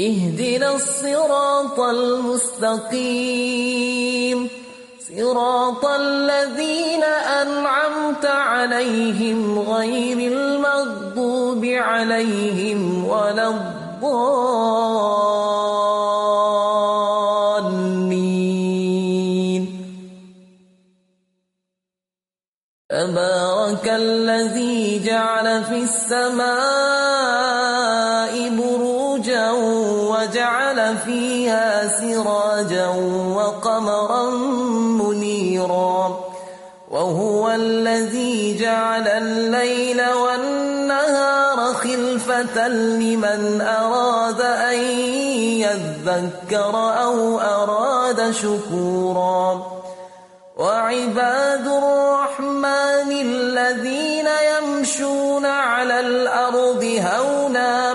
اهدنا الصراط المستقيم. صراط الذين أنعمت عليهم غير المغضوب عليهم ولا الضالين. تبارك الذي جعل في السماء فيها سراجا وقمرا منيرا وهو الذي جعل الليل والنهار خلفة لمن أراد أن يذكر أو أراد شكورا وعباد الرحمن الذين يمشون على الأرض هونا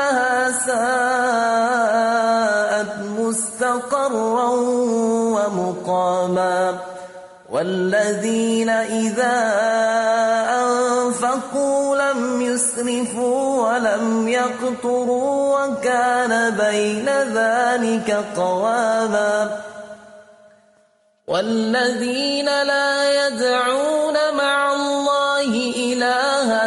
إنها ساءت مستقرا ومقاما والذين إذا أنفقوا لم يسرفوا ولم يقتروا وكان بين ذلك قواما والذين لا يدعون مع الله إلها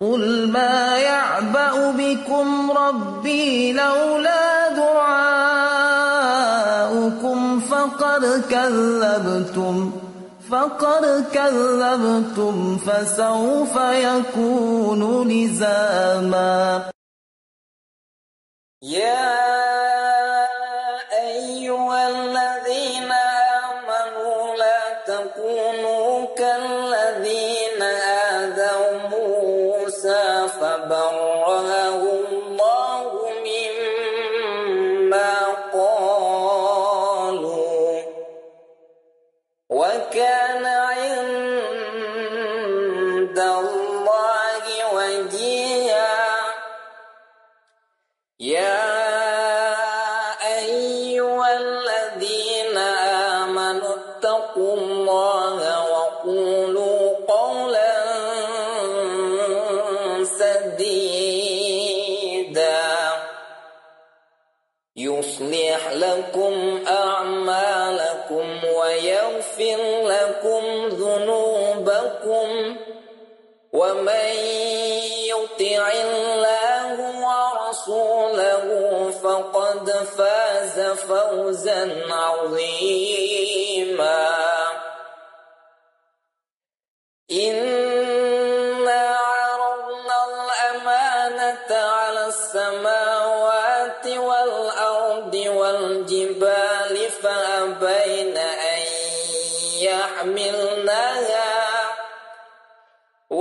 قل ما يعبأ بكم ربي لولا دعاؤكم فقد كذبتم فقد كذبتم فسوف يكون لزاما يا ومن يطع الله ورسوله فقد فاز فوزا عظيما. إنا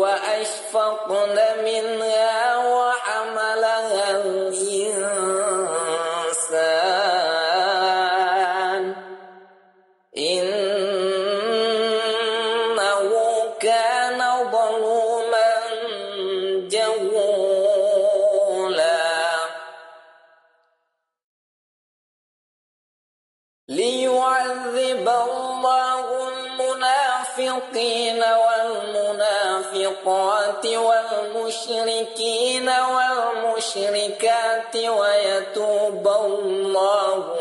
وأشفقن منها وحملها الإنسان. إنه كان ظلوما جهولا. ليعذب الله المنافقين. والمنافقات والمشركين والمشركات ويتوب الله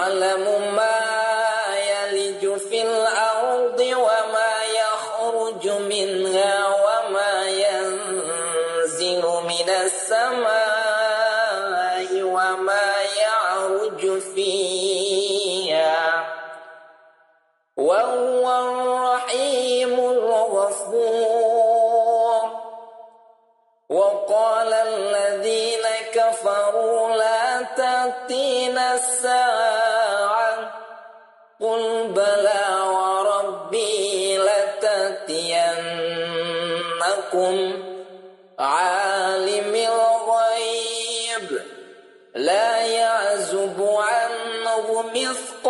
يعلم ما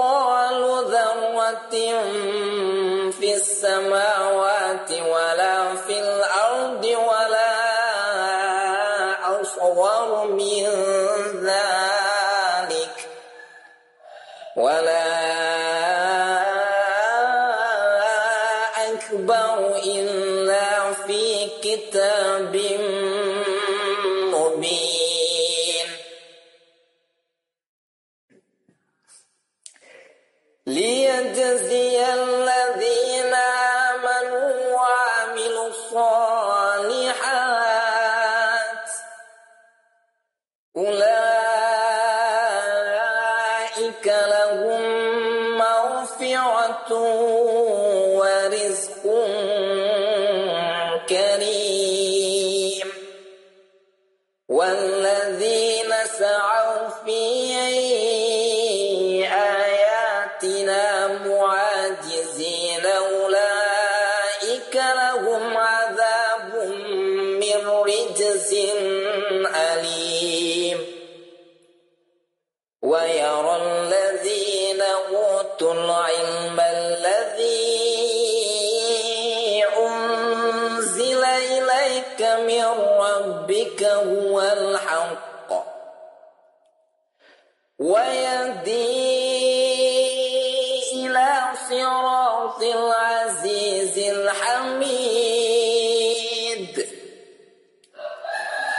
مثقال ذرة في السماوات ولا في الأرض.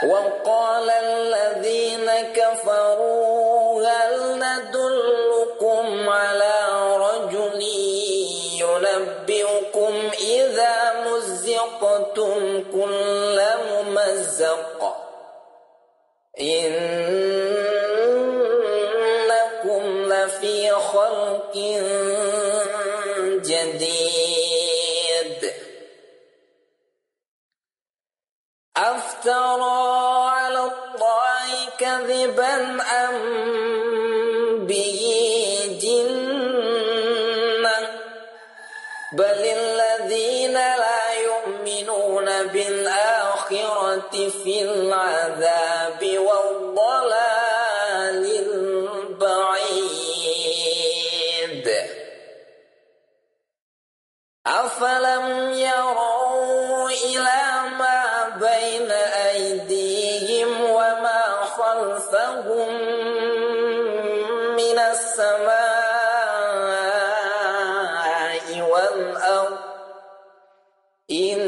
وقال الذين كفروا هل ندلكم على رجل ينبئكم إذا مزقتم كل ممزق. إنكم خلق جديد. أفترى على الله كذبا أم به جنة؟ الذين لا يؤمنون بالآخرة في العذاب. أفلم يروا إلى ما بين أيديهم وما خلفهم من السماء والأرض. إن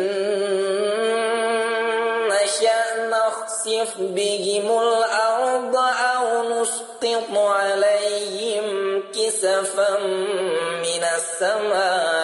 نشأ نخسف بهم الأرض أو نسقط عليهم كسفا من السماء.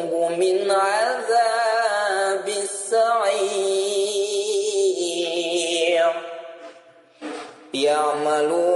نذقه من عذاب السعير. يعملون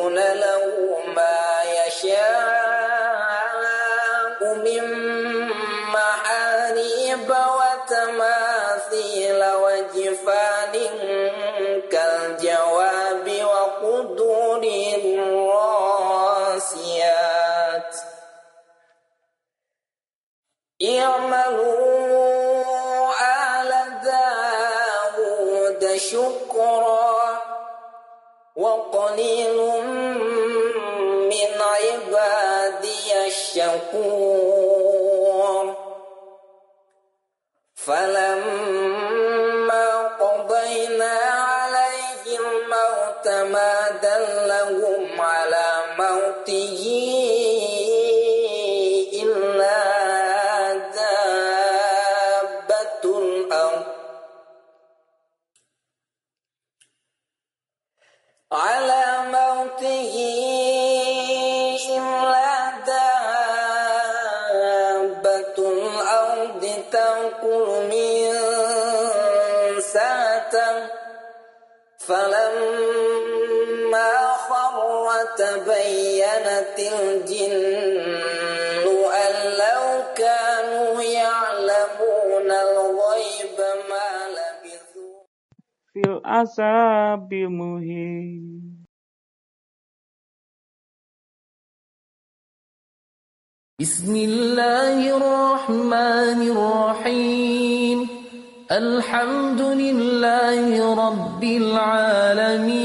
فلما في العذاب المهين بسم الله الرحمن الرحيم. الحمد لله رب العالمين.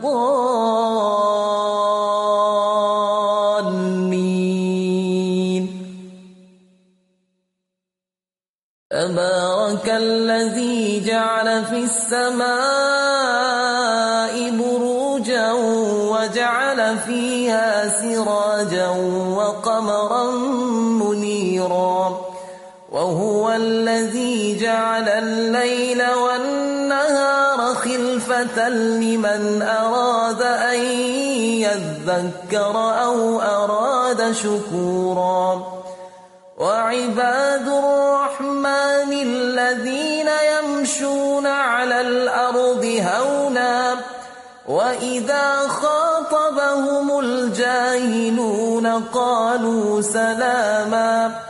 الضالين تبارك الذي جعل في السماء بروجا وجعل فيها سراجا وقمرا منيرا. وهو الذي جعل الليل والنهار لمن أراد أن يذكر أو أراد شكورا. وعباد الرحمن الذين يمشون على الأرض هونا وإذا خاطبهم الجاهلون قالوا سلاما.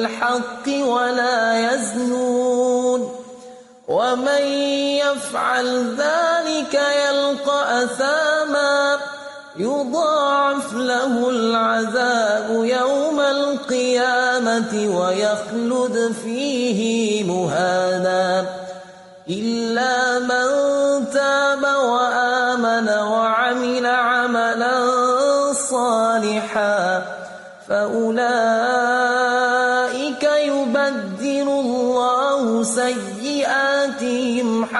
بالحق ولا يزنون ومن يفعل ذلك يلقى أثاما يضاعف له العذاب يوم القيامة ويخلد فيه مهانا إلا من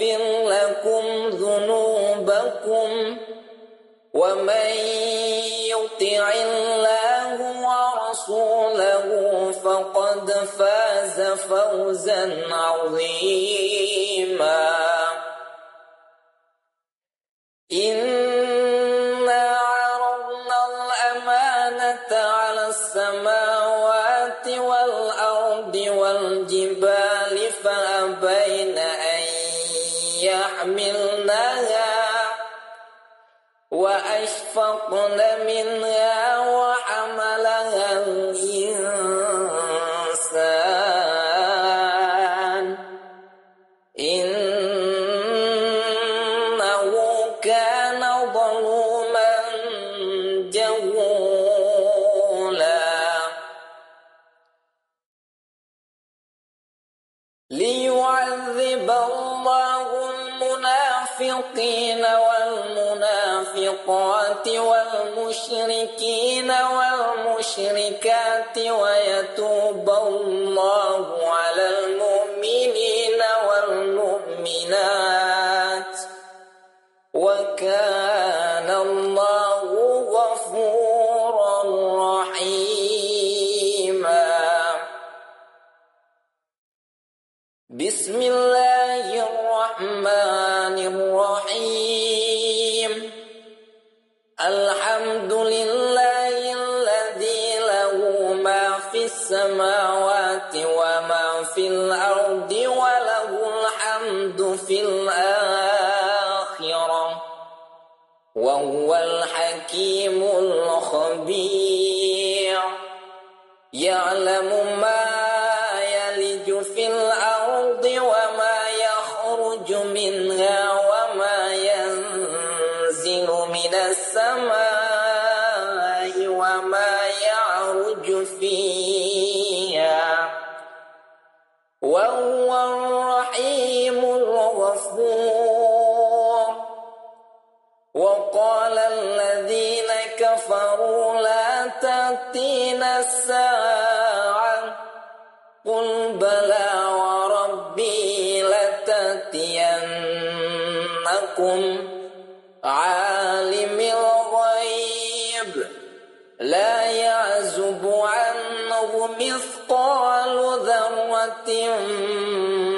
يغفر لكم ذنوبكم ومن يطع الله ورسوله فقد فاز فوزا عظيما. إن أنفقن منها وحملها الإنسان. إنه كان ظلوما جهولا. ليعذب الله المنافقين والمشرقات والمشركين والمشركات ويتوب الله على المؤمنين والمؤمنات وكان أعلم ما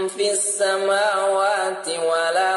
في السماوات ولا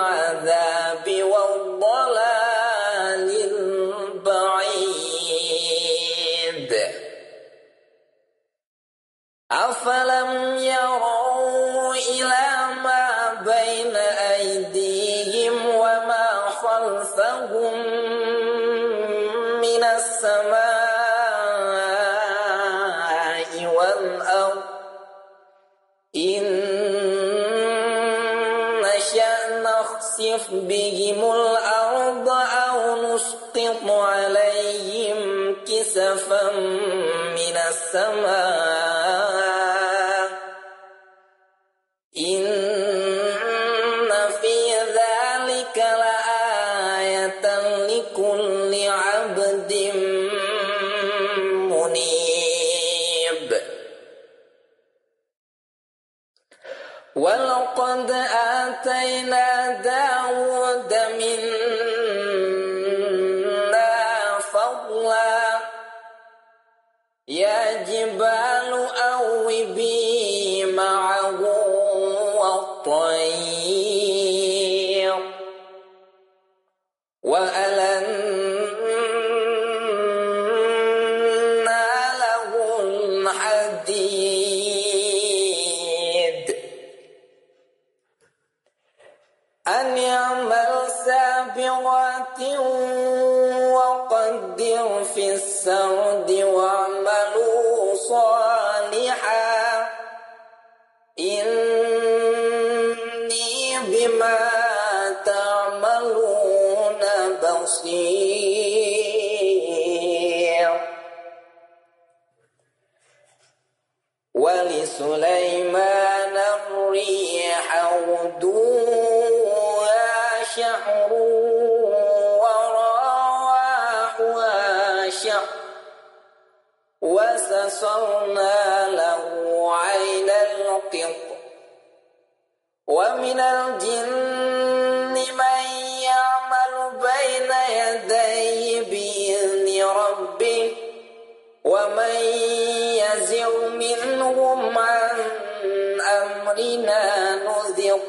العذاب والضلال البعيد. أفلم السماء.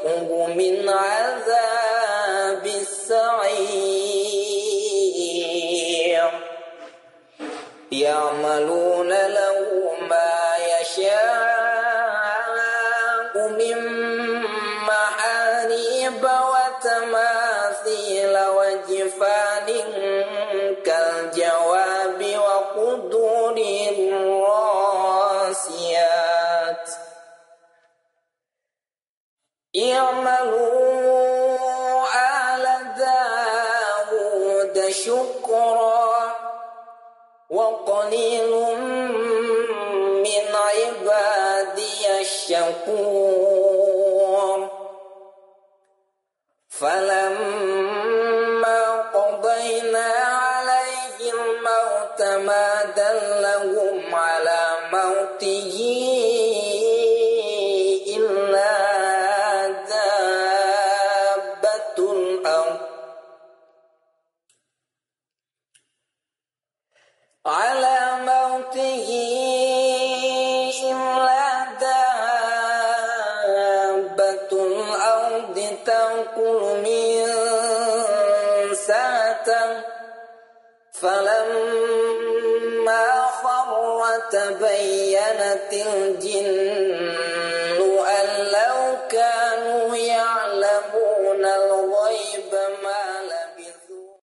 نذقه من عذاب السعير. يعملون له ما يشاء من فلما تبينت الجن أن لو كانوا يعلمون الغيب ما لبثوا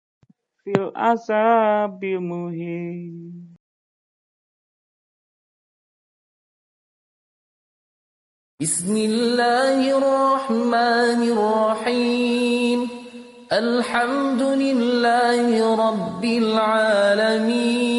في العذاب المهين بسم الله الرحمن الرحيم. الحمد لله رب العالمين.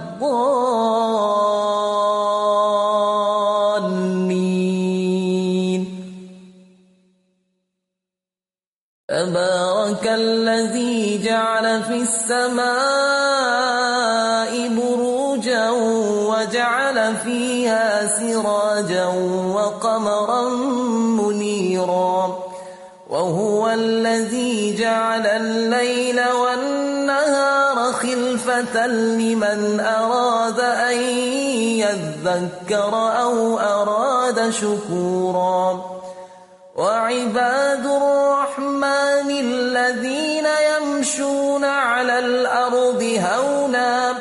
الضالين. تبارك الذي جعل في السماء بروجا وجعل فيها سراجا وقمرا منيرا. وهو الذي جعل الليل والنهار لمن أراد أن يذكر أو أراد شكورا. وعباد الرحمن الذين يمشون على الأرض هونا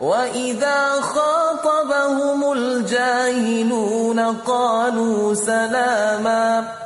وإذا خاطبهم الجاهلون قالوا سلاما.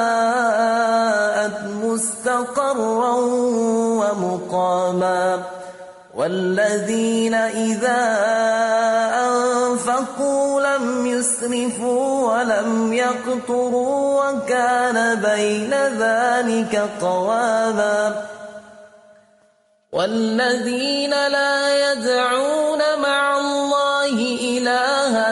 ومقاما والذين إذا أنفقوا لم يسرفوا ولم يقتروا وكان بين ذلك قواما والذين لا يدعون مع الله إلها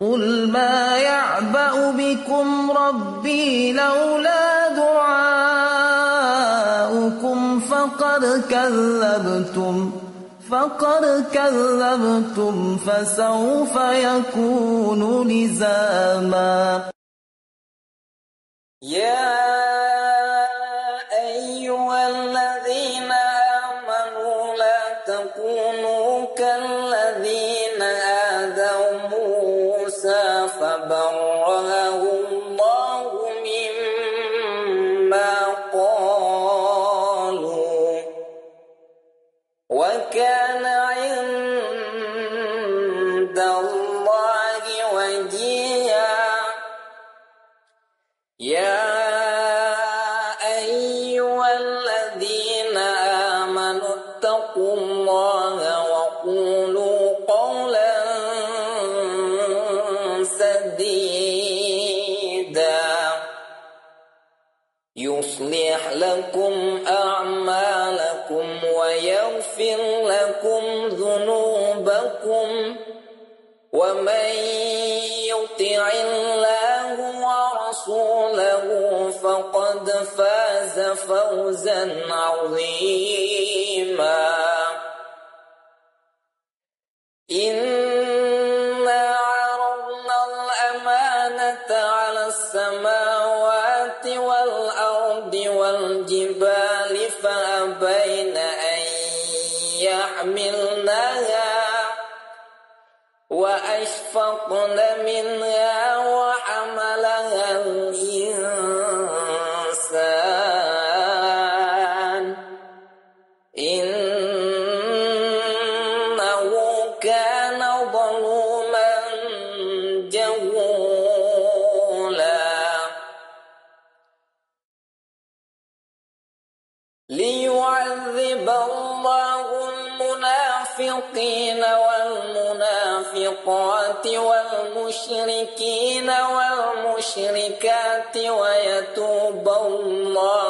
قل ما يعبأ بكم ربي لولا دعاؤكم فقد كذبتم فقد كذبتم فسوف يكون لزاما يا ويغفر لكم ذنوبكم ومن يطع الله ورسوله فقد فاز فوزا عظيما. إنا وأشفقن منها وحملها الإنسان. إنه كان ظلوما جهولا. ليعذب الله المنافقين والمنافقات والمشركين والمشركات ويتوب الله.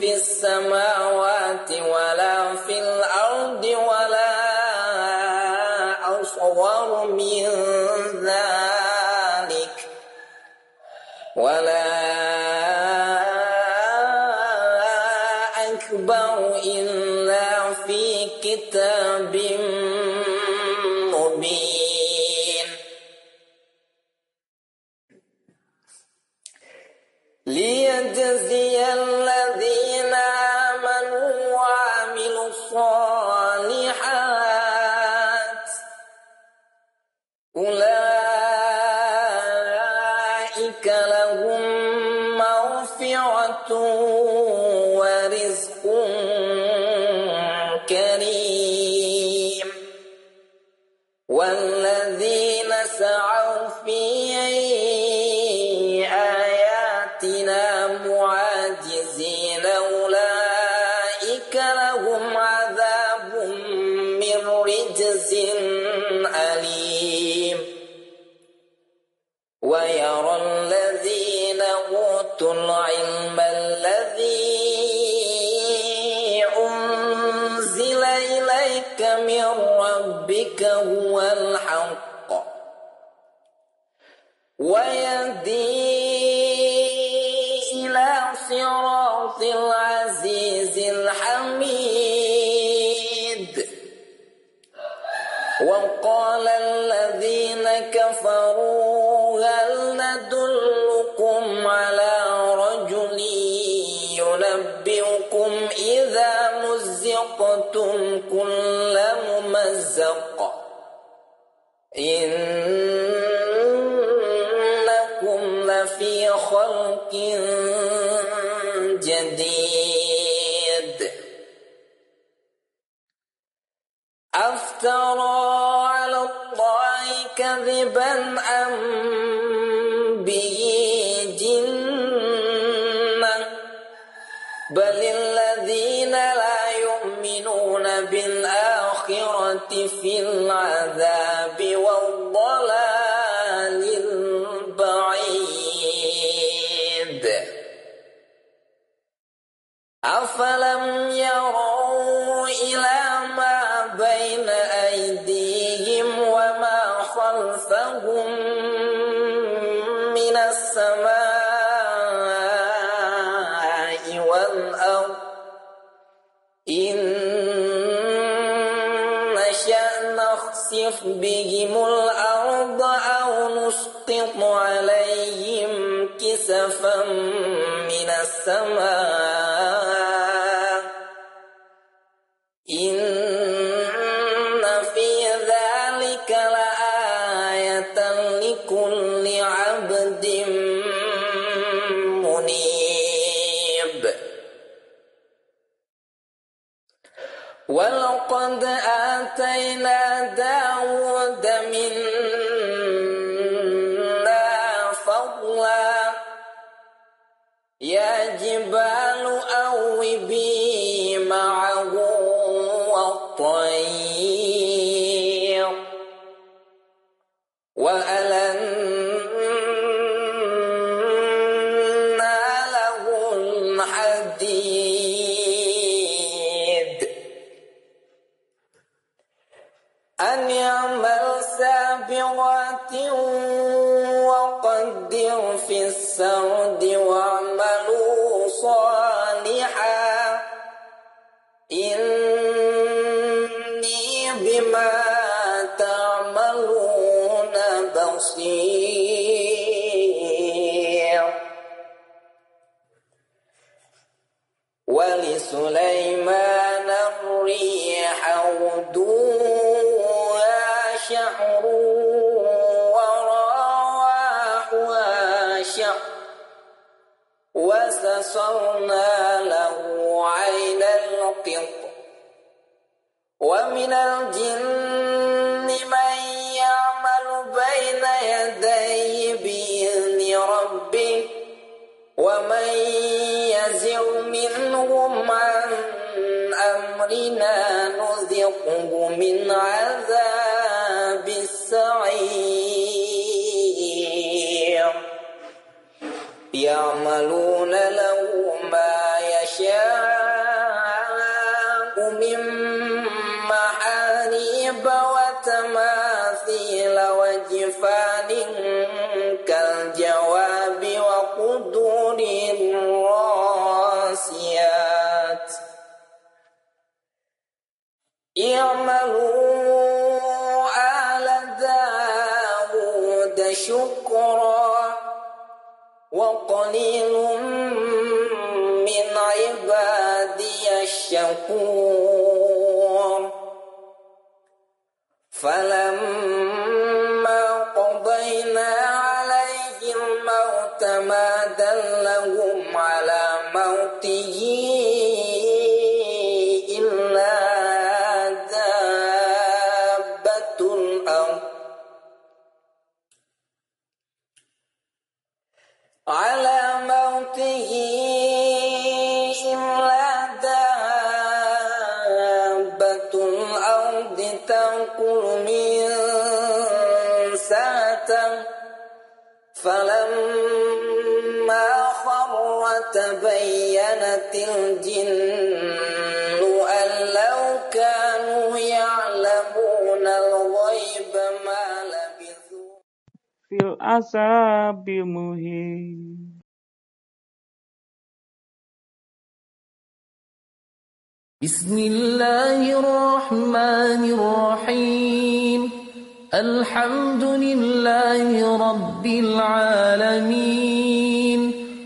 في السماوات ربك جديد. أفترى على الله كذبا أم به جنة؟ بل الذين لا يؤمنون بالآخرة في العذاب. أفلم يروا إلى ما بين أيديهم وما خلفهم من السماء والأرض. إن نشأ نخسف بهم الأرض أو نسقط عليهم كسفا من السماء. من عذاب السعير. يعملون فلما الجن أن لو كانوا يعلمون الغيب ما لبثوا. في العذاب المهين بسم الله الرحمن الرحيم. الحمد لله رب العالمين.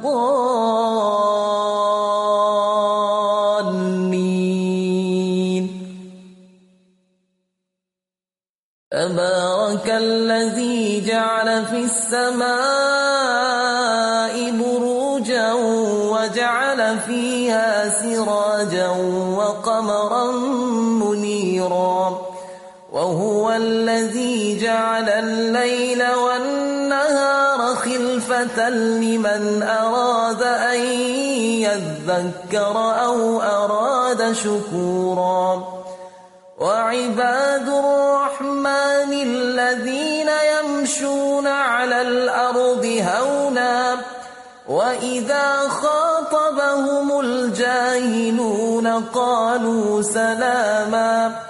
الضالين تبارك الذي جعل في السماء بروجا وجعل فيها سراجا وقمرا منيرا. وهو الذي جعل الليل والنهار لمن أراد أن يذكر أو أراد شكورا. وعباد الرحمن الذين يمشون على الأرض هونا وإذا خاطبهم الجاهلون قالوا سلاما.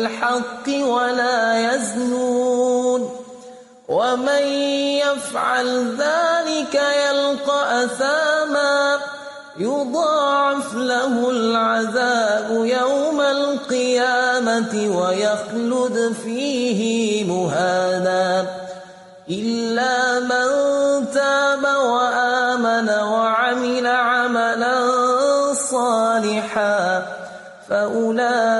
بالحق ولا يزنون ومن يفعل ذلك يلقى أثاما يضاعف له العذاب يوم القيامة ويخلد فيه مهانا إلا من تاب وآمن وعمل عملا صالحا فأولئك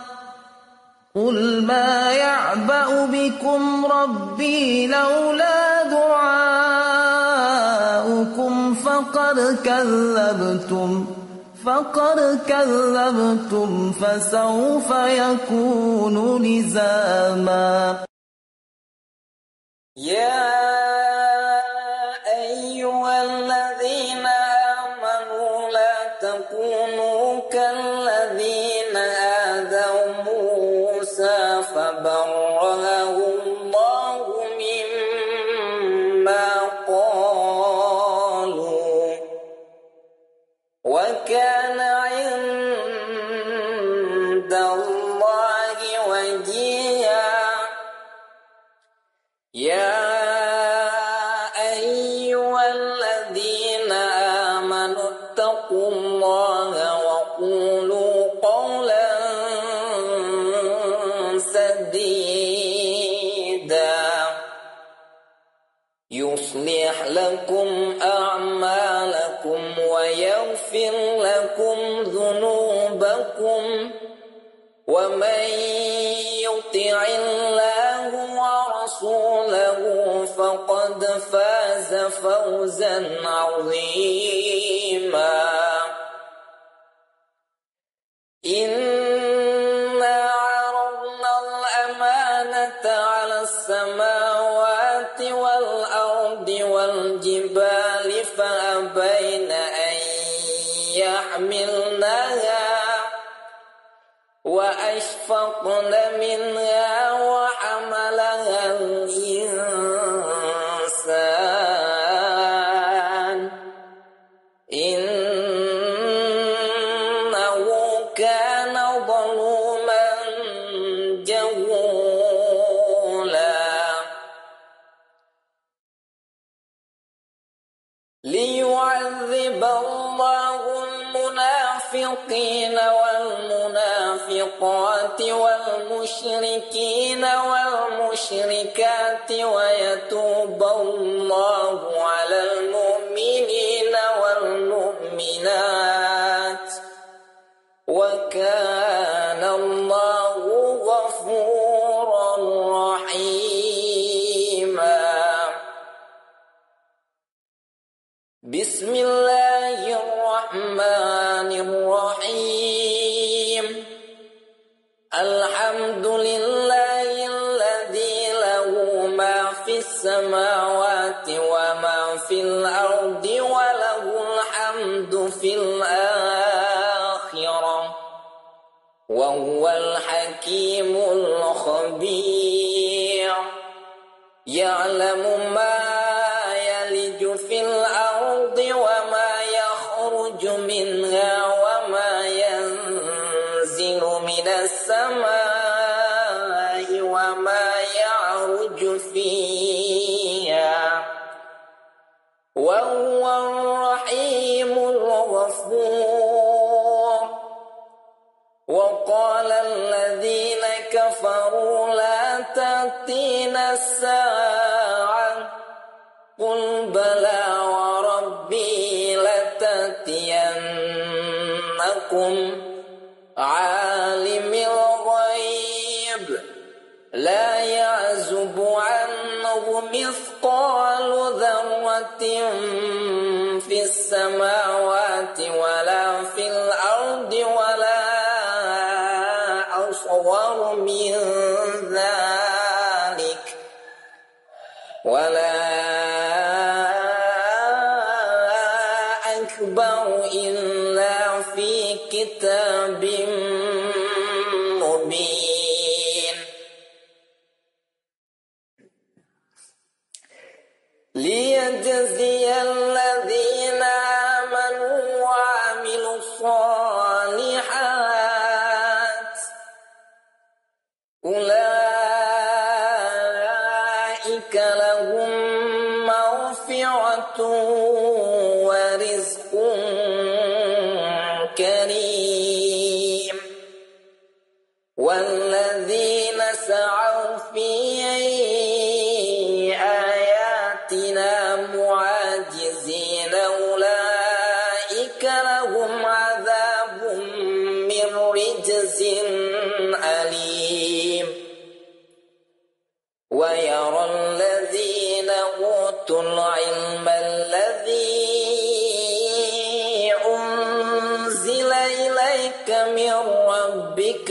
قل ما يعبأ بكم ربي لولا دعاؤكم فقد كذبتم فقد كذبتم فسوف يكون لزاما يا ومن يطع الله ورسوله فقد فاز فوزا عظيما. إنا أنفقن منها وحملها الإنسان. إنه كان ظلوما جهولا. ليعذب الله المنافقين والمشرقات والمشركين والمشركات ويتوب الله. أعلم ما مثقال ذرة في السماوات ولا في الأرض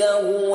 يَفْقَهُوا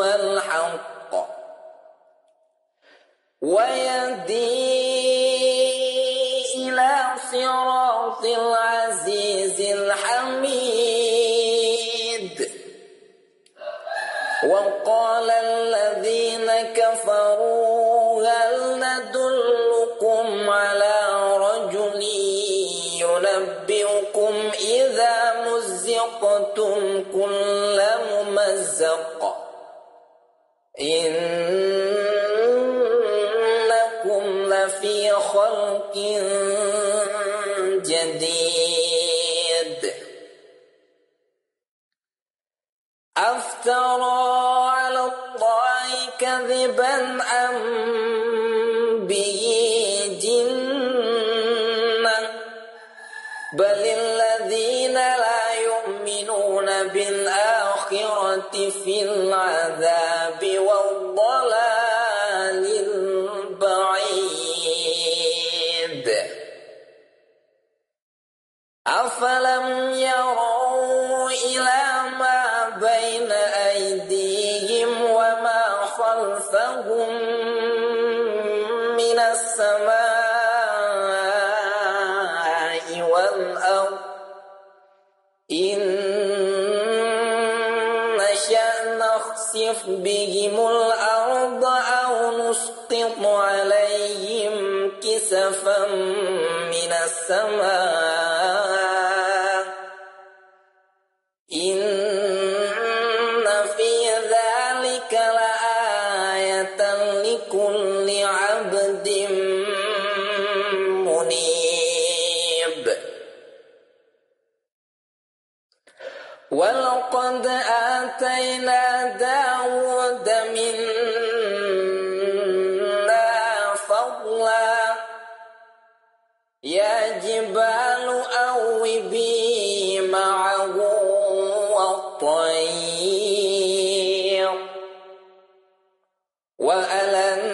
العذاب السماء وألنا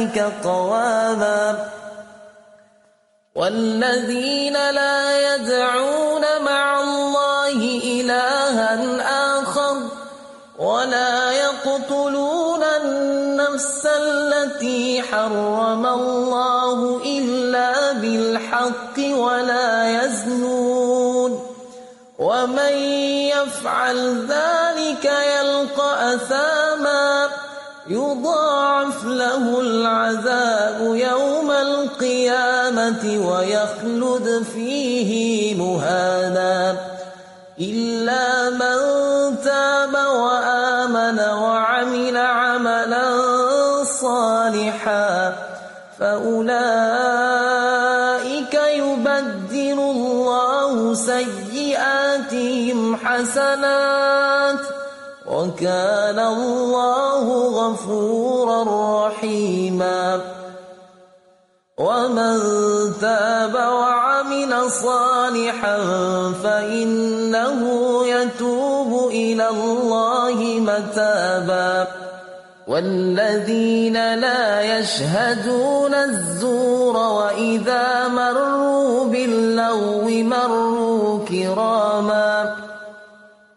ذلك قواما والذين لا يدعون مع الله إلها آخر ولا يقتلون النفس التي حرم الله إلا بالحق ولا يزنون. ومن يفعل ذلك له العذاب يوم القيامة ويخلد فيه مهانا إلا من تاب وآمن وعمل عملا صالحا فأولئك يبدل الله سيئاتهم حسنات وكان الله غفورا رحيما. ومن تاب وعمل صالحا فإنه يتوب إلى الله متابا. والذين لا يشهدون الزور وإذا مروا باللغو مروا كراما.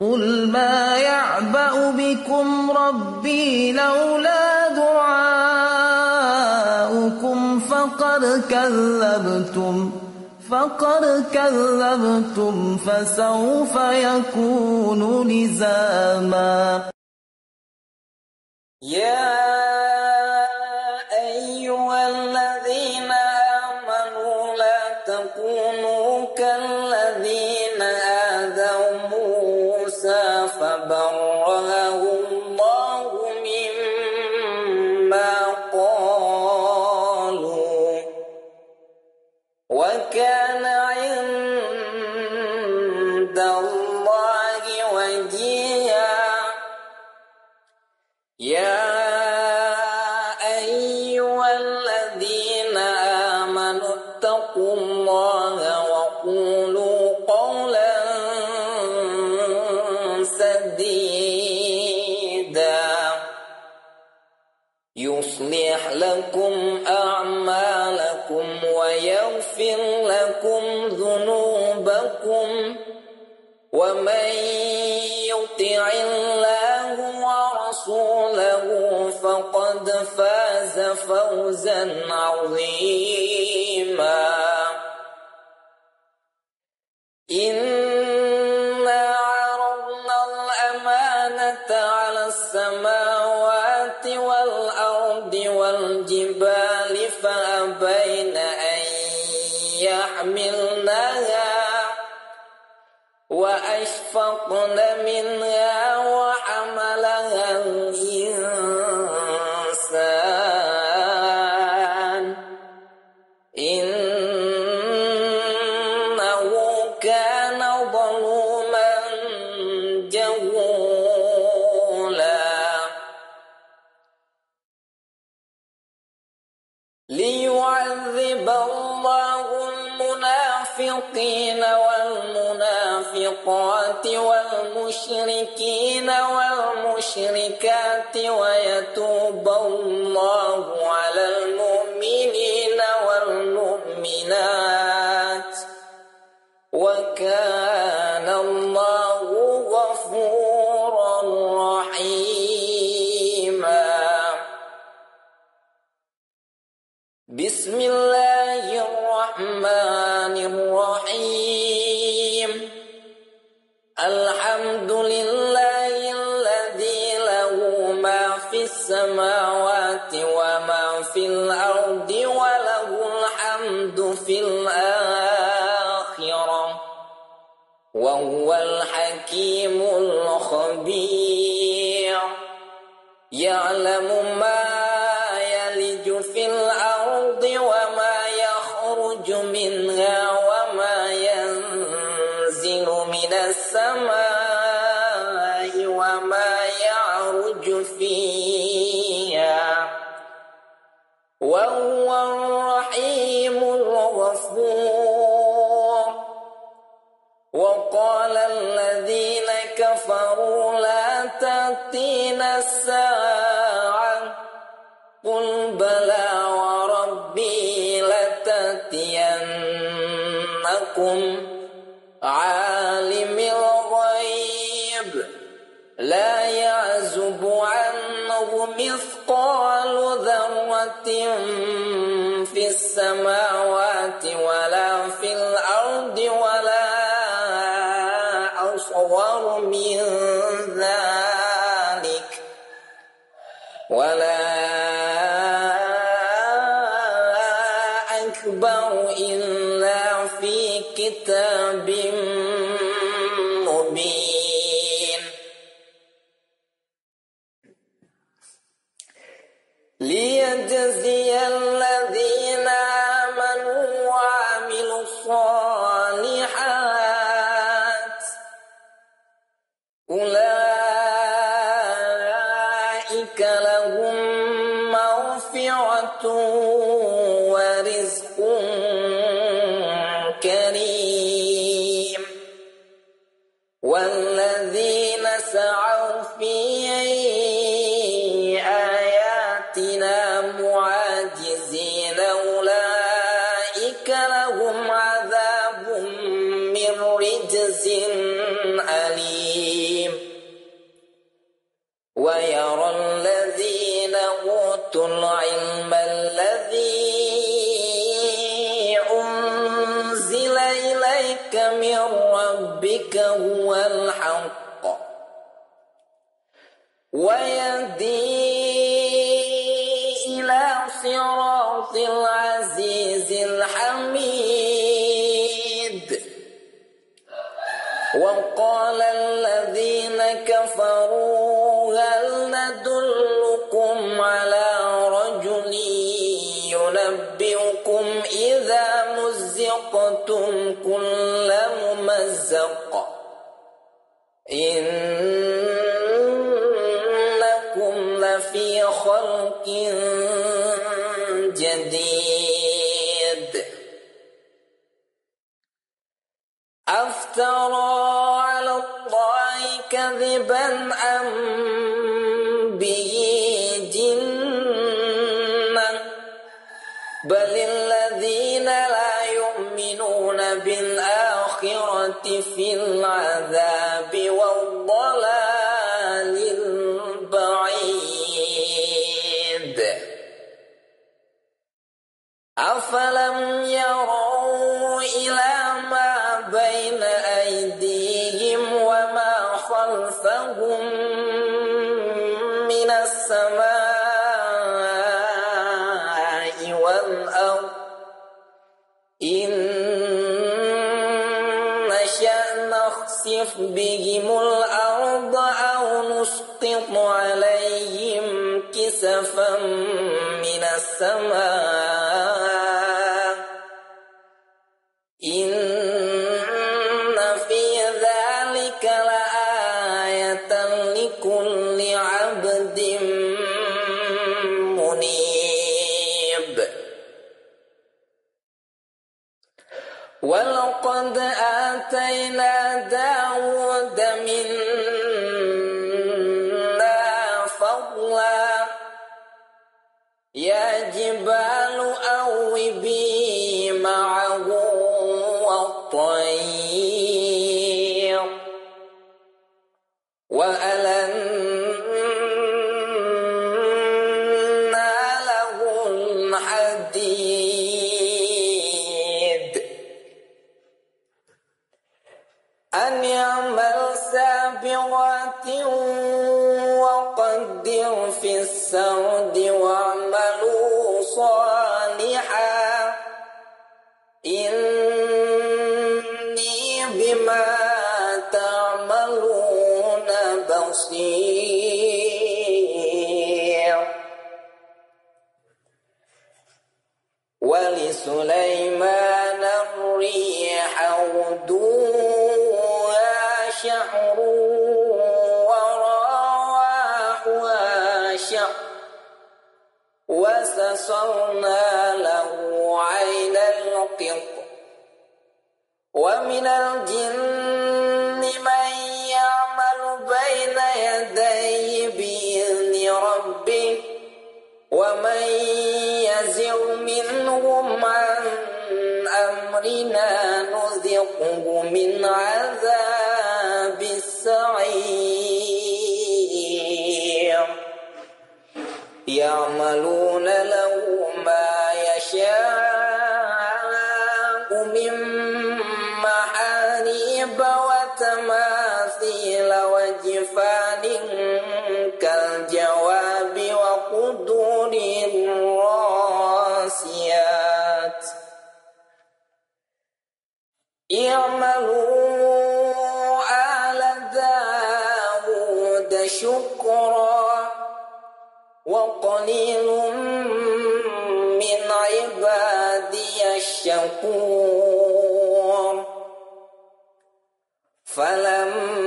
قل ما يعبأ بكم ربي لولا دعاؤكم فقد كذبتم فقد كذبتم فسوف يكون لزاما يا لكم أعمالكم ويغفر لكم ذنوبكم ومن يطع الله ورسوله فقد فاز فوزا عظيما إنا أنفقن منها وحملها الإنسان. إنه كان ظلوما جهولا. ليعذب الله المنافقين والمنافقين والمحصنات والمشركين والمشركات ويتوب الله أعلم ما مثقال ذرة في السماوات ولا في الأرض أعلم أم بل الذين لا يؤمنون بالآخرة في العذاب والضلال البعيد. أفلم السماء يعملون فلما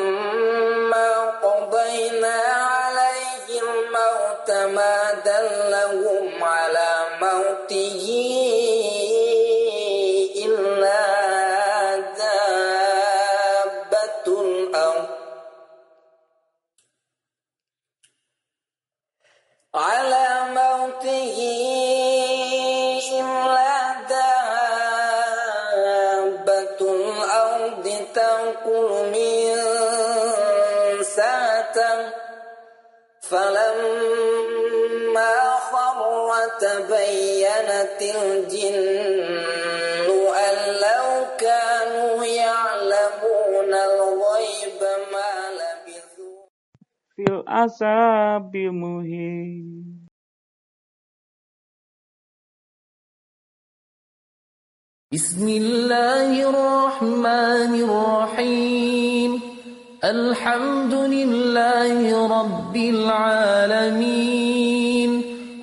تبينت الجن أن لو كانوا يعلمون الغيب ما لبثوا في العذاب المهين بسم الله الرحمن الرحيم. الحمد لله رب العالمين.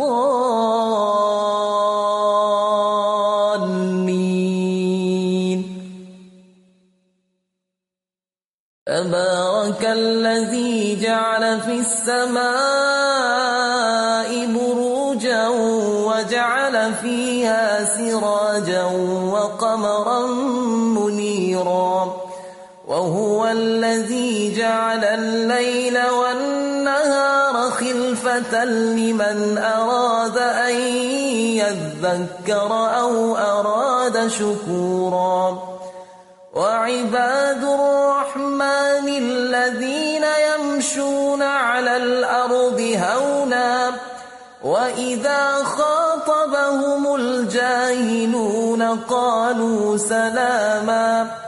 الضالين. تبارك الذي جعل في السماء بروجا وجعل فيها سراجا وقمرا منيرا. وهو الذي جعل الليل والنهار لمن أراد أن يذكر أو أراد شكورا. وعباد الرحمن للذين يمشون على الأرض هونا وإذا خاطبهم الجاهلون قالوا سلاما.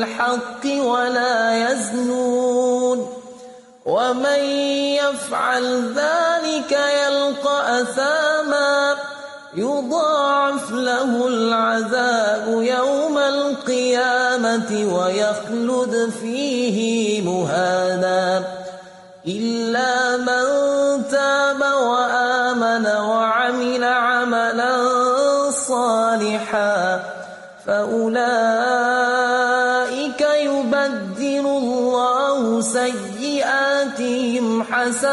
بالحق ولا يزنون ومن يفعل ذلك يلقى أثاما يضاعف له العذاب يوم القيامة ويخلد فيه مهانا إلا من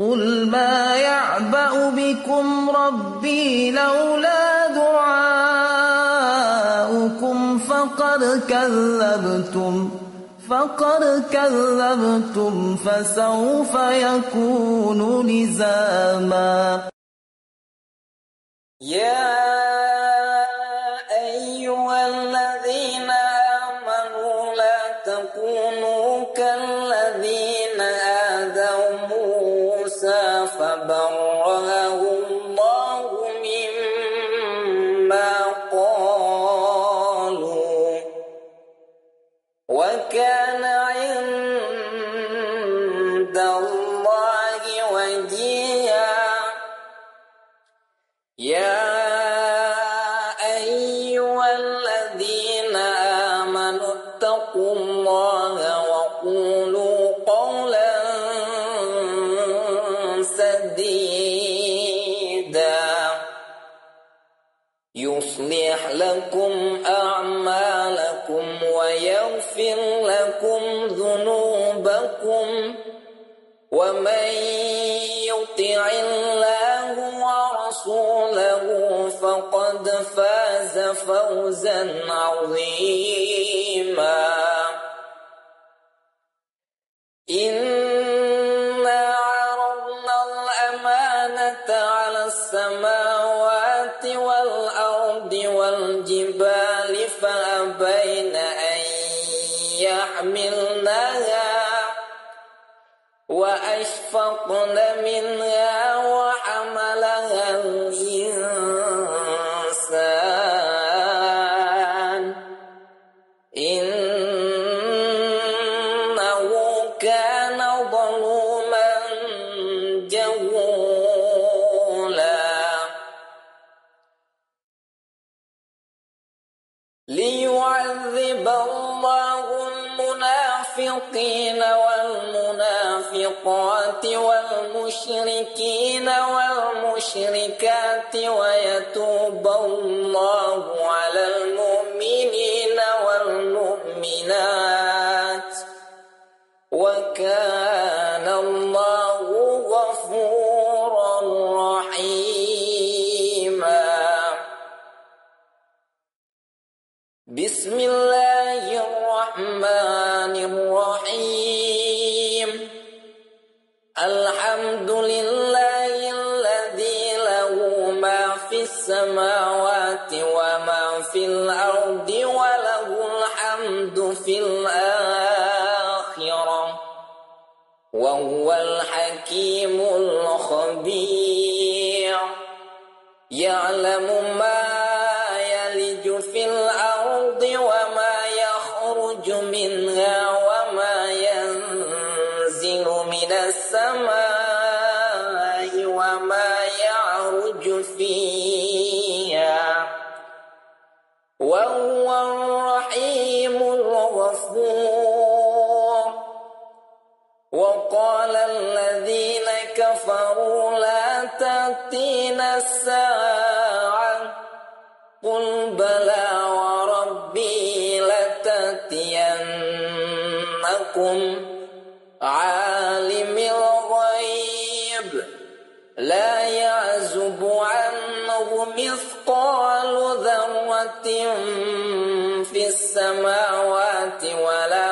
قل ما يعبأ بكم ربي لولا دعاؤكم فقد كذبتم فقد كذبتم فسوف يكون لزاما يا لكم ذنوبكم ومن يطع الله ورسوله فقد فاز فوزا عظيما. إنا وأشفقن منها وحملها الإنسان. إنه كان ظلوما جهولا. ليعذب الله المنافقين والمنافقات والمشركين والمشركات ويتوب الله. الحكيم الخبير. يعلم ما في السماوات ولا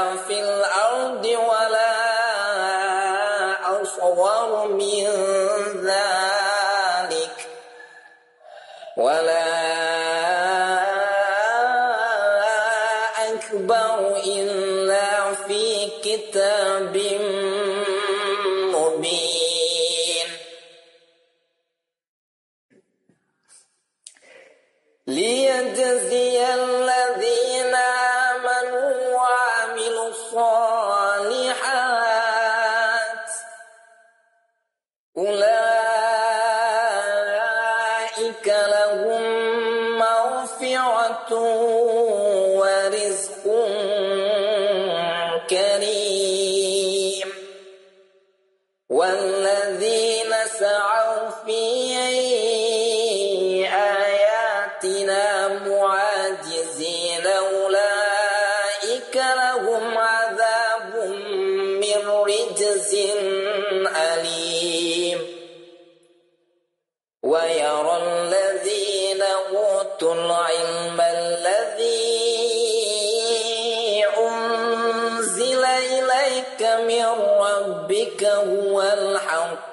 ربك هو الحق.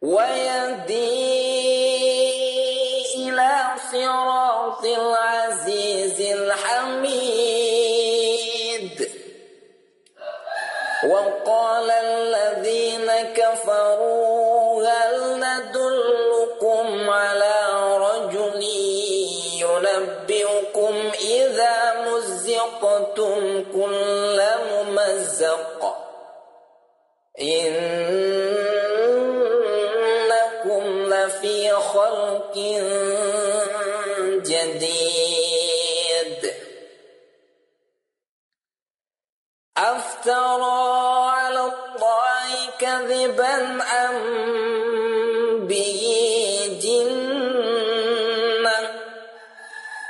ويهدي إنكم لفي خلق جديد. أفترى على الله كذبا أم به جنة؟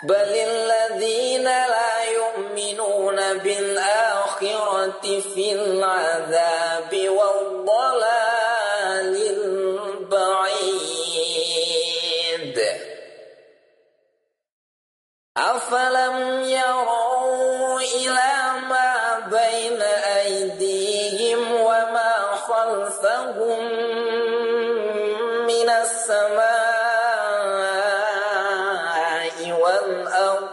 بل الذين لا يؤمنون بالآخرة في العذاب. أفلم يروا إلى ما بين أيديهم وما خلفهم من السماء والأرض.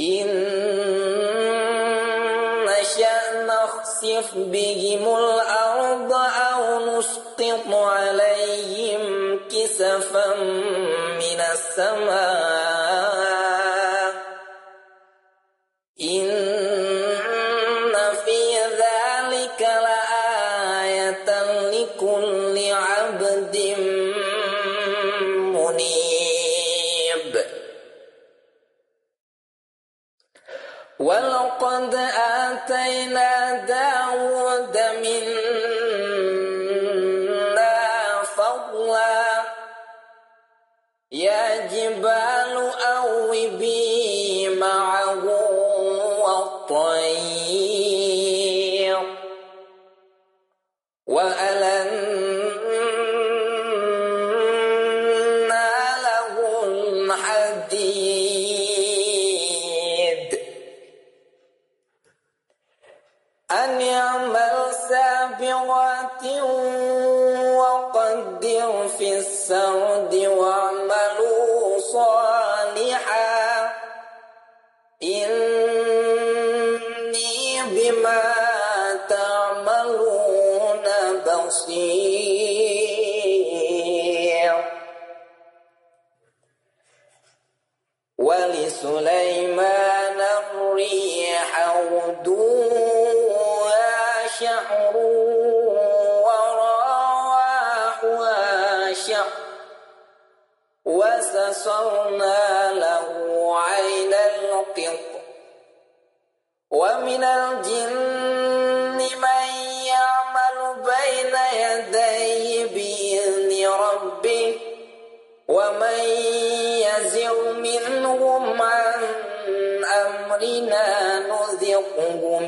إن نشأ نخسف بهم الأرض أو نسقط عليهم كسفا من السماء.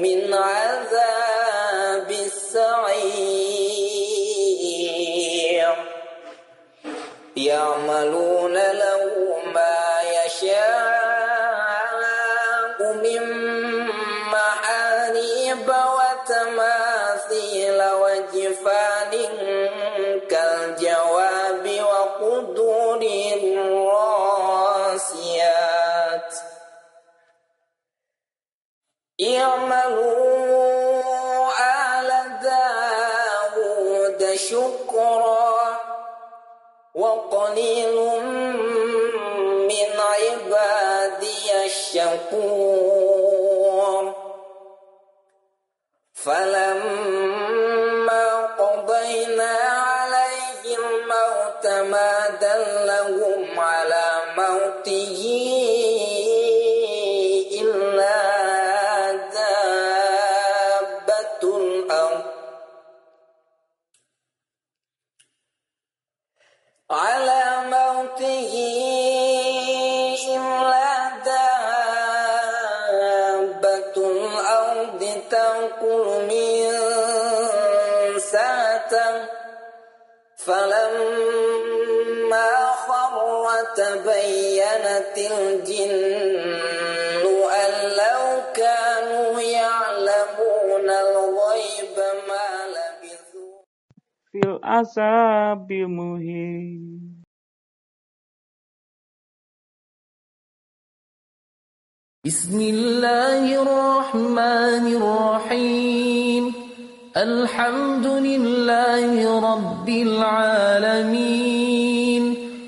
من عذاب السعير. يعملون له الجن أن لو كانوا يعلمون الغيب ما لبثوا. في العذاب المهين بسم الله الرحمن الرحيم. الحمد لله رب العالمين.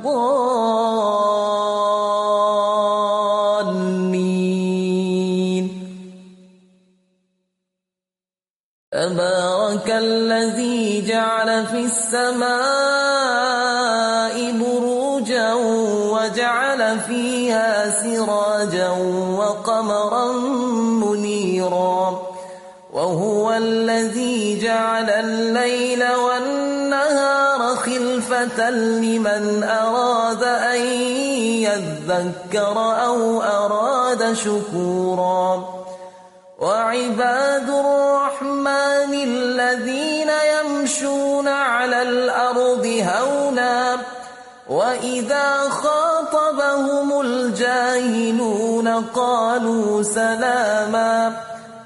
الضالين تبارك الذي جعل في السماء بروجا وجعل فيها سراجا وقمرا منيرا. وهو الذي جعل الليل والنهار لمن أراد أن يذكر أو أراد شكورا. وعباد الرحمن الذين يمشون على الأرض هونا وإذا خاطبهم الجاهلون قالوا سلاما.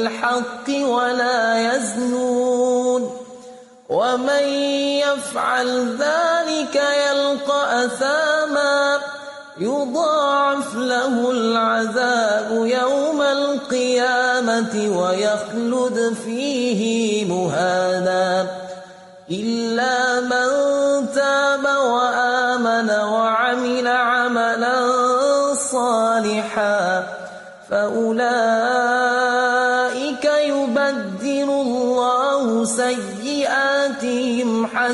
بالحق ولا يزنون ومن يفعل ذلك يلقى أثاما يضاعف له العذاب يوم القيامة ويخلد فيه مهانا إلا من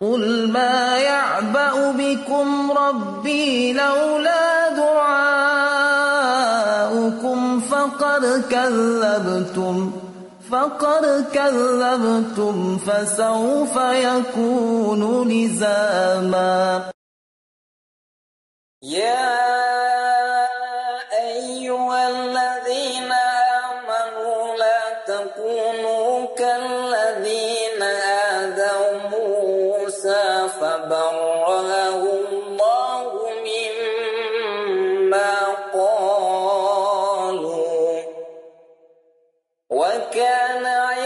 قل ما يعبأ بكم ربي لولا دعاؤكم فقد كذبتم فقد كذبتم فسوف يكون لزاما يا وكان عند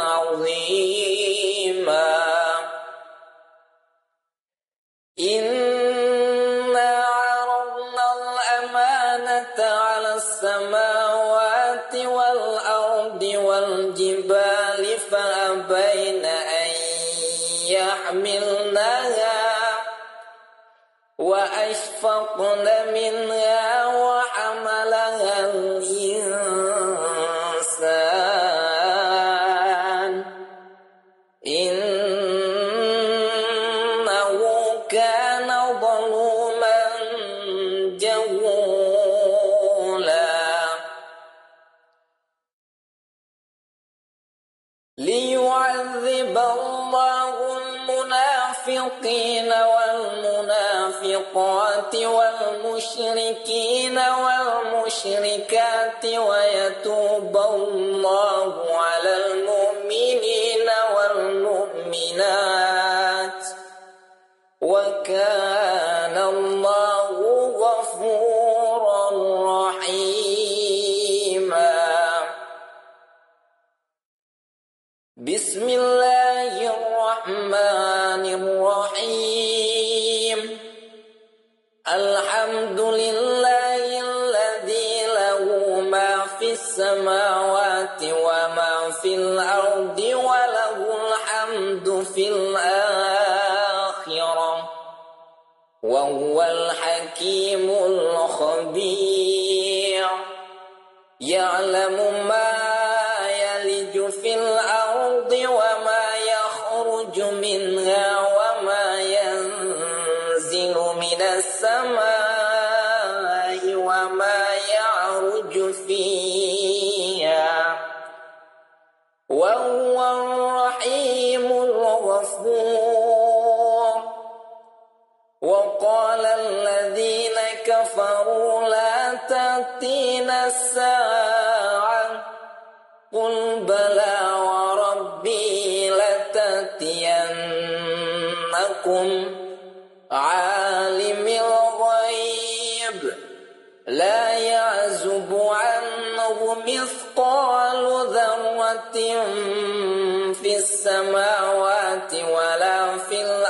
عظيما. إنا عرضنا الأمانة على السماوات والأرض والجبال فأبين أن يحملنها وأشفقن منها المشركين والمشركات ويتوب الله على المؤمنين والمؤمنات. وكان الحكيم الخبير. يعلم ما في السماوات ولا في الأرض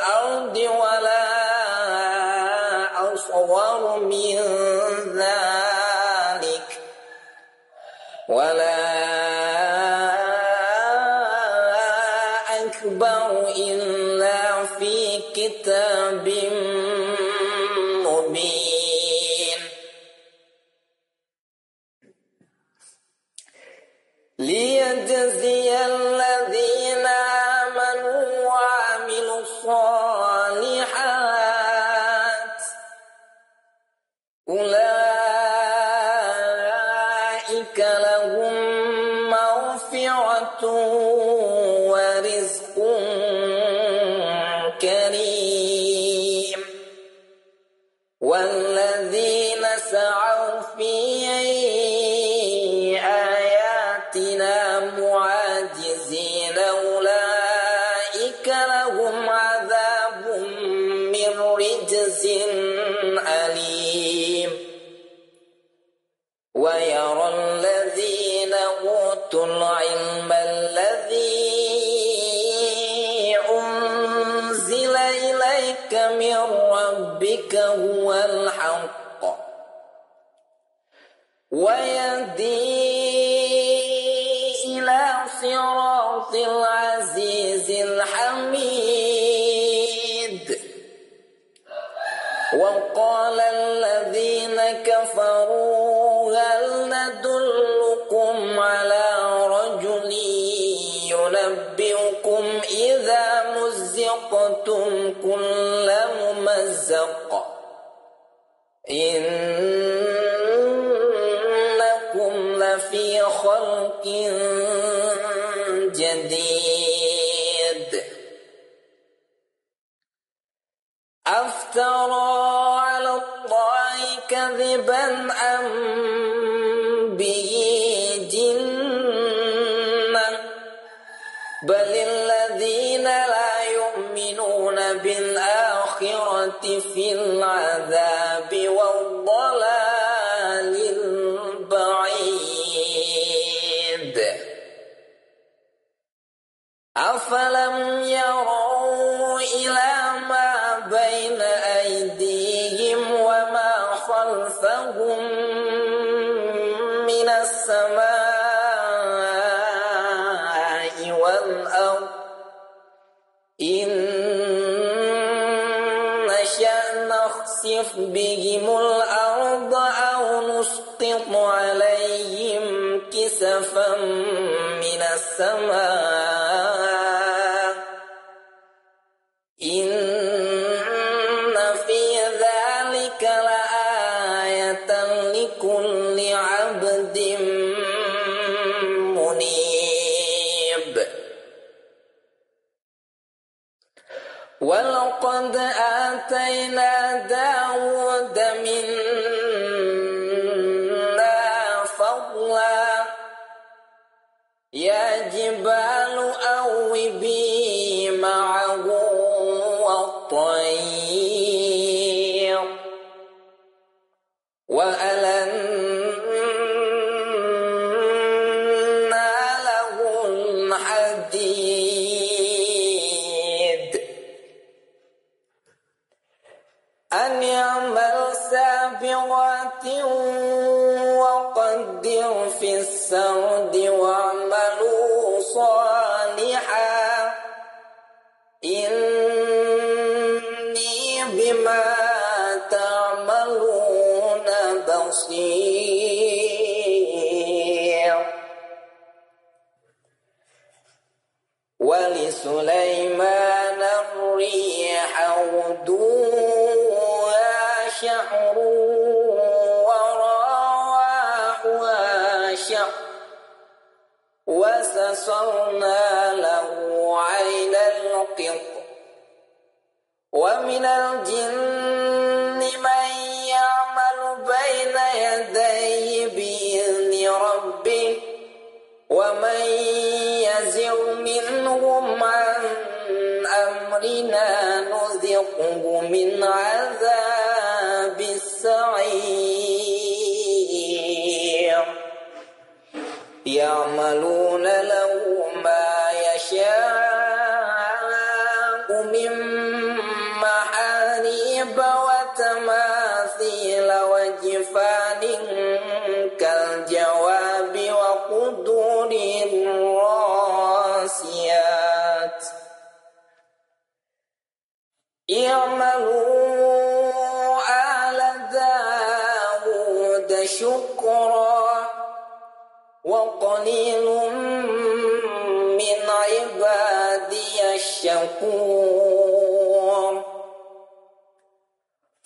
ملكه جديد. أفترى على الله كذبا أم به جنة؟ بل الذين لا يؤمنون بالآخرة في العذاب. أفلم يروا إلى ما بين أيديهم وما خلفهم من السماء والأرض. إن نشأ نخسف بهم الأرض أو نسقط عليهم كسفا من السماء. نذقه من عذاب السعير. يعملون له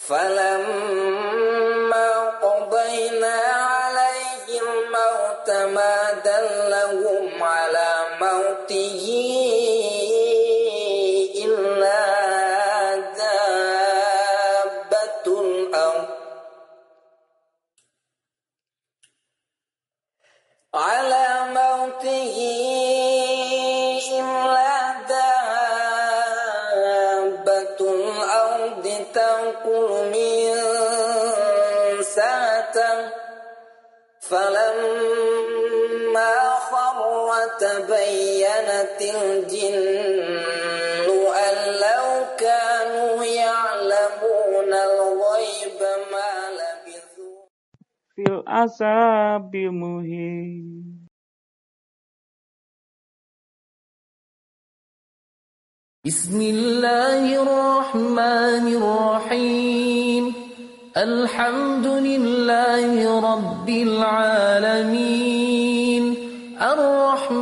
فلما تبينت الجن أن لو كانوا يعلمون الغيب ما لبثوا في العذاب المهين بسم الله الرحمن الرحيم. الحمد لله رب العالمين.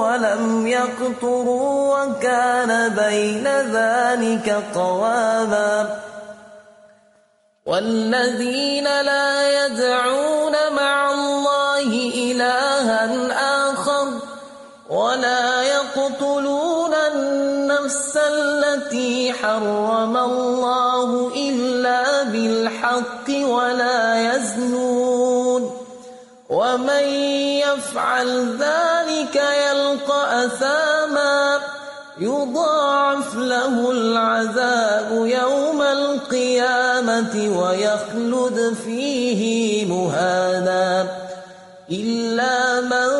ولم يقتروا وكان بين ذلك قواما والذين لا يدعون مع الله إلها آخر ولا يقتلون النفس التي حرم الله إلا بالحق ولا يزنون. ومن يفعل ذلك يلقى أثاما يضاعف له العذاب يوم القيامة ويخلد فيه مهانا إلا من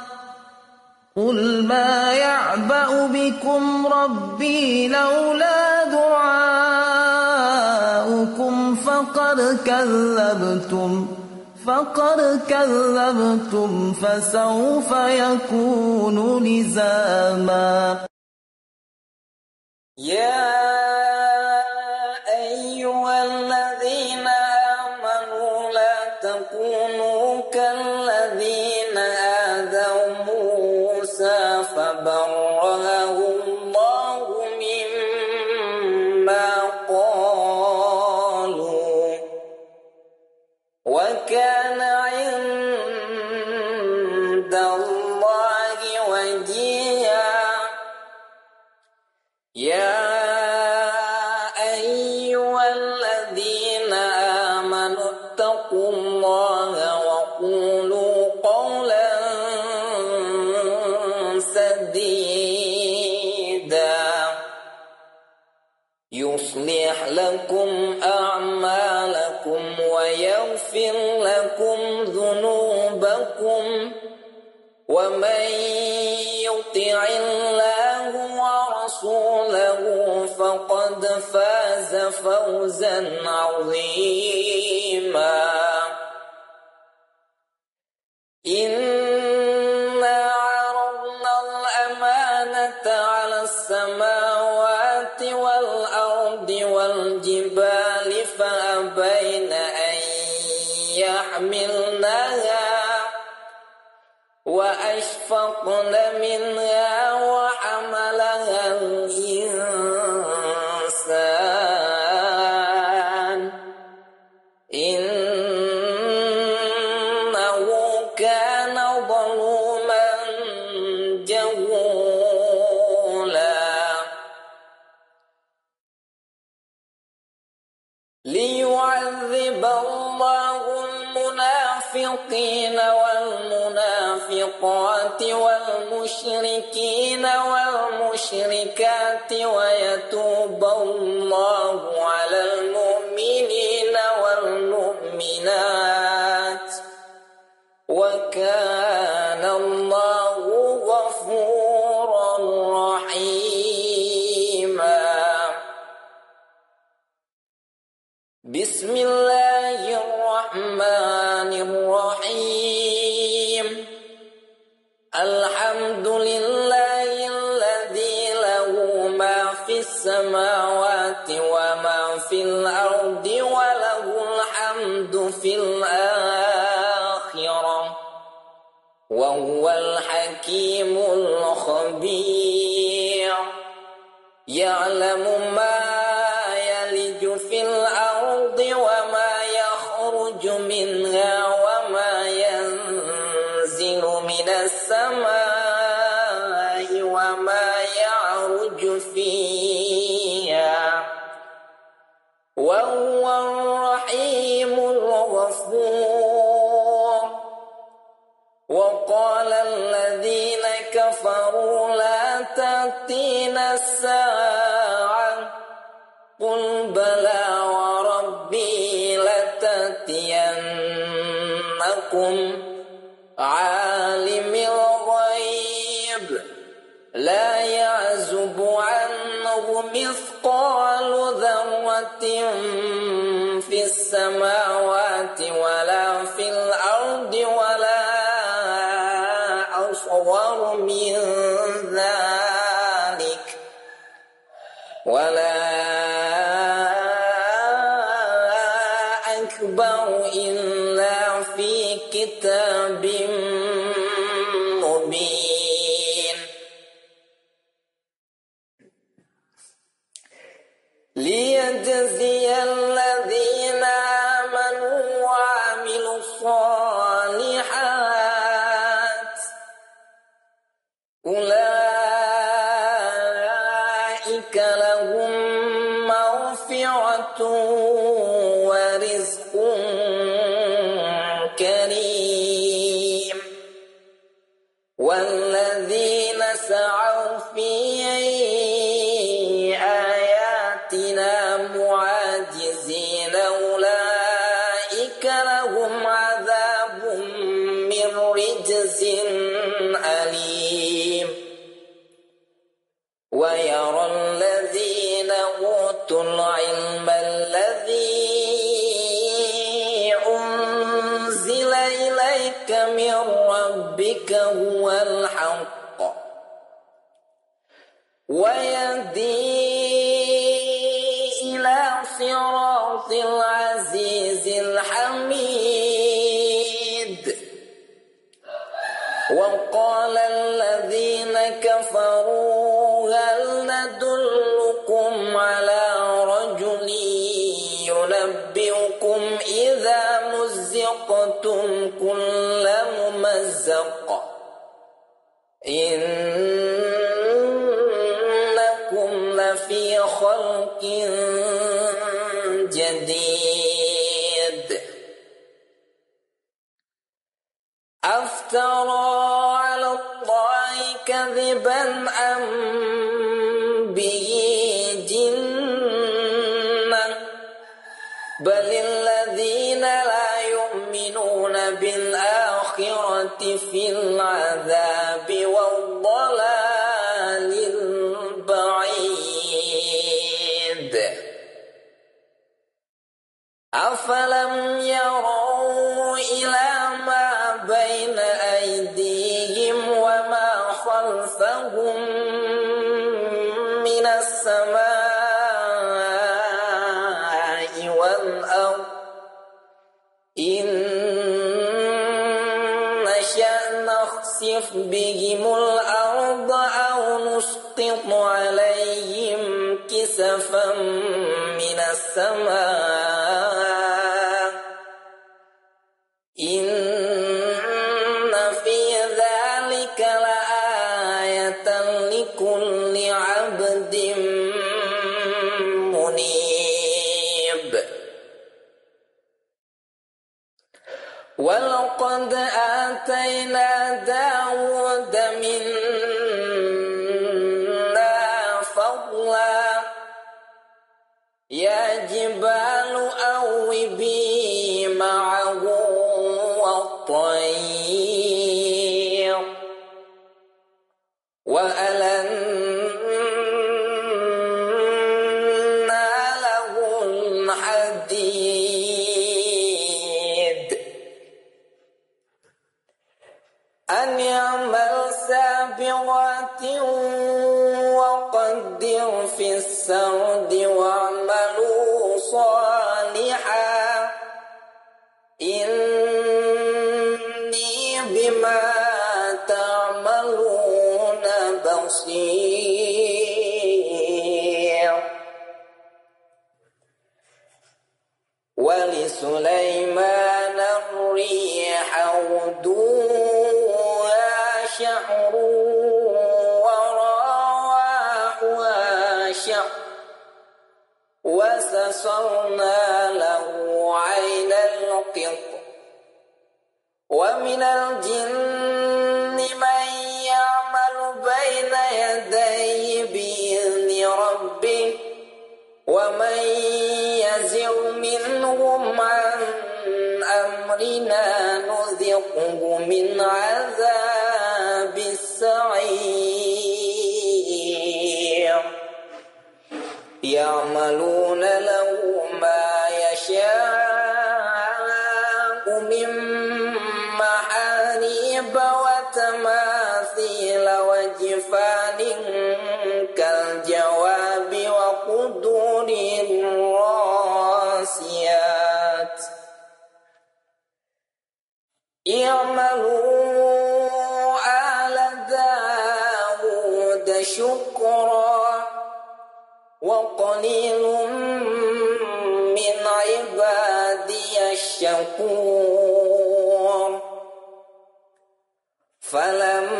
قل ما يعبأ بكم ربي لولا دعاؤكم فقد كذبتم فقد كذبتم فسوف يكون لزاما يا لكم أعمالكم ويغفر لكم ذنوبكم ومن يطع الله ورسوله فقد فاز فوزا عظيما. إنا أنفقن منها وحملها الإنسان. إنه كان ظلوما جهولا. ليعذب الله المنافقين والمنافقين والموبقات والمشركين والمشركات ويتوب الله على المؤمنين والمؤمنات وكان الله غفورا رحيما. بسم الله الحكيم الخبير. يعلم ما مثقال ذرة في السماوات ولا وأن العذاب والضلال البعيد. أفلم السماء يعملون فلما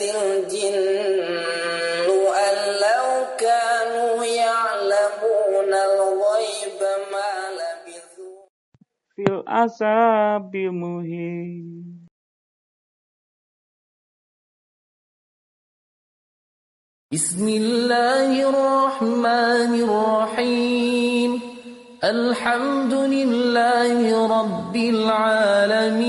الجن أن لو كانوا يعلمون الغيب ما لبثوا في العذاب المهين بسم الله الرحمن الرحيم. الحمد لله رب العالمين.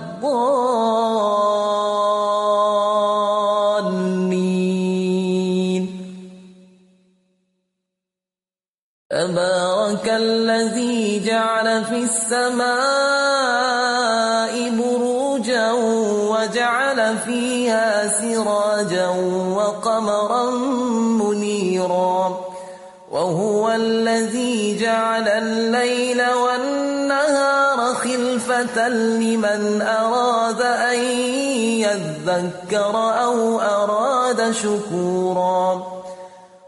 الضالين. تبارك الذي جعل في السماء بروجا وجعل فيها سراجا وقمرا منيرا. وهو الذي جعل الليل والنهار لمن أراد أن يذكر أو أراد شكورا.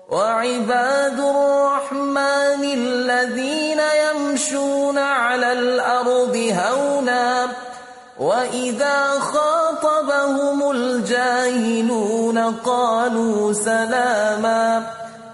وعباد الرحمن الذين يمشون على الأرض هونا وإذا خاطبهم الجاهلون قالوا سلاما.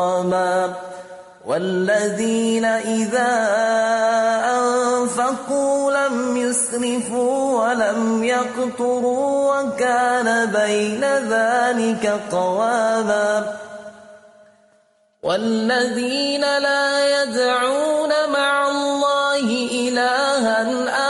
ومقاما والذين إذا أنفقوا لم يسرفوا ولم يقتروا وكان بين ذلك قواما والذين لا يدعون مع الله إلها آخر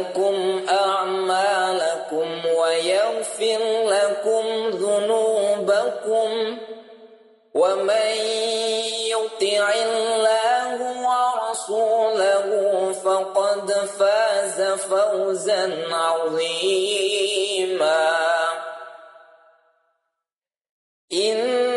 لكم أعمالكم ويغفر لكم ذنوبكم ومن يطع الله ورسوله فقد فاز فوزا عظيما. إنا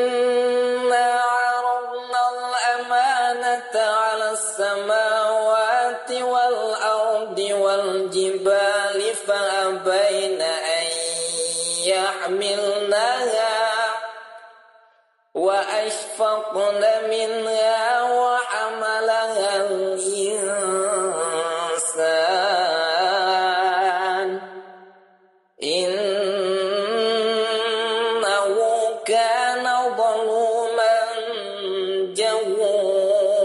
وأشفقن منها وحملها الإنسان. إنه كان ظلوما جهولا.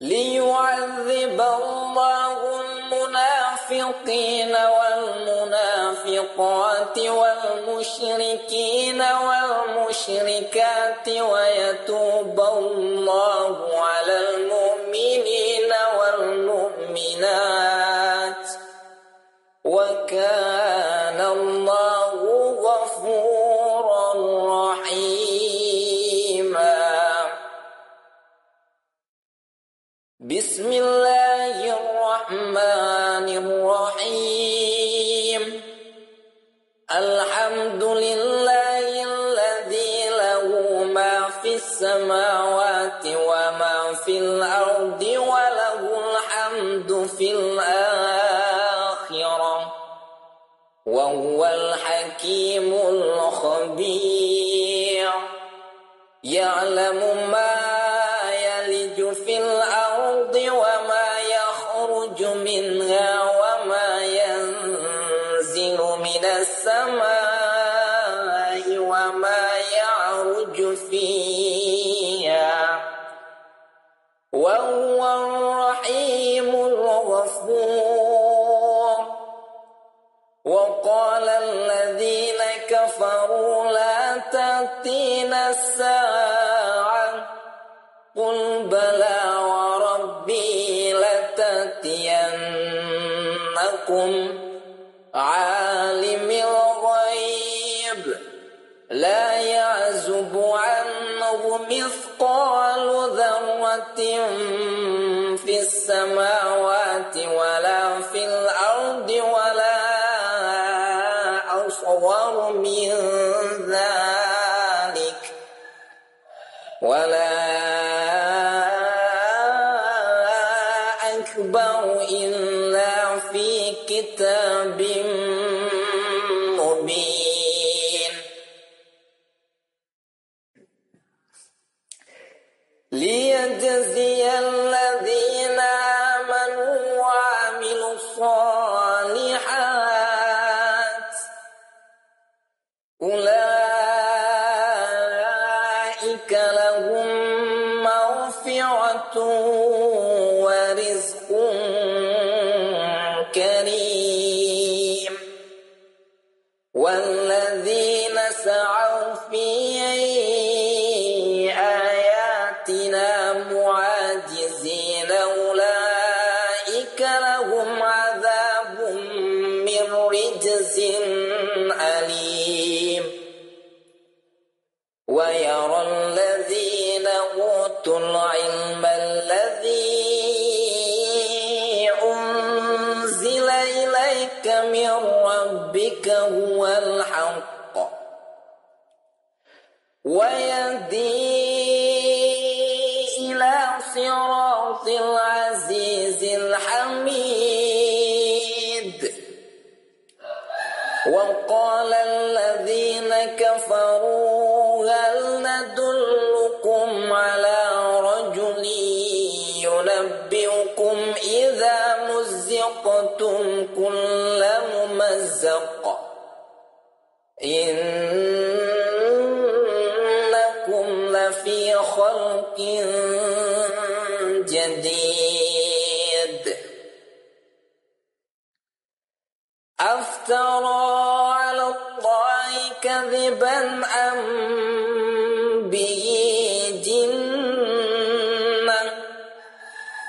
ليعذب الله المنافقين والمنافقات والمشركين والمشركات ويتوب الله الحكيم الخبير يعلم ما الساعة. قل بلى وربي لتأتينكم عالم الغيب. لا يعزب عنه مثقال ذرة في السماوات ولا 个我 جديد. أفترى على الله كذبا أم به جنة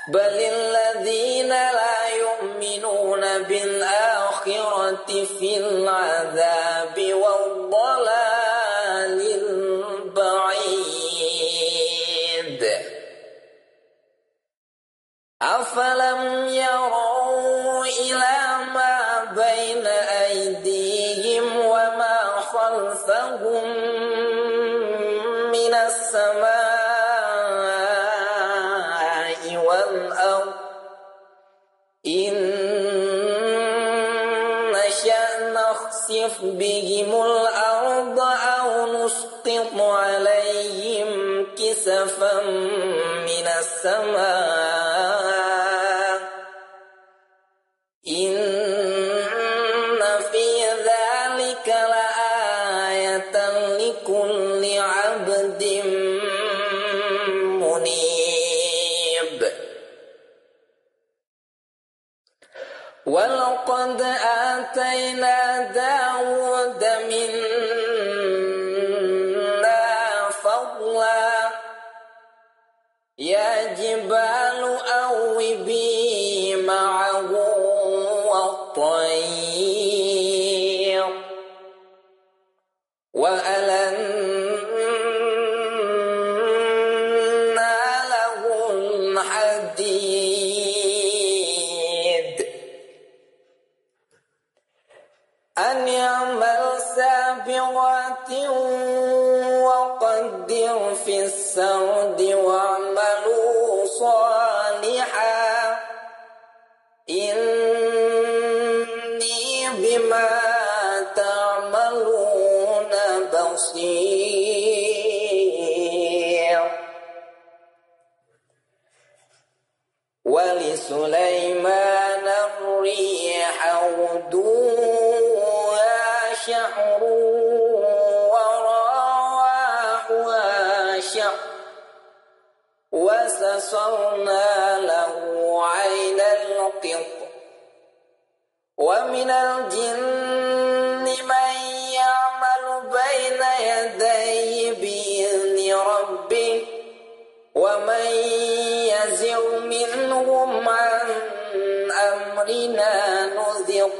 بل الذين لا يؤمنون بالآخرة في العذاب أفلم يروا إلى ما بين أيديهم وما خلفهم من السماء والأرض. إن نشأ نخسف بهم الأرض أو نسقط عليهم كسفا من السماء.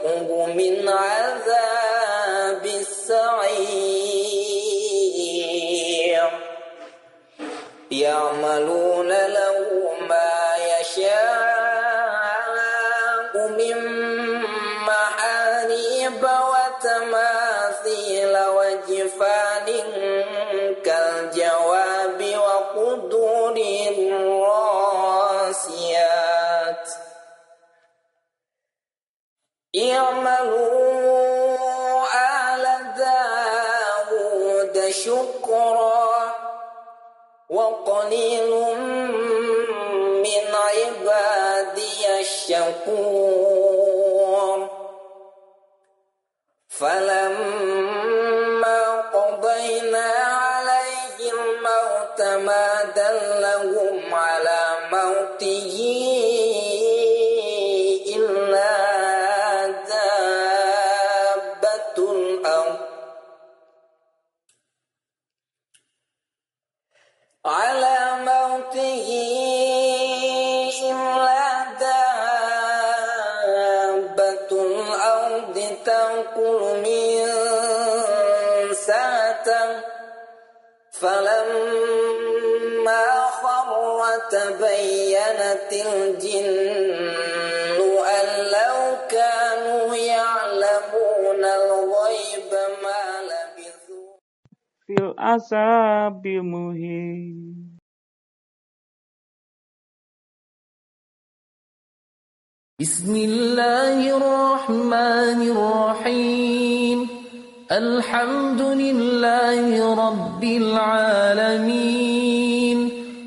نذقه من عذاب السعير الجن أن لو كانوا يعلمون الغيب ما لبثوا. في العذاب المهين بسم الله الرحمن الرحيم. الحمد لله رب العالمين.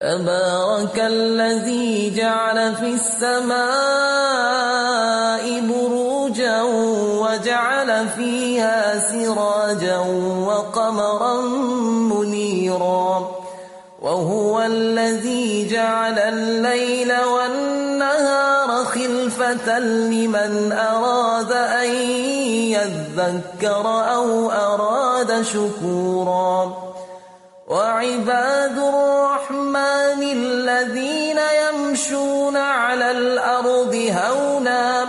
تبارك الذي جعل في السماء بروجا وجعل فيها سراجا وقمرا منيرا. وهو الذي جعل الليل والنهار خلفة لمن أراد أن يذكر أو أراد شكورا. وعباد الرحمن الذين يمشون على الأرض هونا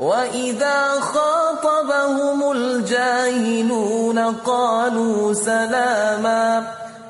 وإذا خاطبهم الجاهلون قالوا سلاما.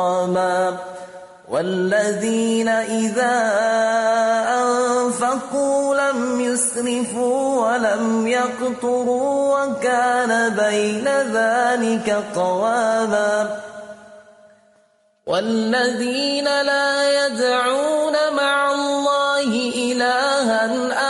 ومقاما والذين إذا أنفقوا لم يسرفوا ولم يقتروا وكان بين ذلك قواما والذين لا يدعون مع الله إلها آخر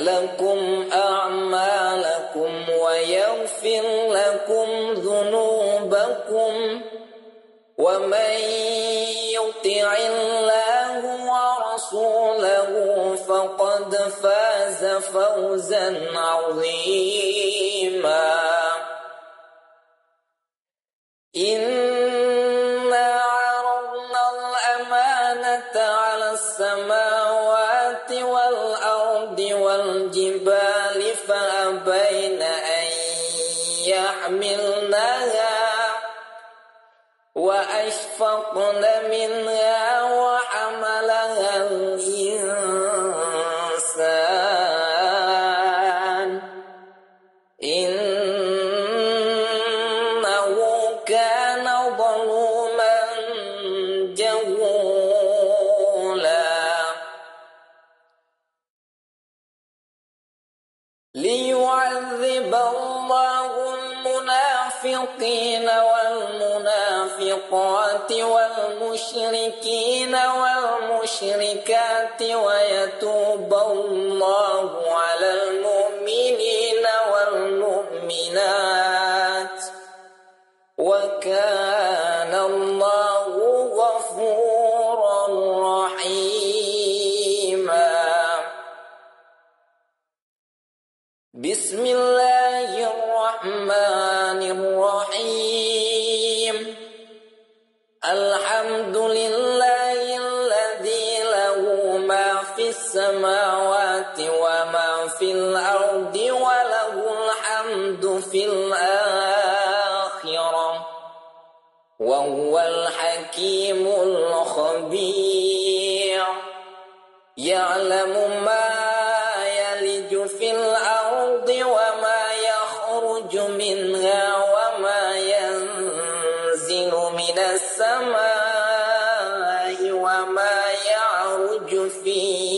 لكم أعمالكم ويغفر لكم ذنوبكم ومن يطع الله ورسوله فقد فاز فوزا عظيما. إنا وأشفقن منها وحملها الإنسان. إنه كان ظلوما جهولا. ليعذب الله المنافقين والمنافقات والمشركين والمشركات ويتوب الله على المؤمنين والمؤمنات وكان الله غفورا رحيما. بسم الله الحكيم الخبير. يعلم ما يلج في الأرض وما يخرج منها وما ينزل من السماء وما يعرج فيها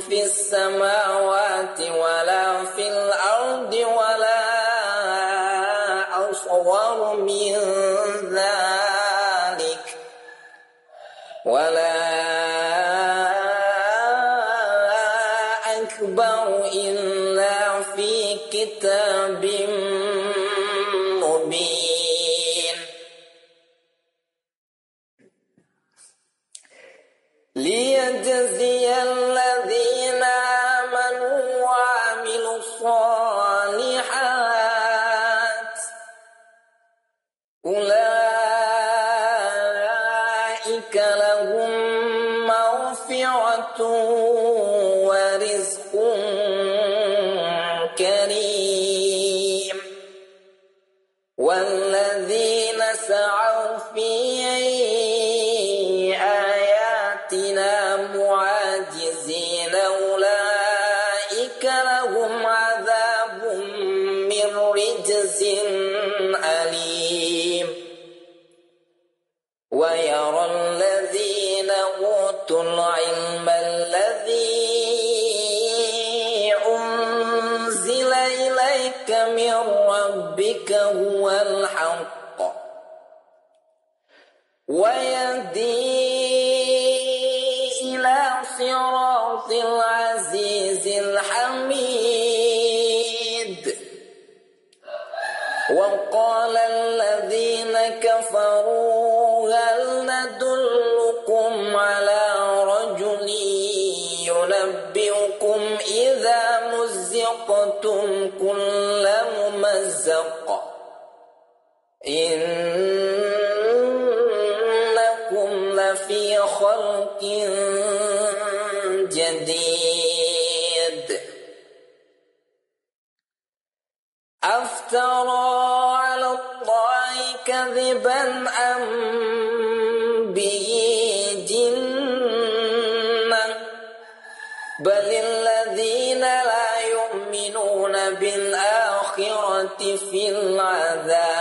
في السماوات ولا جديد. أفترى على الله كذبا أم به جنة؟ بل الذين لا يؤمنون بالآخرة في العذاب.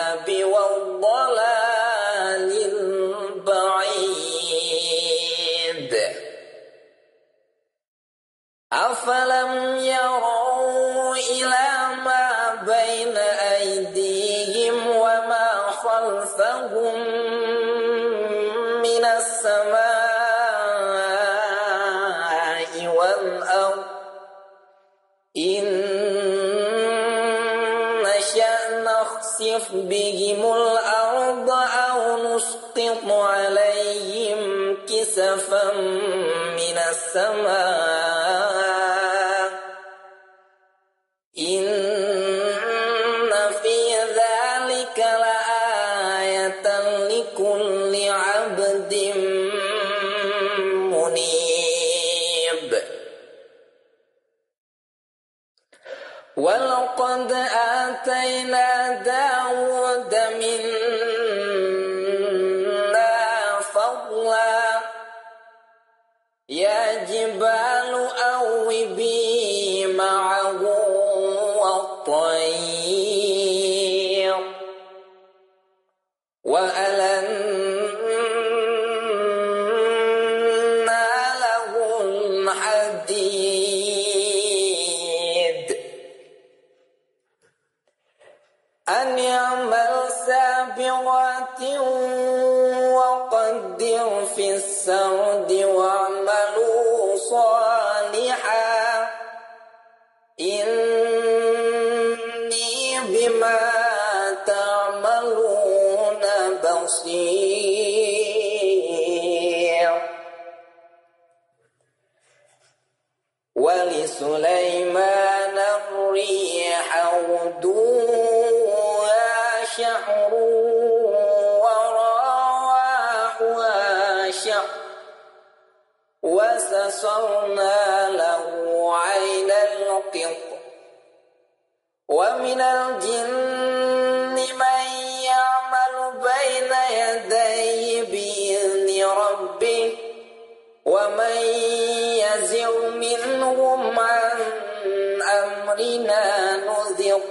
أفلم يروا إلى ما بين أيديهم وما خلفهم من السماء والأرض. إن نشأ نخسف بهم الأرض أو نسقط عليهم كسفا من السماء.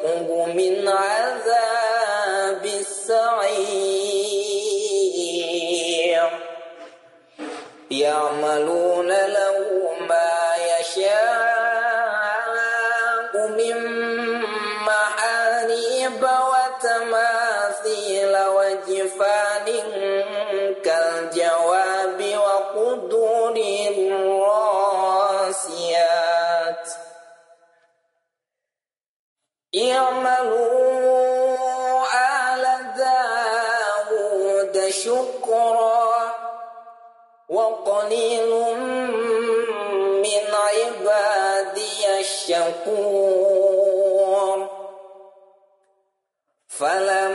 نذقه من عذاب السعير. يعملون له فلما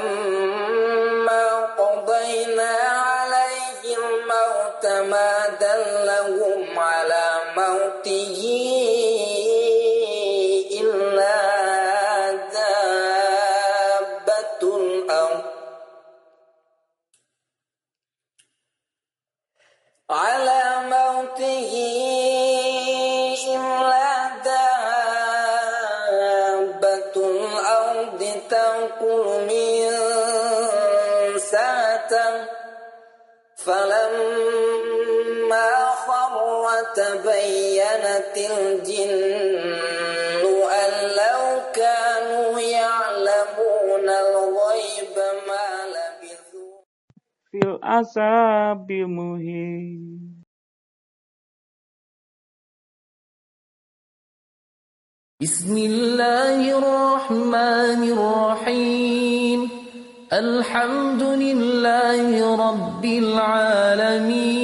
الجن أن لو كانوا يعلمون الغيب ما لبثوا في العذاب المهين بسم الله الرحمن الرحيم. الحمد لله رب العالمين.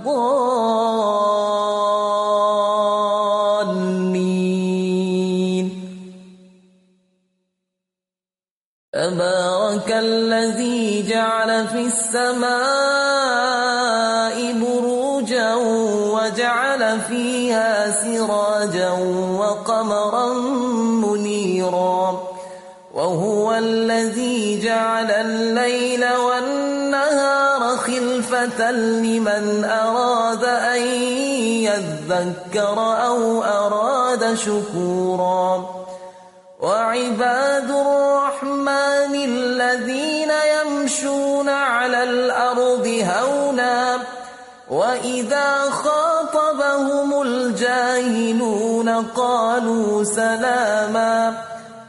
الضالين. تبارك الذي جعل في السماء بروجا وجعل فيها سراجا وقمرا منيرا. وهو الذي جعل الليل والنهار لمن أراد أن يذكر أو أراد شكورا. وعباد الرحمن الذين يمشون على الأرض هونا وإذا خاطبهم الجاهلون قالوا سلاما.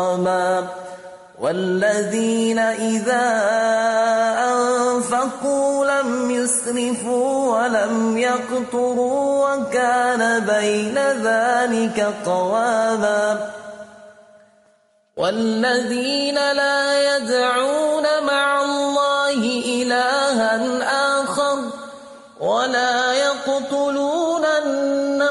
ومقاما والذين إذا أنفقوا لم يسرفوا ولم يقتروا وكان بين ذلك قواما والذين لا يدعون مع الله إلها آخر ولا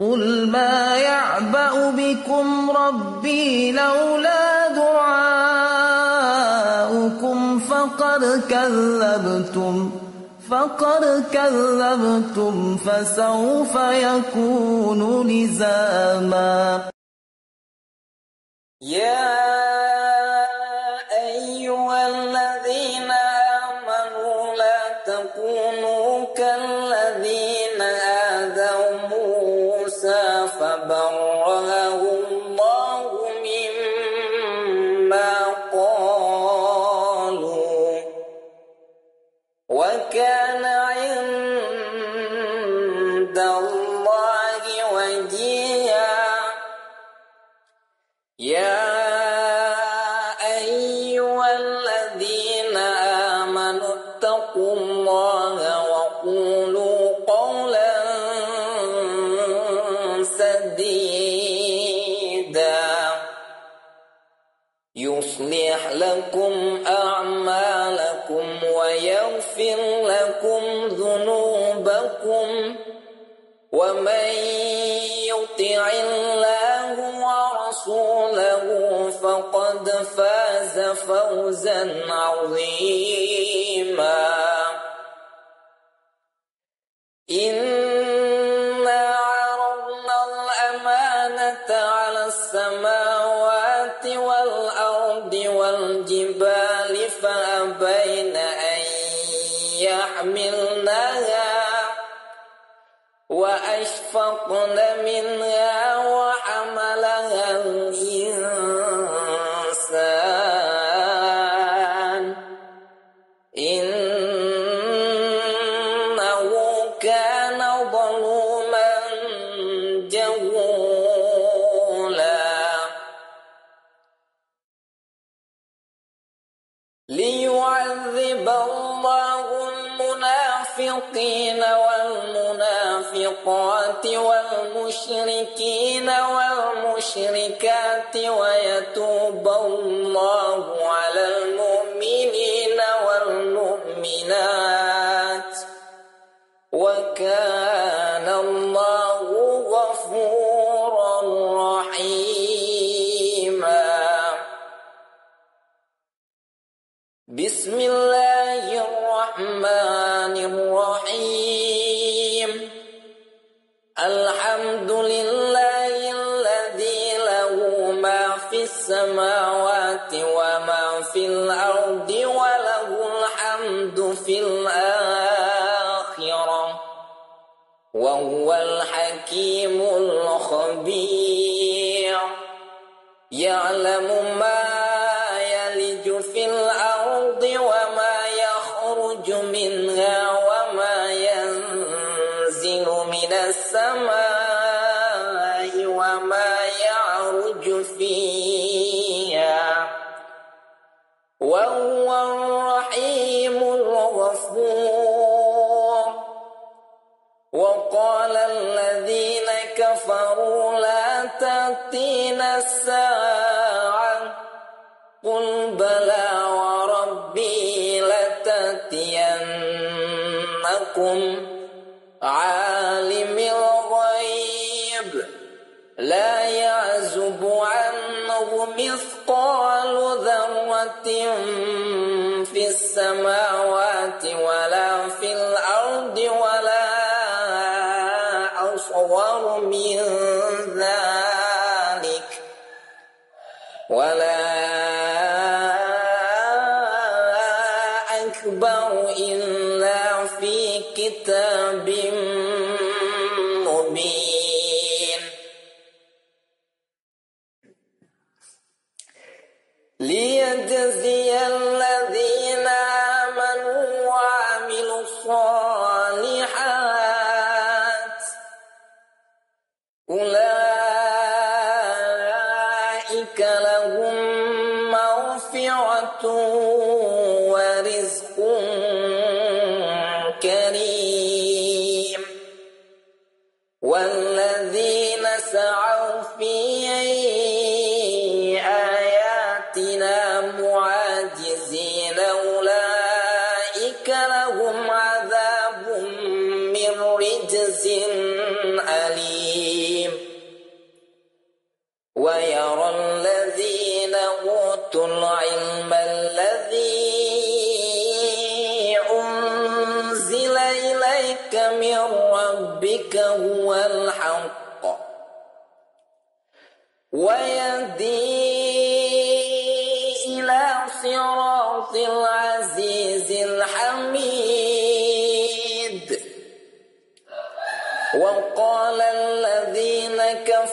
قل ما يعبأ بكم ربي لولا دعاؤكم فقد كذبتم فقد كذبتم فسوف يكون لزاما يا لكم أعمالكم ويغفر لكم ذنوبكم ومن يطع الله ورسوله فقد فاز فوزا عظيما إنا وأشفقن منها وحملها الإنسان. إنه كان ظلوما جهولا. ليعذب الله المنافقين وَ والموبقات والمشركين والمشركات ويتوب الله على المؤمنين. الحكيم الخبير. يعلم ما مثقال ذرة في السماوات ولا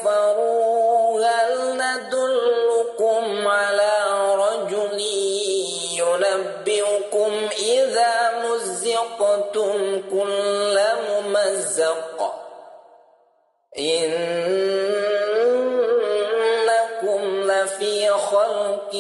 كفروا هل ندلكم على رجل ينبئكم إذا مزقتم كل ممزق إنكم لفي خلق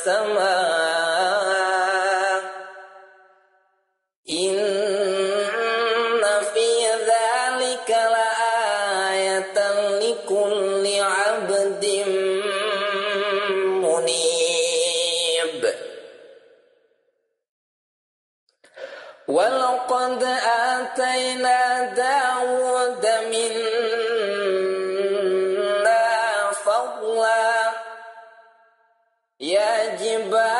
السماء يا جبال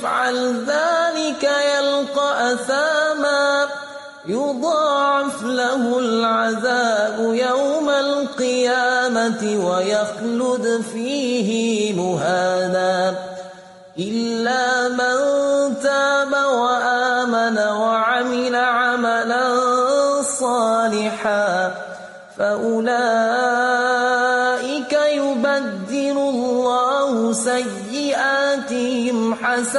يفعل ذلك يلقى أثاما يضاعف له العذاب يوم القيامة ويخلد فيه مهانا إلا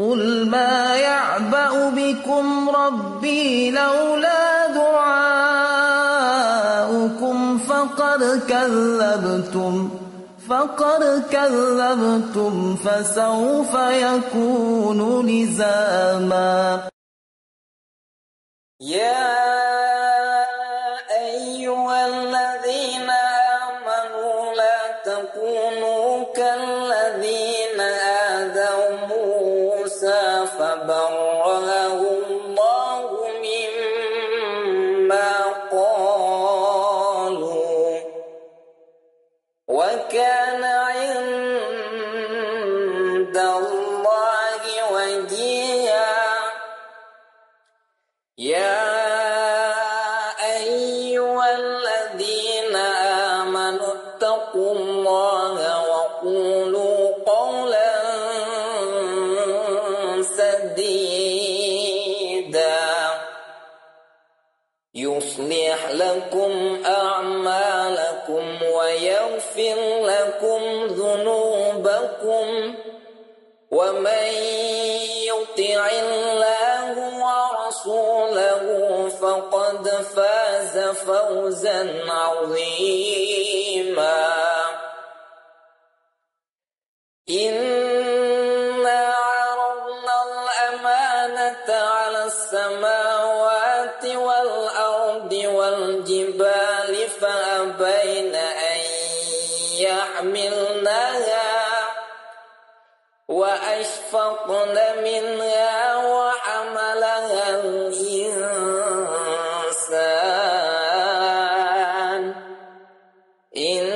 قل ما يعبأ بكم ربي لولا دعاؤكم فقد كذبتم فقد كذبتم فسوف يكون لزاما يا ويغفر لكم ذنوبكم ومن يطع الله ورسوله فقد فاز فوزا عظيما. إنا وأشفقن منها وحملها الإنسان. إن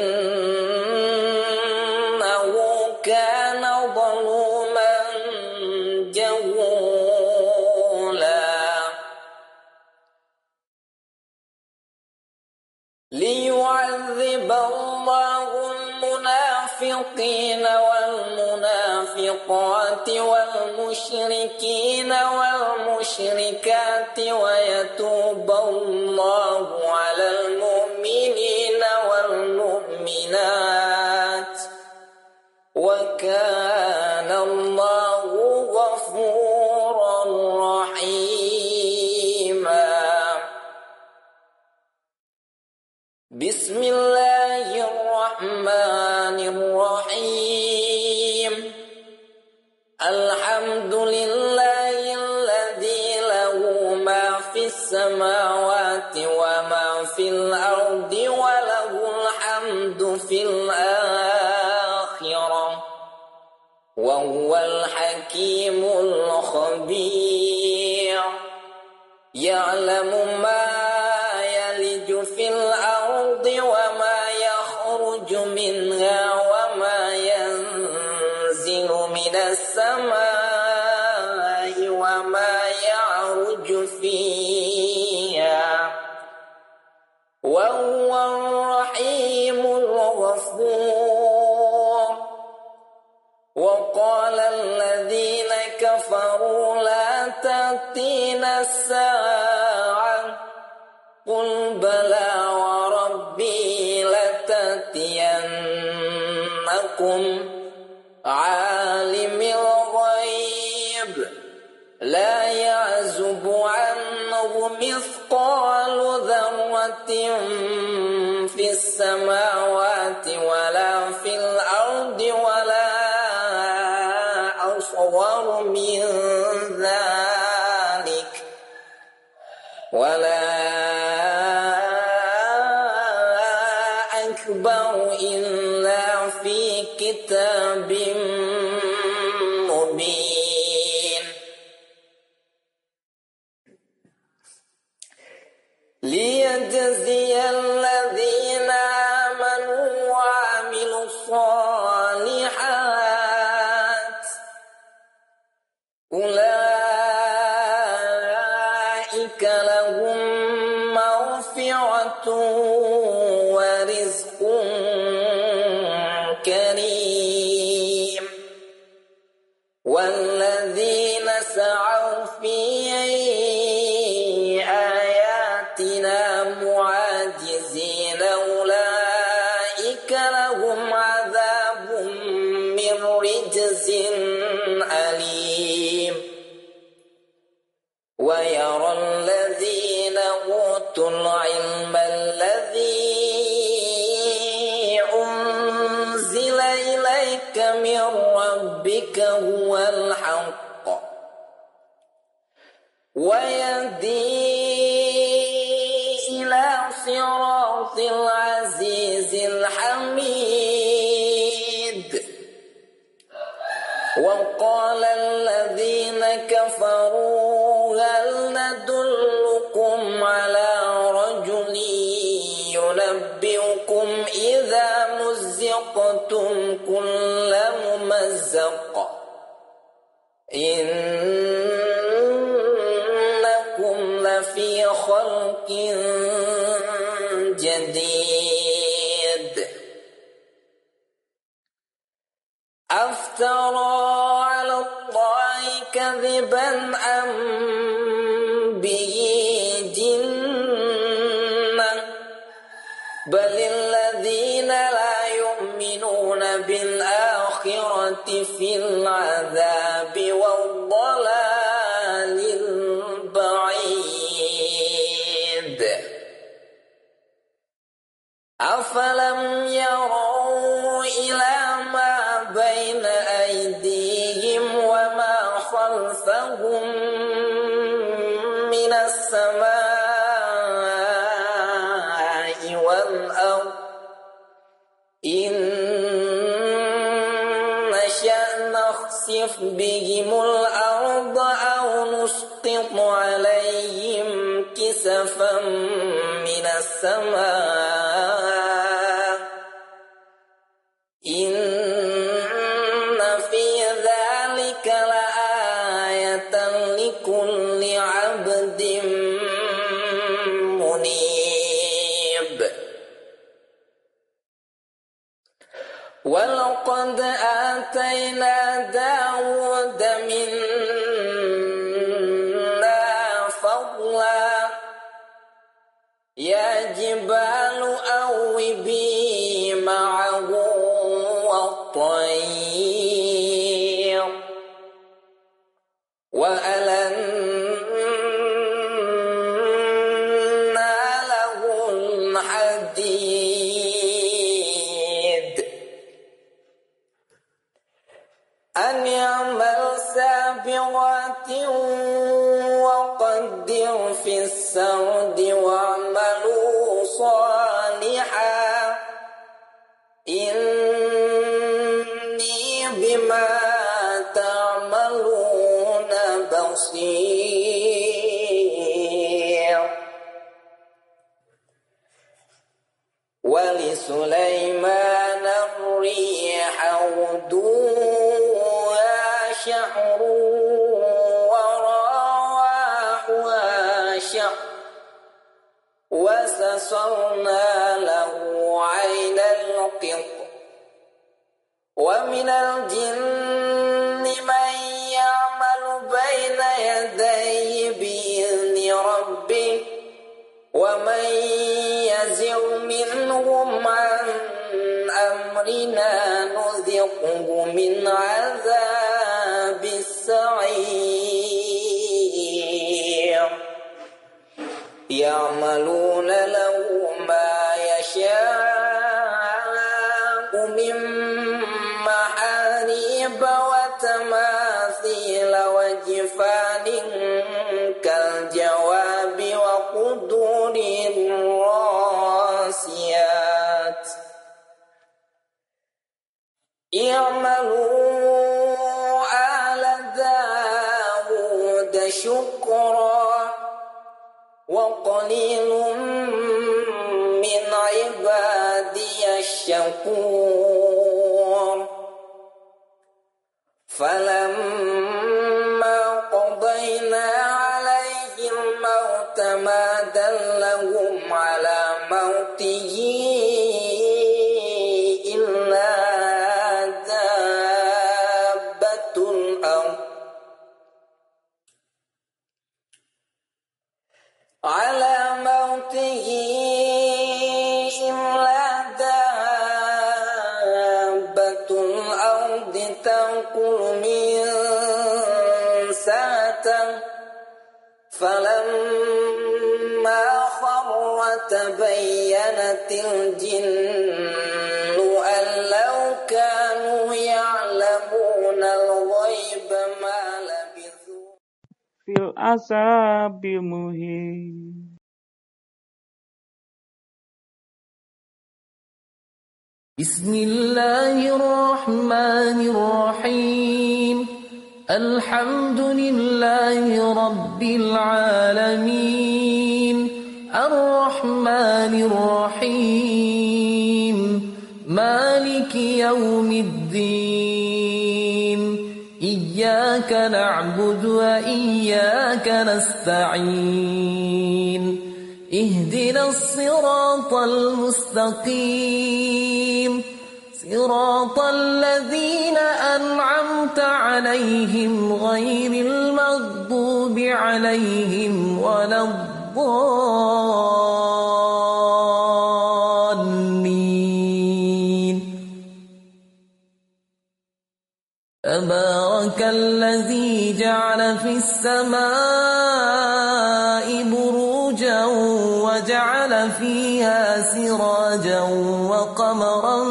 وقمرا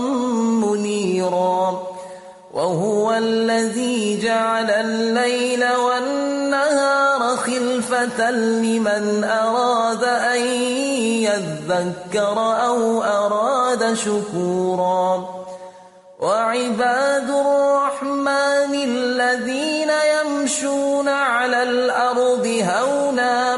منيرا وهو الذي جعل الليل والنهار خلفة لمن أراد أن يذكر أو أراد شكورا وعباد الرحمن الذين يمشون على الأرض هونا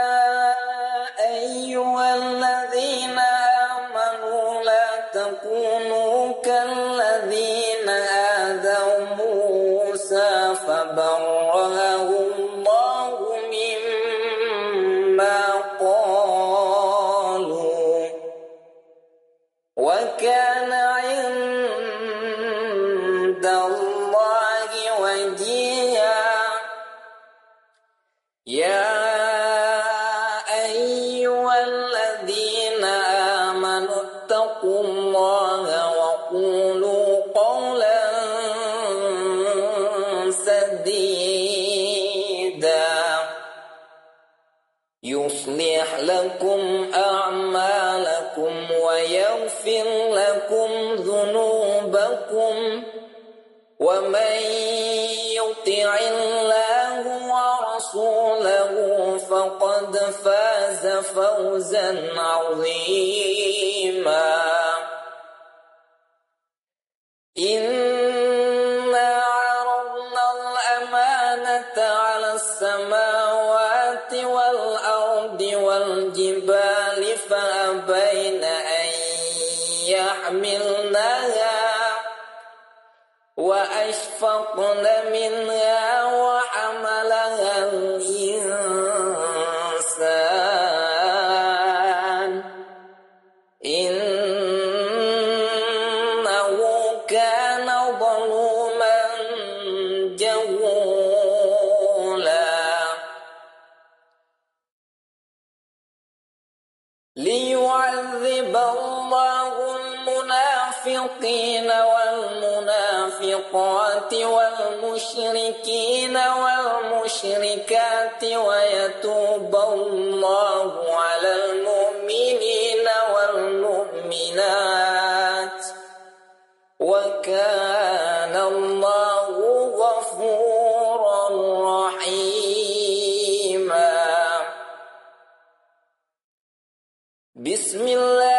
لكم أعمالكم ويغفر لكم ذنوبكم ومن يطع الله ورسوله فقد فاز فوزا عظيما. إنا وأشفقن منها وحملها الإنسان. إنه كان ظلوما جهولا. ليعذب الله المنافقين والمشرقات والمشركين والمشركات ويتوب الله على المؤمنين والمؤمنات وكان الله غفورا رحيما. بسم الله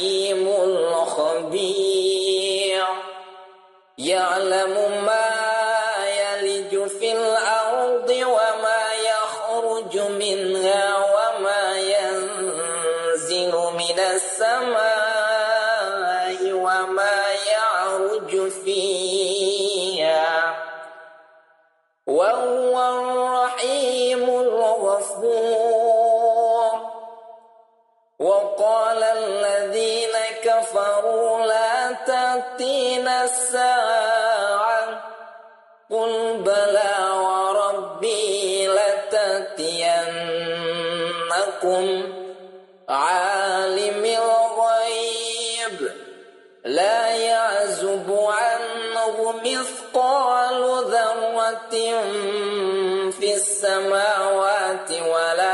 الحكيم الخبير. يعلم ما في السماوات ولا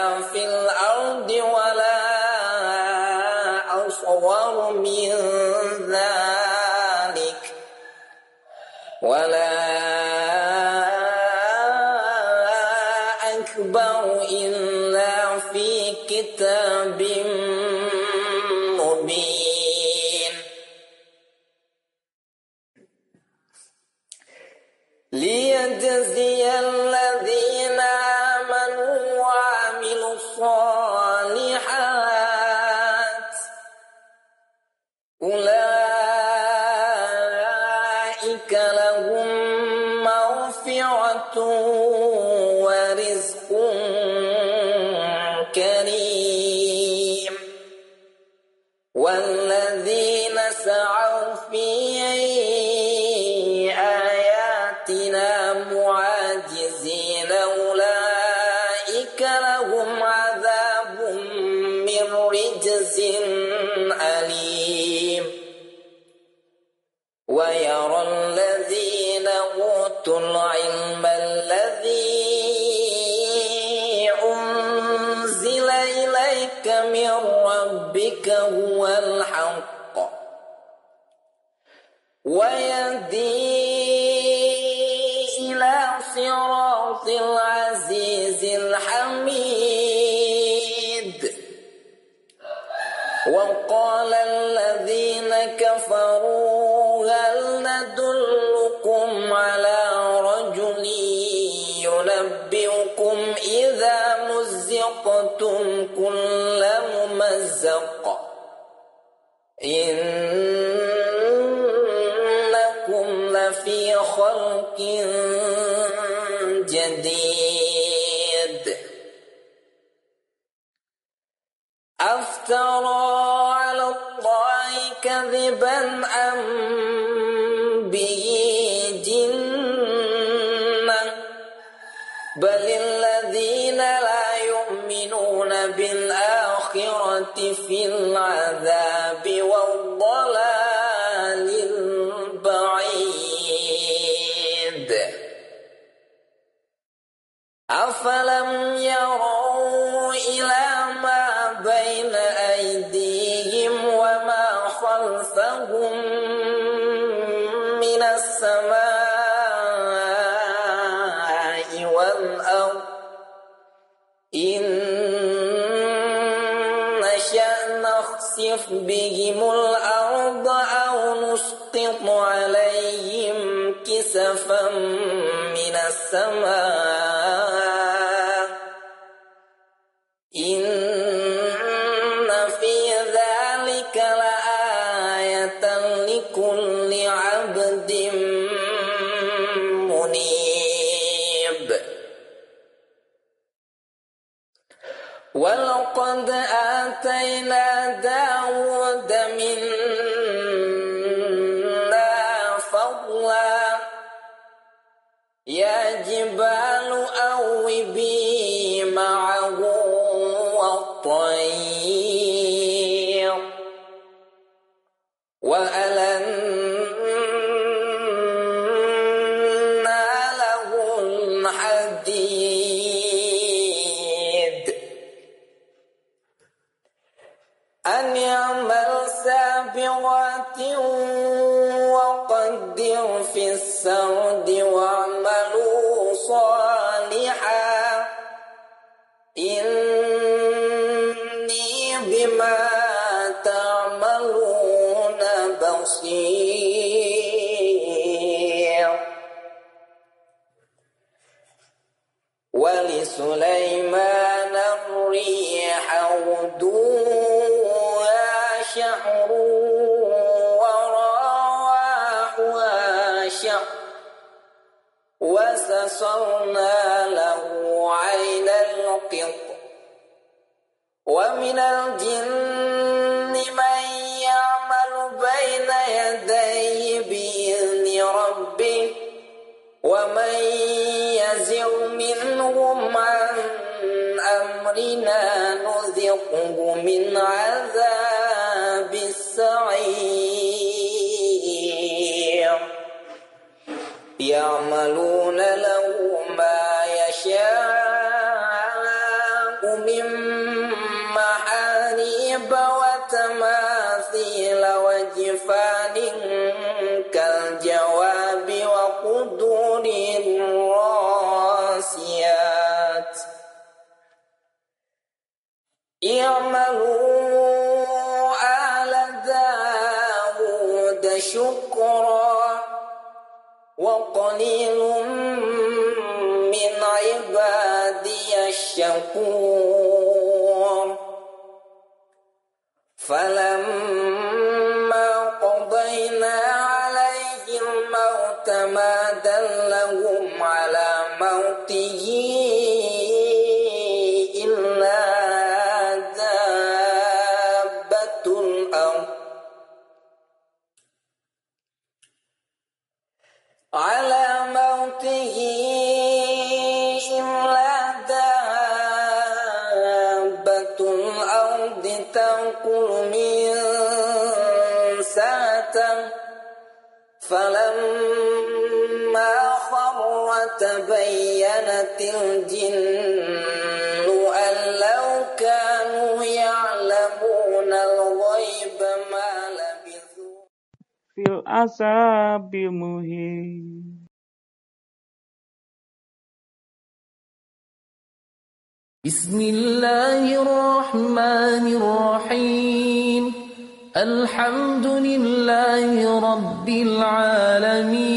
ملكه افترى على الله كذبا أم به جنة؟ بل الذين لا يؤمنون بالآخرة في العالم السماء نذقه من عذاب السعير. يعملون له فلما الجن أن لو كانوا يعلمون الغيب ما لبثوا. في العذاب المهين بسم الله الرحمن الرحيم. الحمد لله رب العالمين.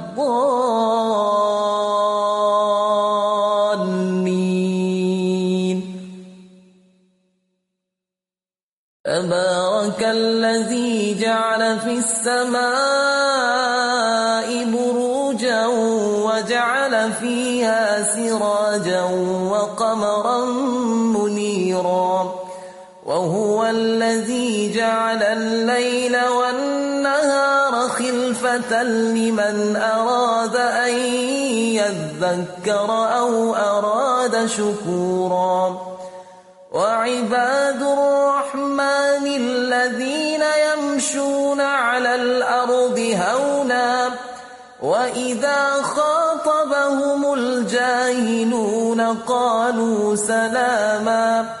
الضالين. تبارك الذي جعل في السماء بروجا وجعل فيها سراجا وقمرا منيرا. وهو الذي جعل الليل والنهار لمن أراد أن يذكر أو أراد شكورا. وعباد الرحمن الذين يمشون على الأرض هونا وإذا خاطبهم الجاهلون قالوا سلاما.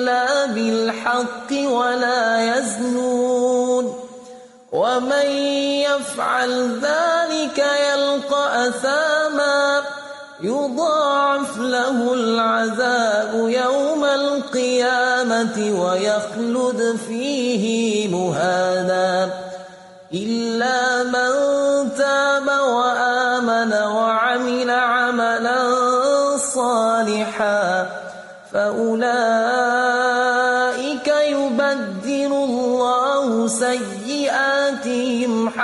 بالحق ولا يزنون ومن يفعل ذلك يلقى أثاما يضاعف له العذاب يوم القيامة ويخلد فيه مهانا إلا من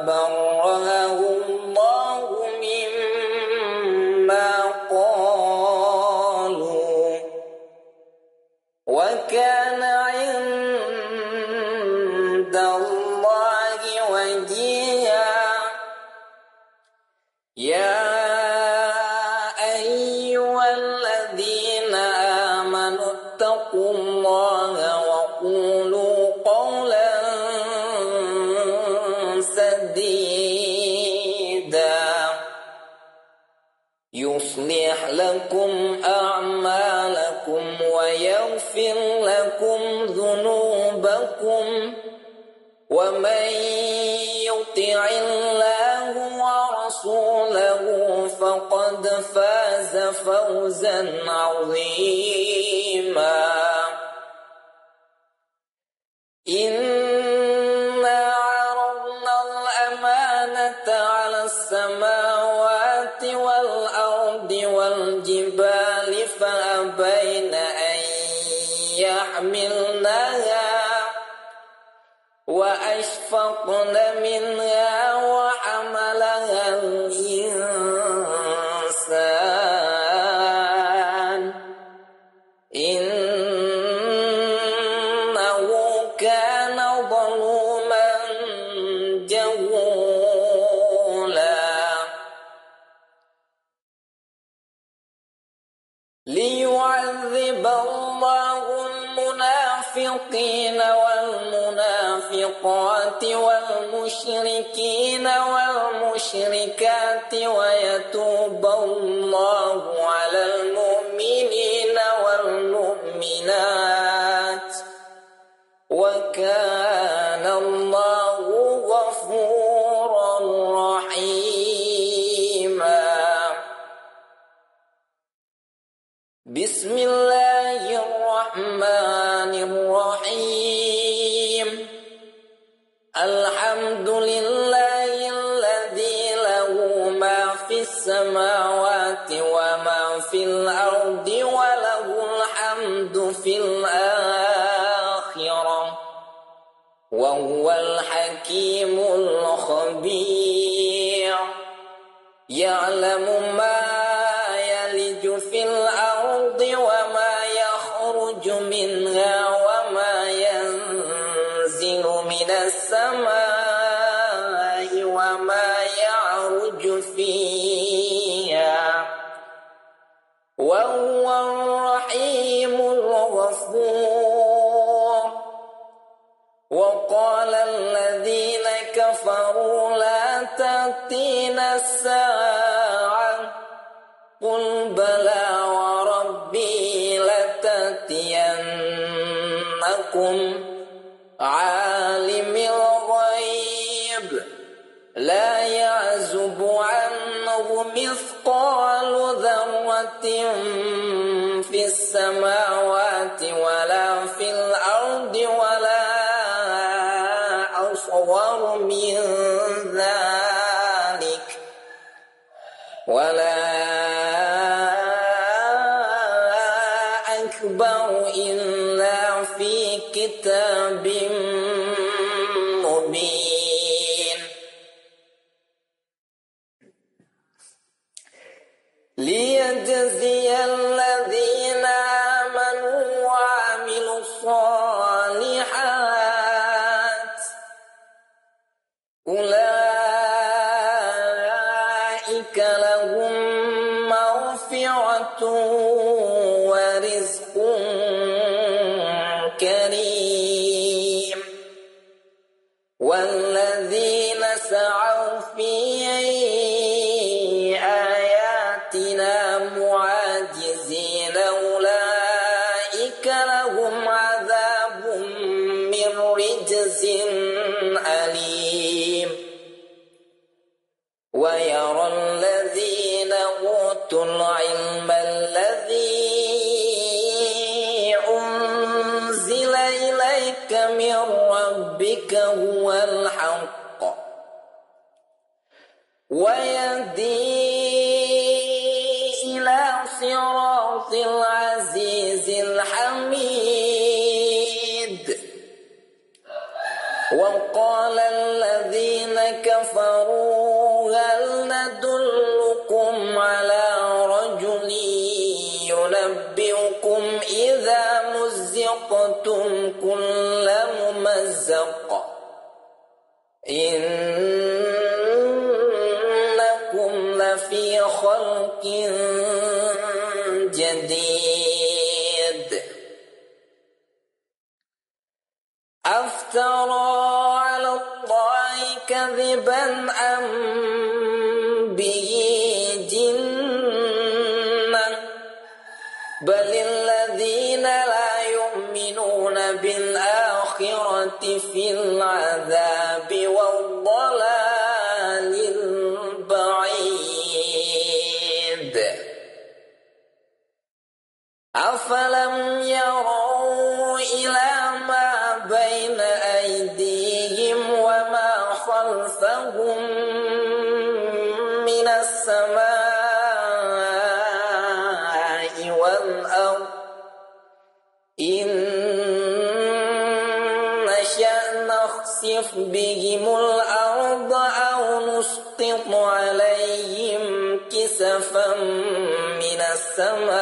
موسى لكم أعمالكم ويغفر لكم ذنوبكم ومن يطع الله ورسوله فقد فاز فوزا عظيما. وأشفقن منها والمنافقات والمشركين والمشركات ويتوب الله الحكيم الخبير يعلم ما مثقال ذرة في السماوات السماء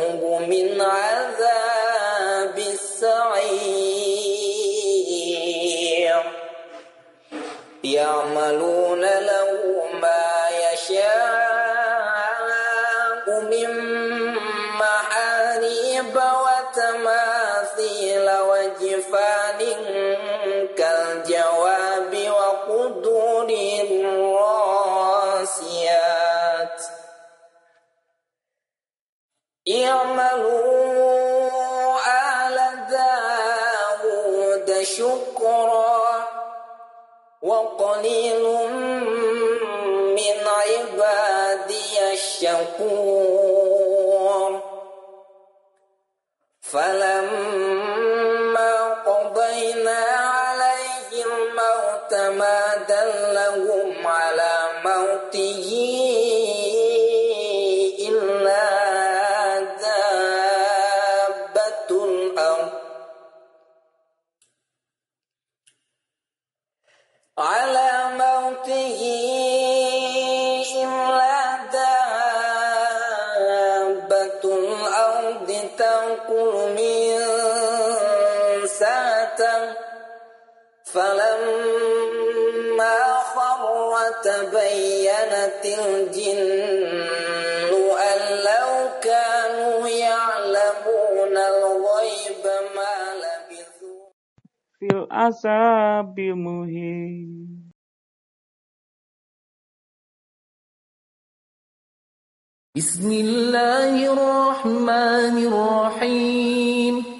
نذقه من عذاب السعير. يعملون له فلما فلما خر تبينت الجن أن لو كانوا يعلمون الغيب ما لبثوا في العذاب المهين بسم الله الرحمن الرحيم.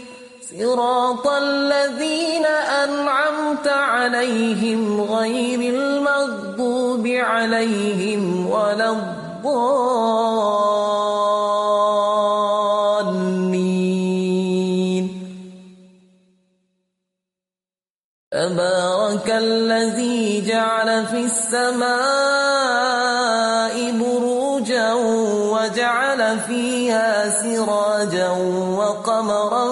صراط الذين أنعمت عليهم غير المغضوب عليهم ولا الضالين. تبارك الذي جعل في السماء بروجا وجعل فيها سراجا وقمرا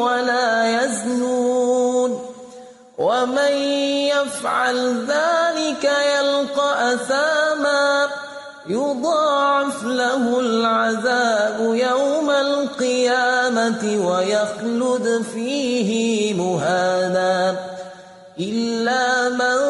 ولا يزنون ومن يفعل ذلك يلقى أثاما يضاعف له العذاب يوم القيامة ويخلد فيه مهانا إلا من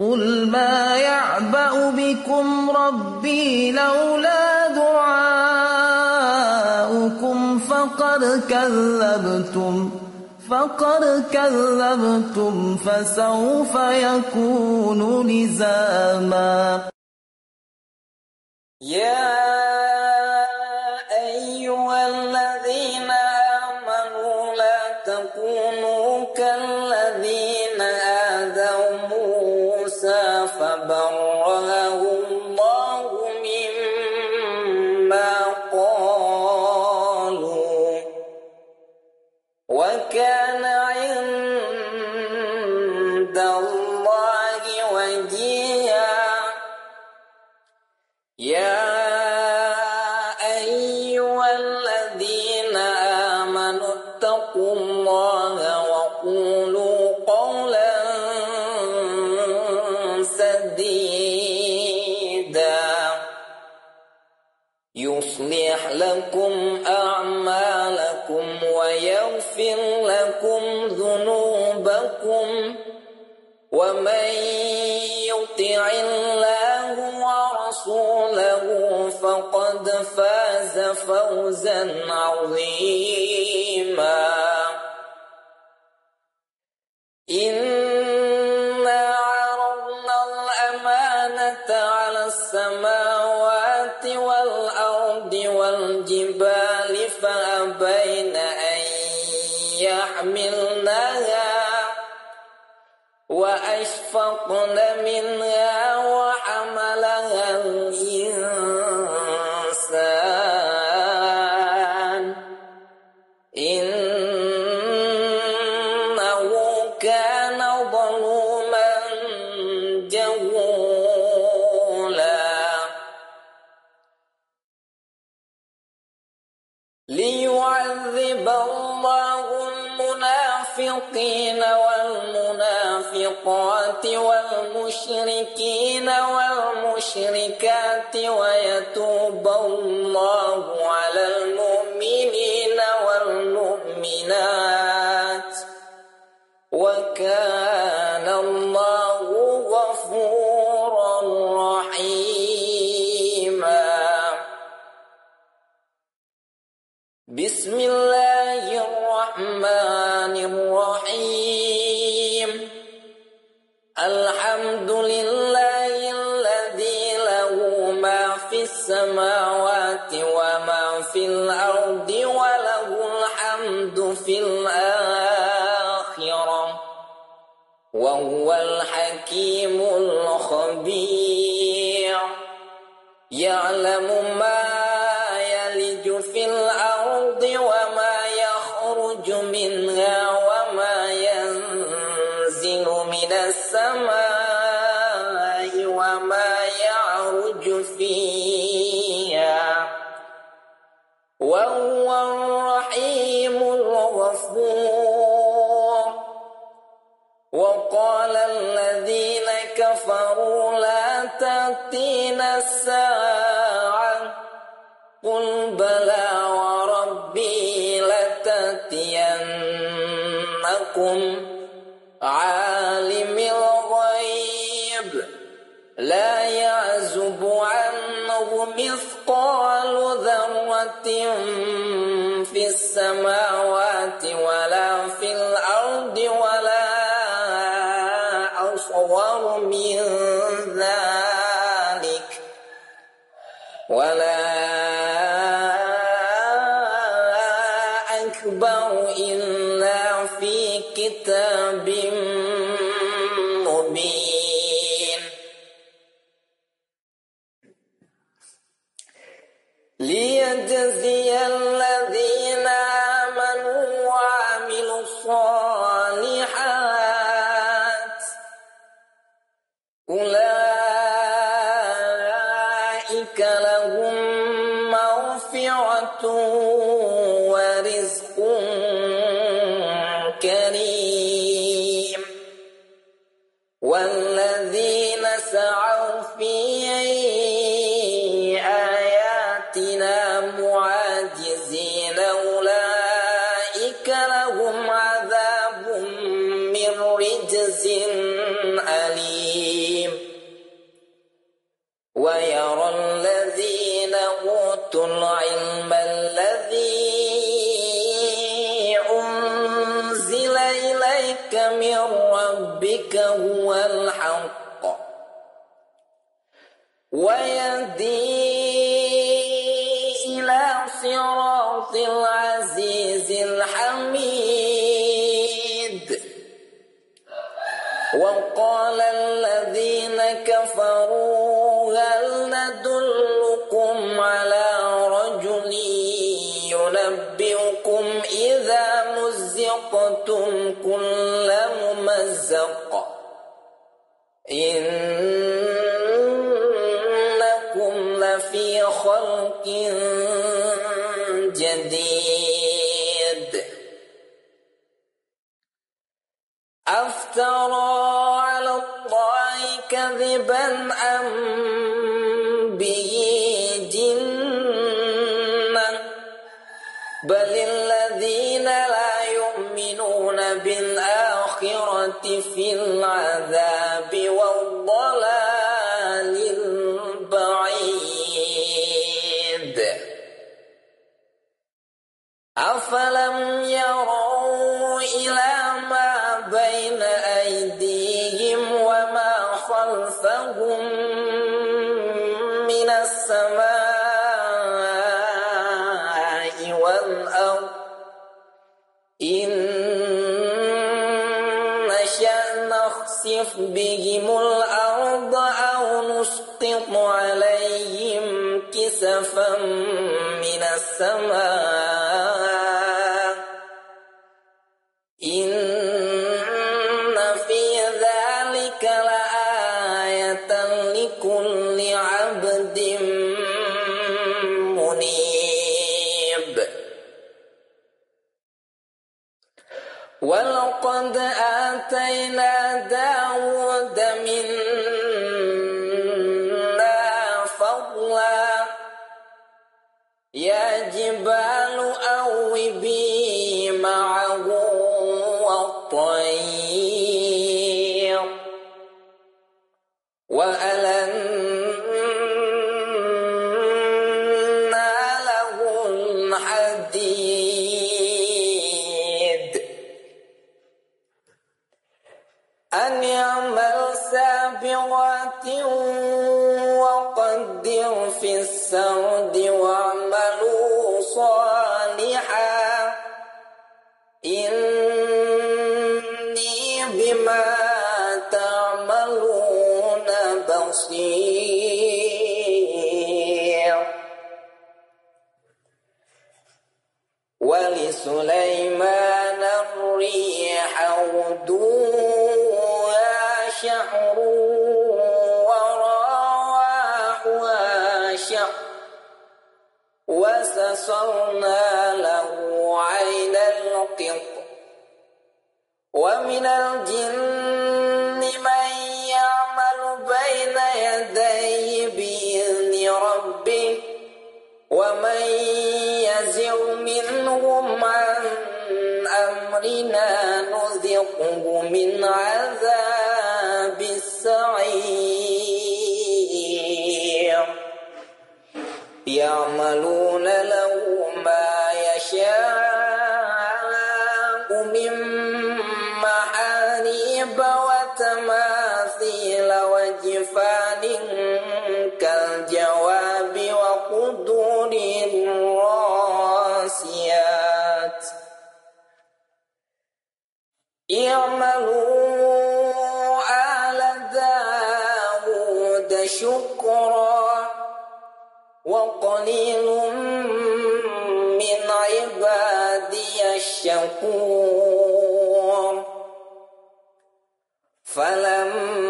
قل ما يعبأ بكم ربي لولا دعاؤكم فقد كذبتم فقد كذبتم فسوف يكون لزاما يا لكم أعمالكم ويغفر لكم ذنوبكم ومن يطع الله ورسوله فقد فاز فوزا عظيما. إنا وأشفقن منها وحملها الإنسان. إنه كان ظلوما جهولا. ليعذب الله المنافقين والمنافقات والمشركين والمشركات ويتوب الله. الحكيم الخبير. يعلم ما الساعة. قل بلى وربي لتأتينكم عالم الغيب. لا يعزب عنه مثقال ذرة في السماوات ولا أولئك لهم مغفرة في العذاب والضلال البعيد. أفلم السماء نذقه من عذاب السعير. يعملون له فلما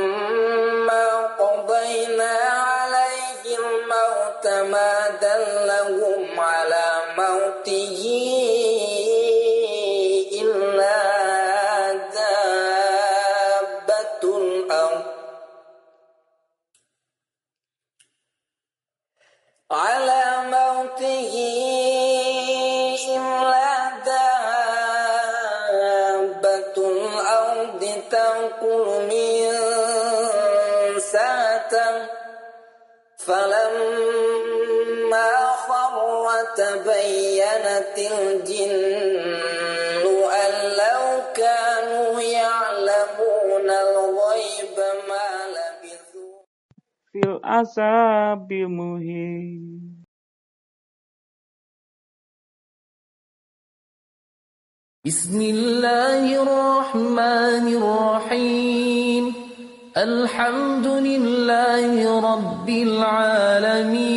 الجن أن لو كانوا يعلمون الغيب ما لبثوا في العذاب المهين بسم الله الرحمن الرحيم. الحمد لله رب العالمين.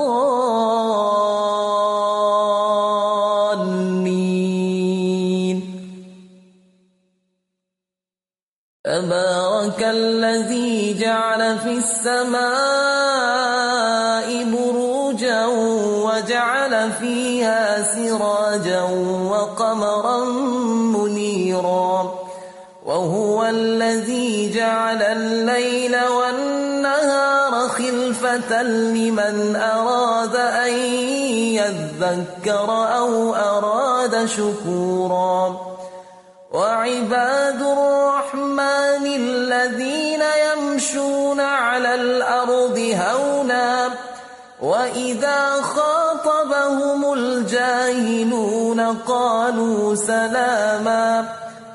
الضالين. تبارك الذي جعل في السماء بروجا وجعل فيها سراجا وقمرا منيرا. وهو الذي جعل الليل والنهار خلفة لمن أراد أن يذكر أو أراد شكورا. وعباد الرحمن الذين يمشون على الأرض هونا وإذا خاطبهم الجاهلون قالوا سلاما.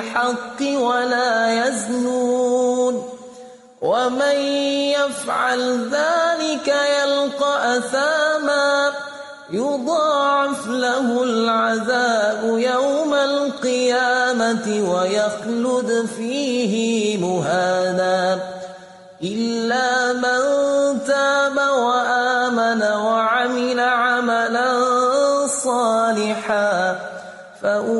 بالحق ولا يزنون ومن يفعل ذلك يلقى أثاما يضاعف له العذاب يوم القيامة ويخلد فيه مهانا إلا من تاب وآمن وعمل عملا صالحا فأولئك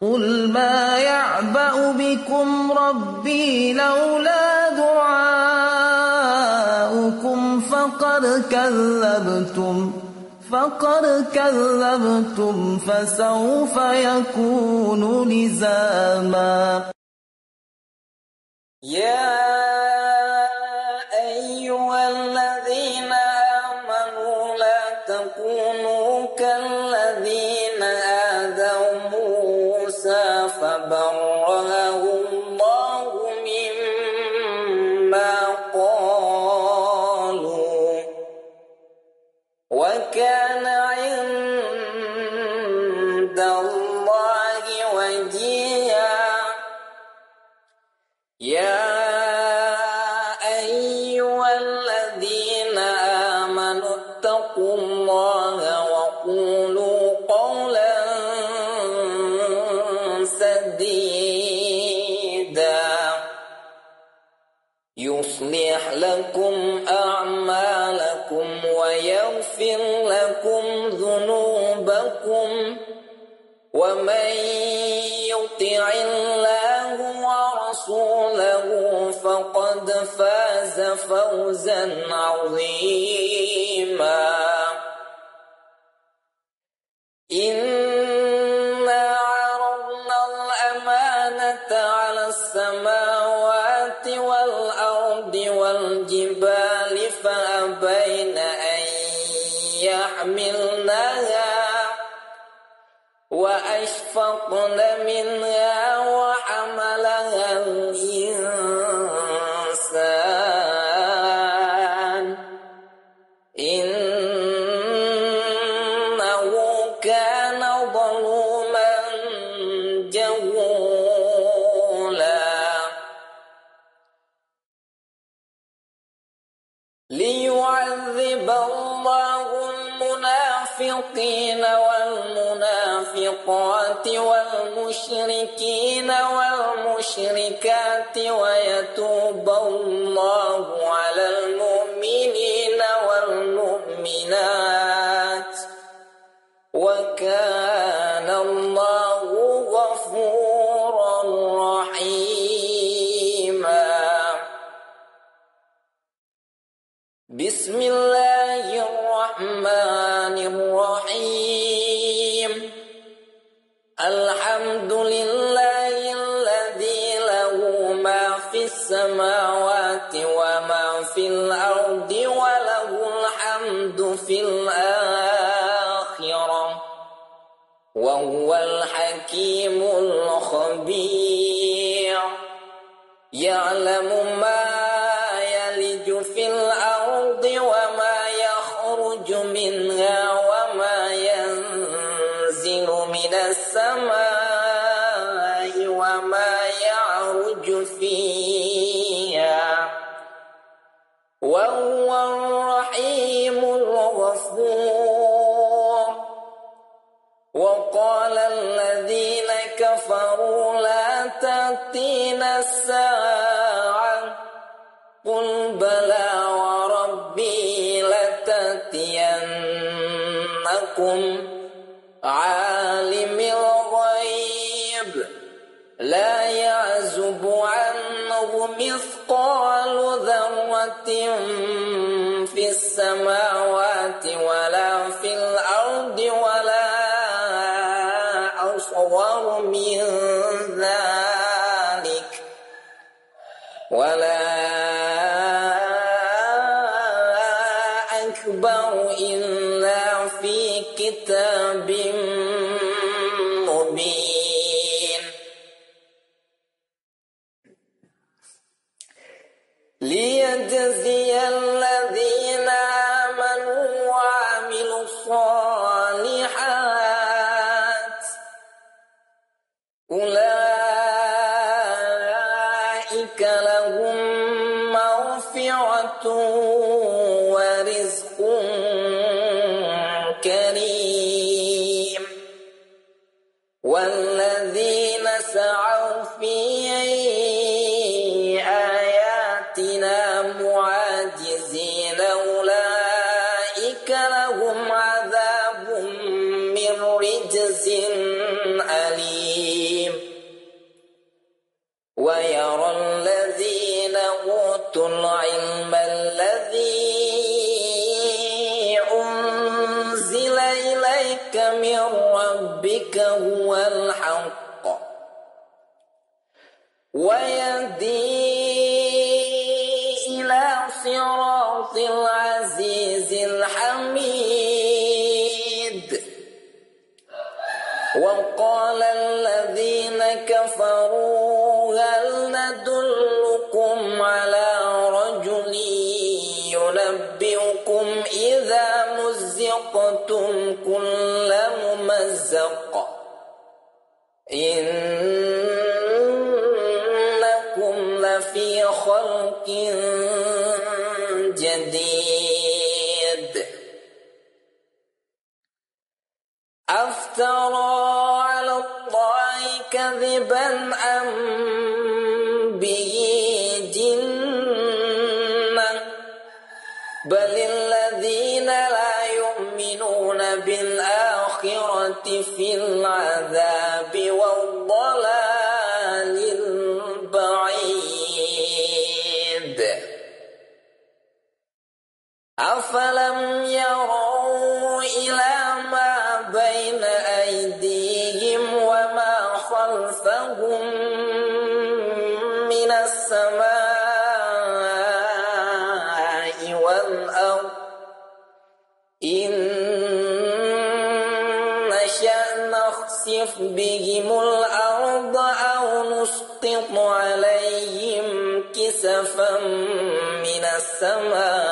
قل ما يعبأ بكم ربي لولا دعاؤكم فقد كذبتم فقد كذبتم فسوف يكون لزاما يا لكم أعمالكم ويغفر لكم ذنوبكم ومن يطع الله ورسوله فقد فاز فوزا عظيما. إنا وأشفقن منها والمنافقات والمشركين والمشركات ويتوب الله الحكيم الخبير. يعلم ما مثقال ذرة في السماوات ولا تلك في العذاب والضلال البعيد. أفلم السماوات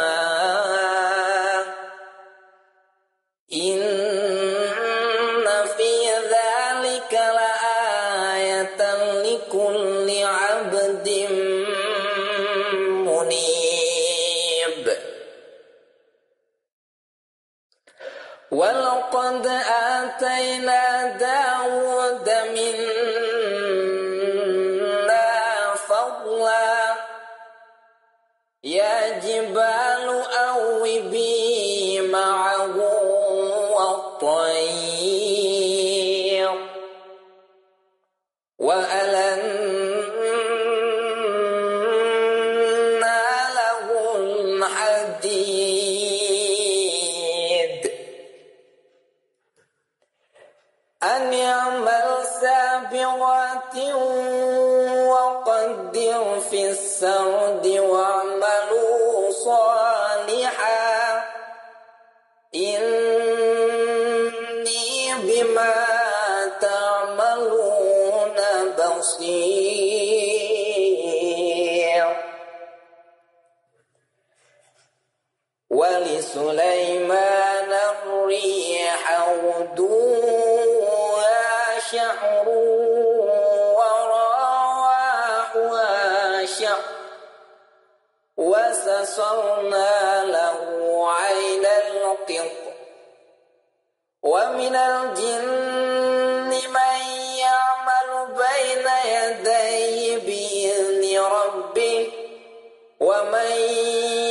ومن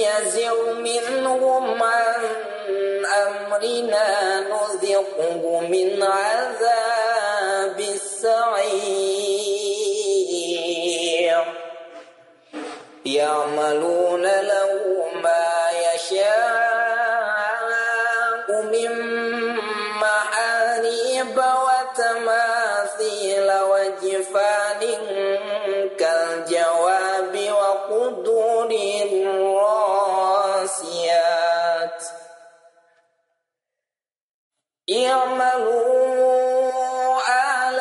يزغ منهم عن أمرنا نذقه من عذاب السعير. يعملون له اعملوا آل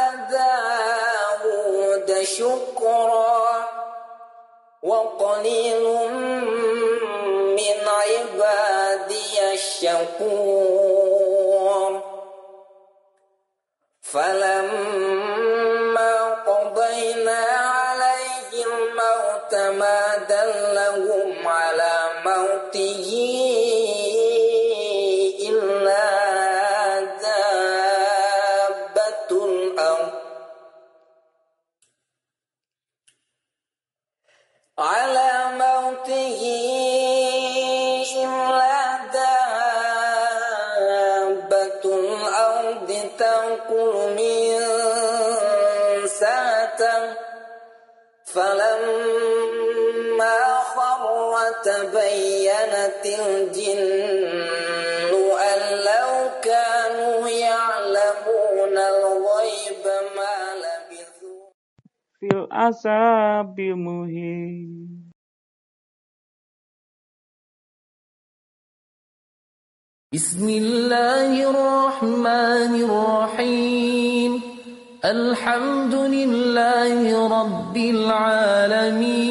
وقليل من عبادي الشكور فلما تبينت الجن أن لو كانوا يعلمون الغيب ما لبثوا. في العذاب المهين بسم الله الرحمن الرحيم. الحمد لله رب العالمين.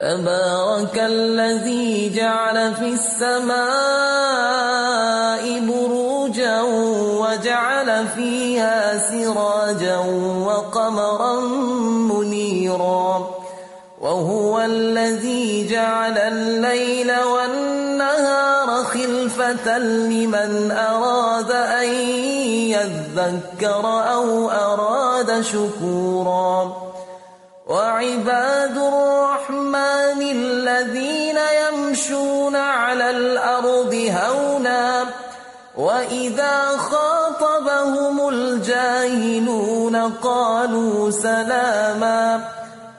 تبارك الذي جعل في السماء بروجا وجعل فيها سراجا وقمرا منيرا. وهو الذي جعل الليل والنهار خلفة لمن أراد أن يذكر أو أراد شكورا. وعباد الرحمن الذين يمشون على الأرض هونا وإذا خاطبهم الجاهلون قالوا سلاما.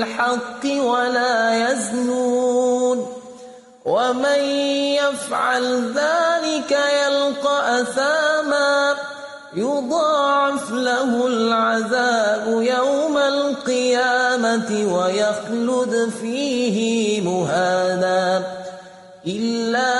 بالحق ولا يزنون ومن يفعل ذلك يلقى أثاما يضاعف له العذاب يوم القيامة ويخلد فيه مهانا إلا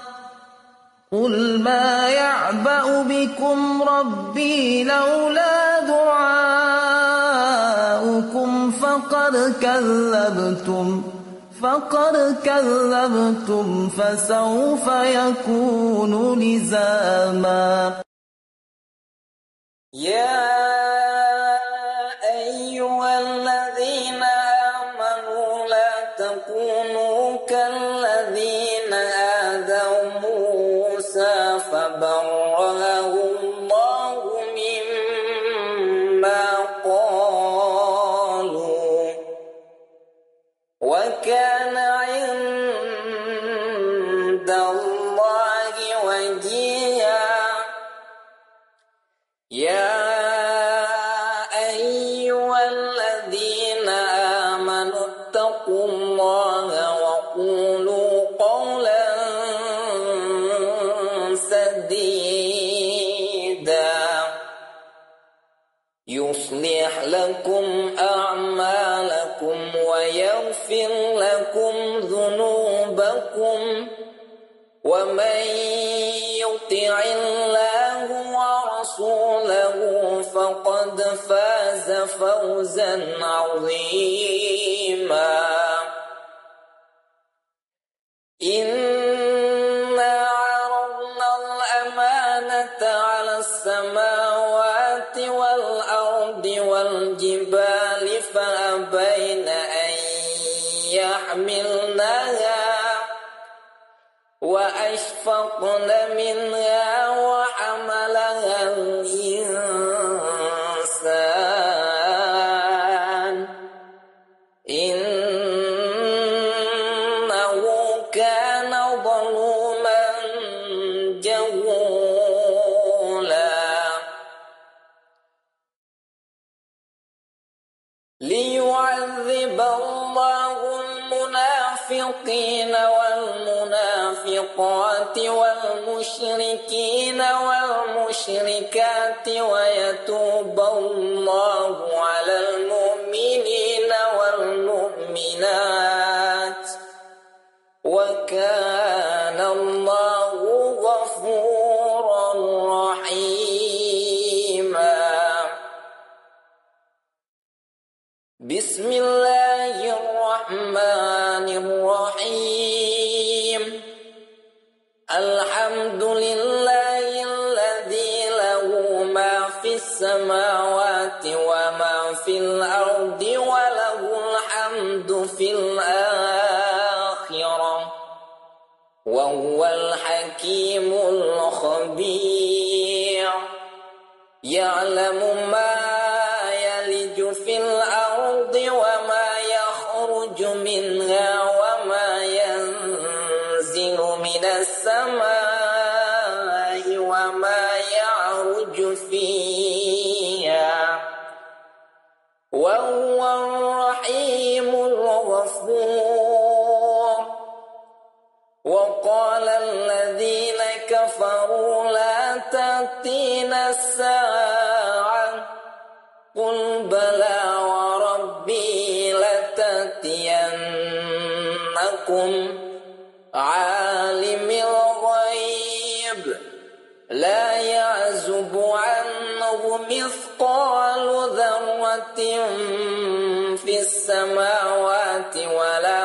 قل ما يعبأ بكم ربي لولا دعاؤكم فقد كذبتم فقد كذبتم فسوف يكون لزاما يا أيها لكم أعمالكم ويغفر لكم ذنوبكم ومن يطع الله ورسوله فقد فاز فوزا عظيما. إنا وأشفقن منها وحملها الإنسان. إنه كان ظلوما جهولا. ليعذب الله المنافقين والمنافقات والمشركين والمشركات ويتوب الله على الأرض وله الحمد في الآخرة. وهو الحكيم الخبير. يعلم ما في السماوات ولا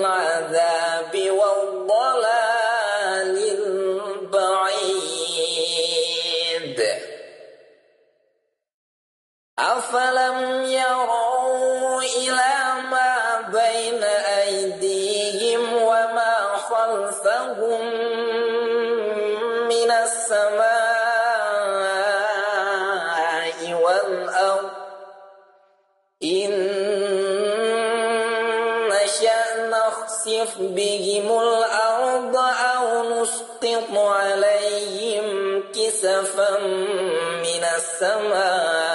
العذاب السماء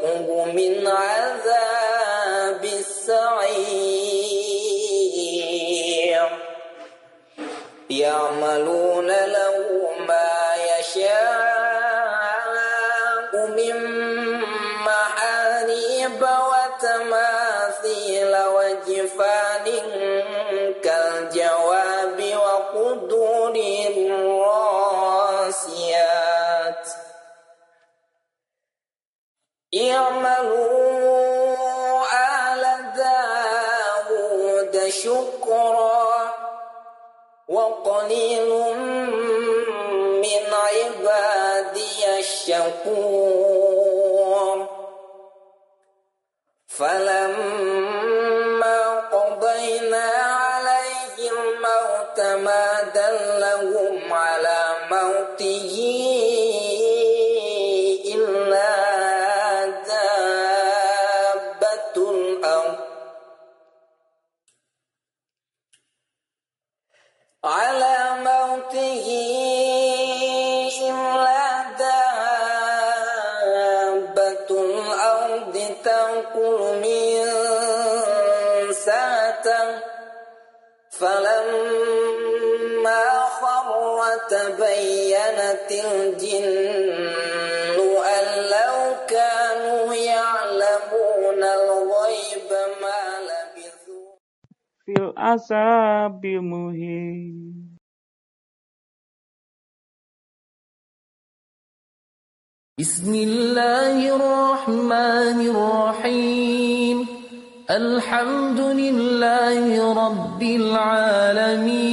نذقه من عذاب السعير. يعملون له فلما الجن أن لو كانوا يعلمون الغيب ما لبثوا. في العذاب المهين بسم الله الرحمن الرحيم. الحمد لله رب العالمين.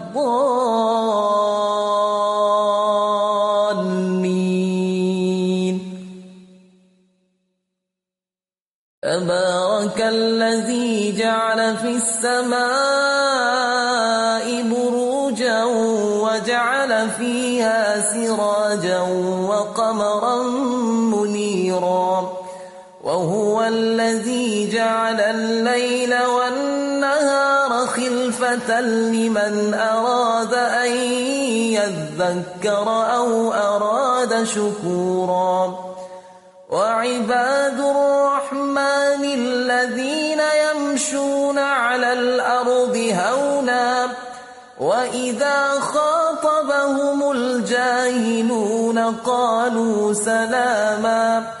الضالين تبارك الذي جعل في السماء بروجا وجعل فيها سراجا وقمرا منيرا. وهو الذي جعل الليل والنهار لمن أراد أن يذكر أو أراد شكورا. وعباد الرحمن الذين يمشون على الأرض هونا وإذا خاطبهم الجاهلون قالوا سلاما.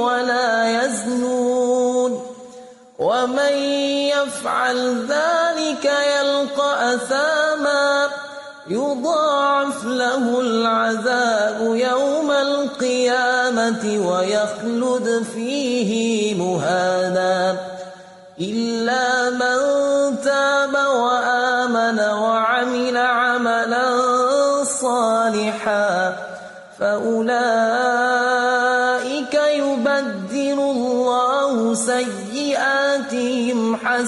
ولا يزنون ومن يفعل ذلك يلقى أثاما يضاعف له العذاب يوم القيامة ويخلد فيه مهانا إلا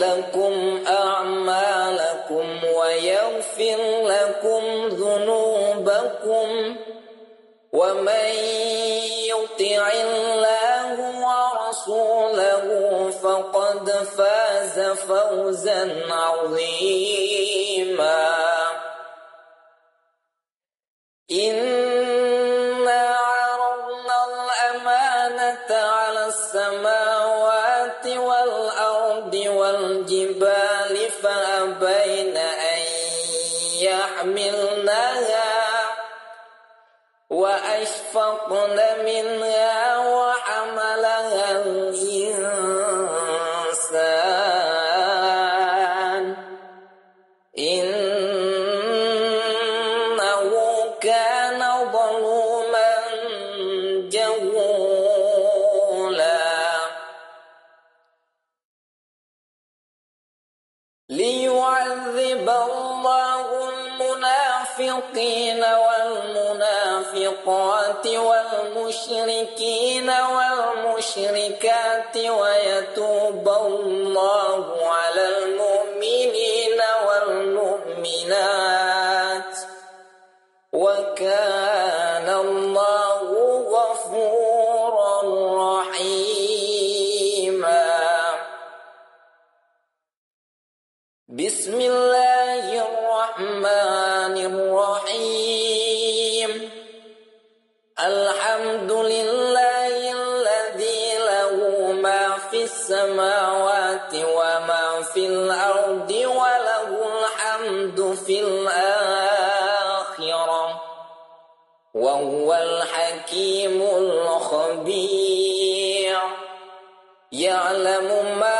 لكم أعمالكم ويغفر لكم ذنوبكم ومن يطع الله ورسوله فقد فاز فوزا عظيما. إنا وأشفقن منها وحملها الإنسان. إنه كان ظلوما جهولا. ليعذب الله المنافقين والمنافقات والمشركين والمشركات ويتوب الله. يعلم ما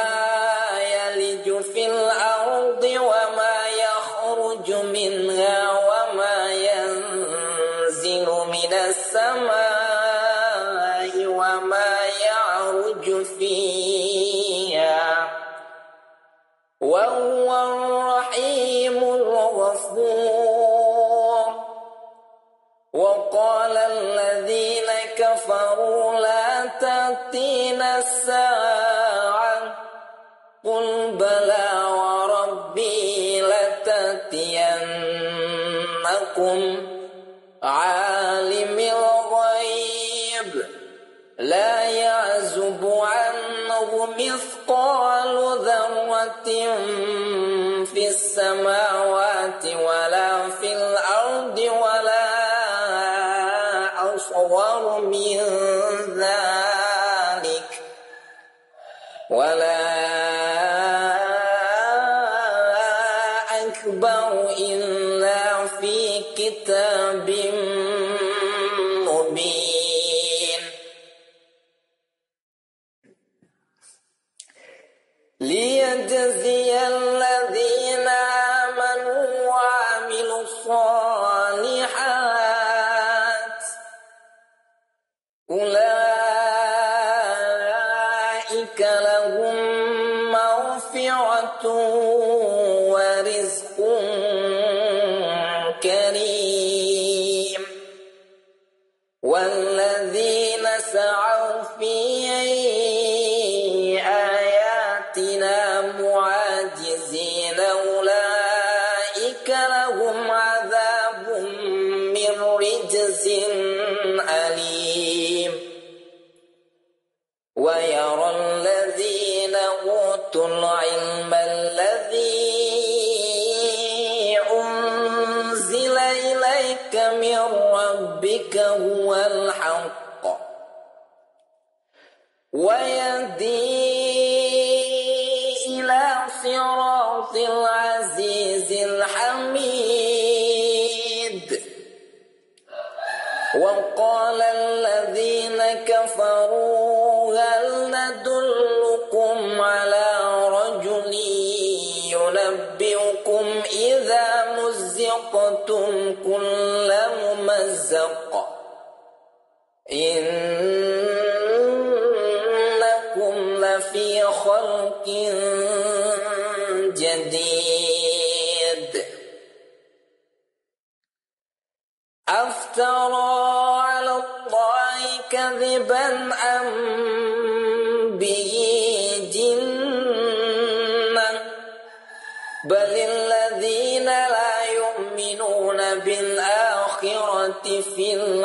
مثقال ذرة في السماوات ولا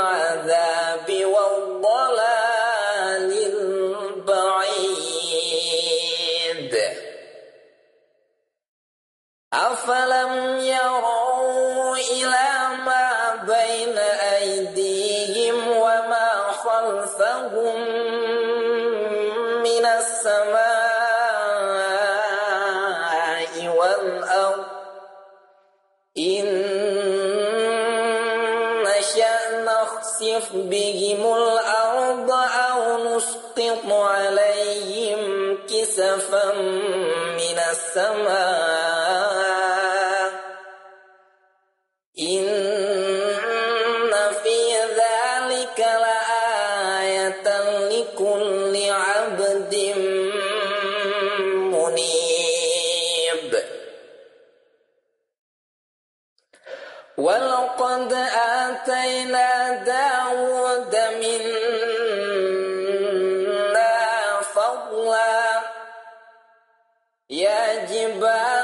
العذاب والضلال البعيد. أفلم السماء. إن في ذلك لآية لكل عبد منيب. ولقد آتينا داود منا anybody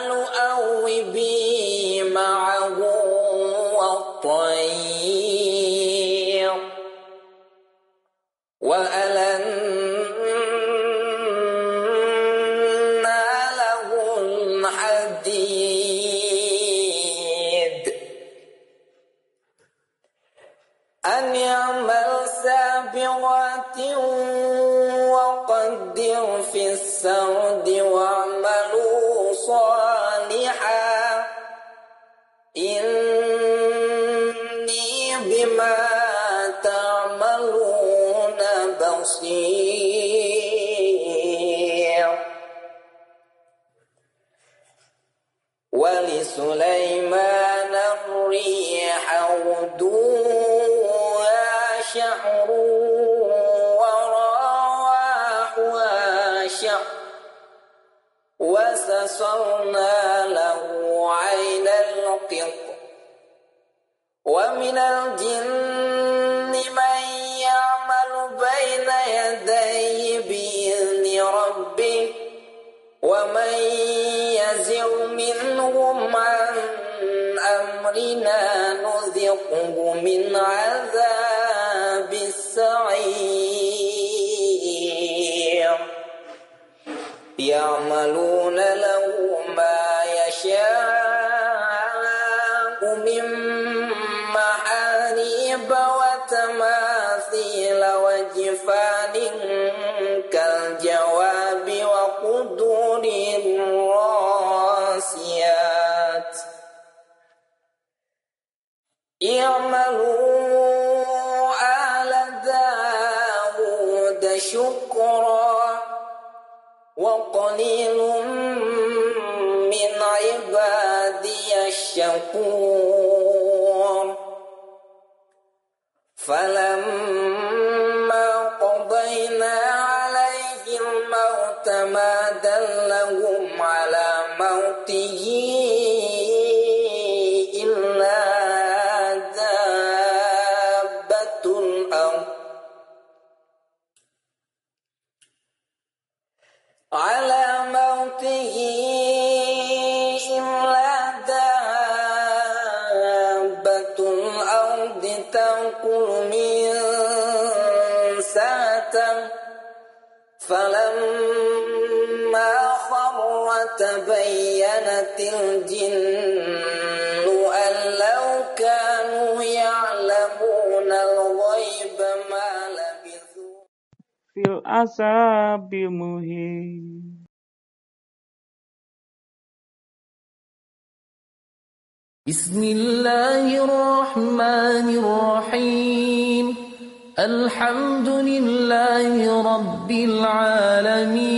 يذيقه من عذاب السعير. يعملون له فلما الجن أن لو كانوا يعلمون الغيب ما لبثوا في العذاب المهين بسم الله الرحمن الرحيم. الحمد لله رب العالمين.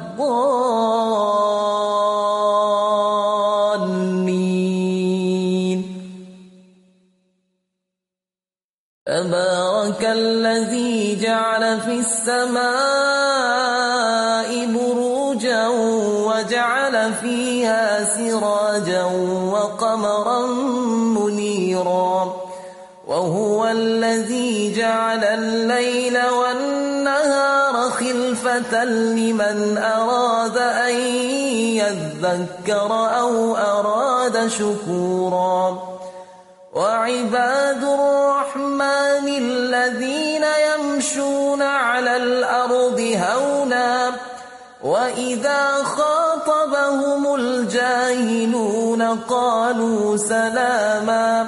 تبارك الذي جعل في السماء بروجا وجعل فيها سراجا وقمرا منيرا. وهو الذي جعل الليل والنهار خلفة لمن أراد أن يذكر أو أراد شكورا. وعباد الرحمن الذين يمشون على الأرض هونا وإذا خاطبهم الجاهلون قالوا سلاما.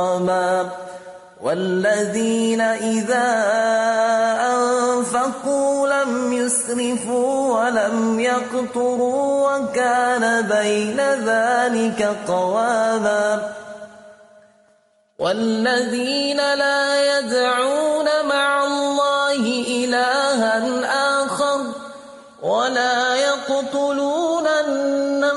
ومقاما والذين إذا أنفقوا لم يسرفوا ولم يقتروا وكان بين ذلك قواما والذين لا يدعون مع الله إلها آخر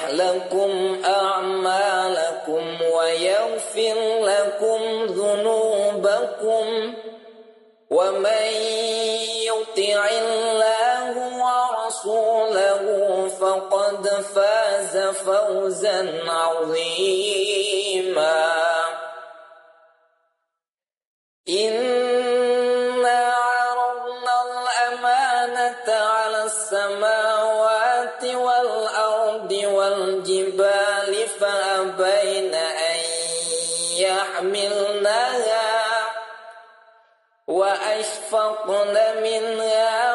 يصلح لكم أعمالكم ويغفر لكم ذنوبكم ومن يطع الله ورسوله فقد فاز فوزا عظيما. إنا وأشفقن منها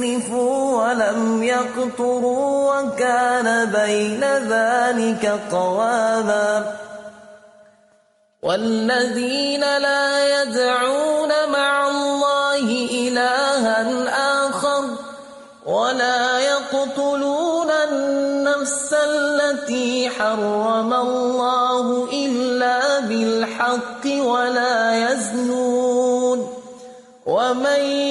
لم يسرفوا ولم يقتروا وكان بين ذلك قواما والذين لا يدعون مع الله إلها آخر ولا يقتلون النفس التي حرم الله إلا بالحق ولا يزنون. ومن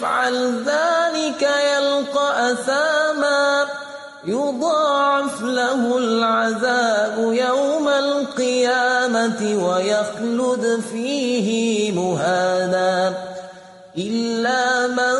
يفعل ذلك يلقى أثاما يضاعف له العذاب يوم القيامة ويخلد فيه مهانا إلا من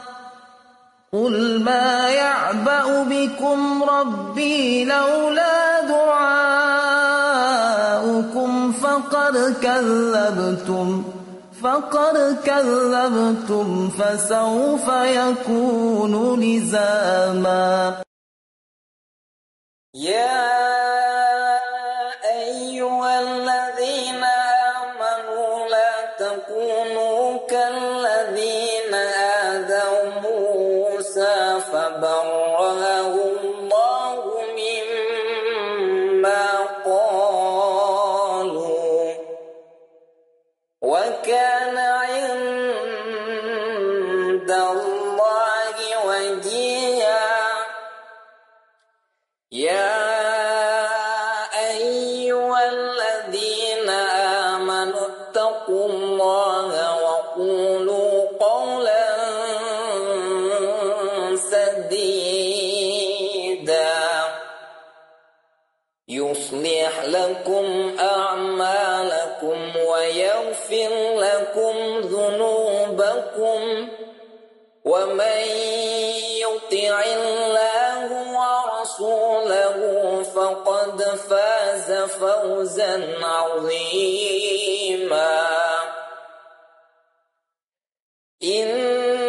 قل ما يعبأ بكم ربي لولا دعاؤكم فقد كذبتم فقد كذبتم فسوف يكون لزاما يا لكم أعمالكم ويغفر لكم ذنوبكم ومن يطع الله ورسوله فقد فاز فوزا عظيما. إنا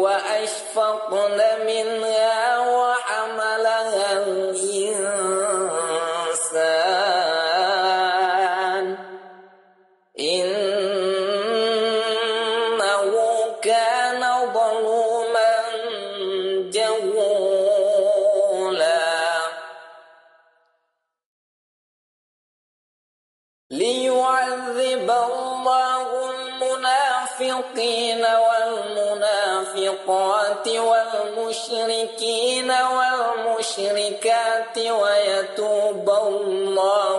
وأشفقن منها وحملها الإنسان. إنه كان ظلوما جهولا. ليعذب الله المنافقين والمنافقات والمشركين والمشركات ويتوب الله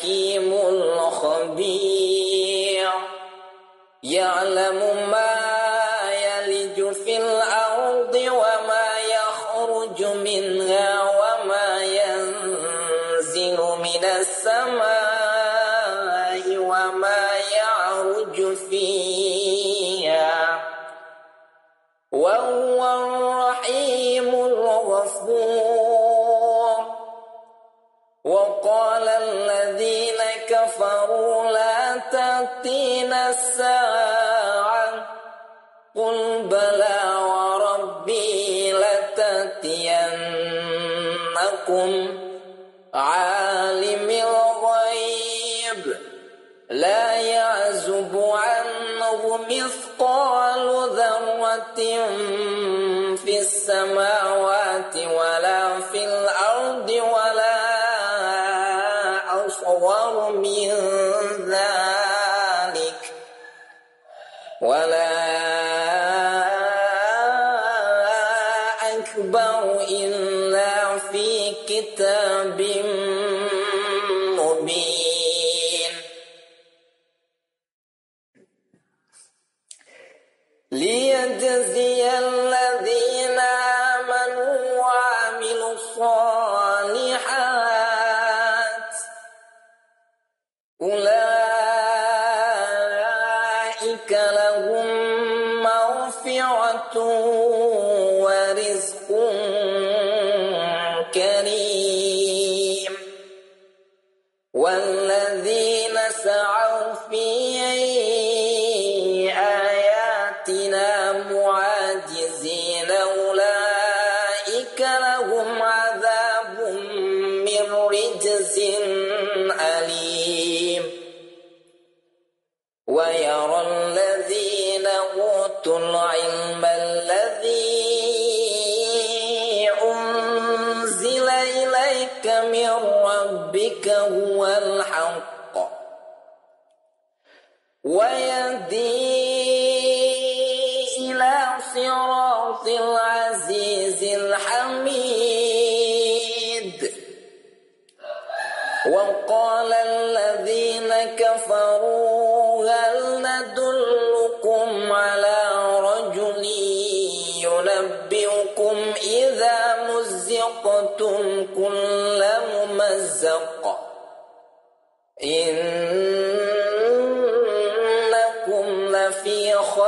الحكيم الخبير. يعلم ما مثقال ذرة في السماوات ولا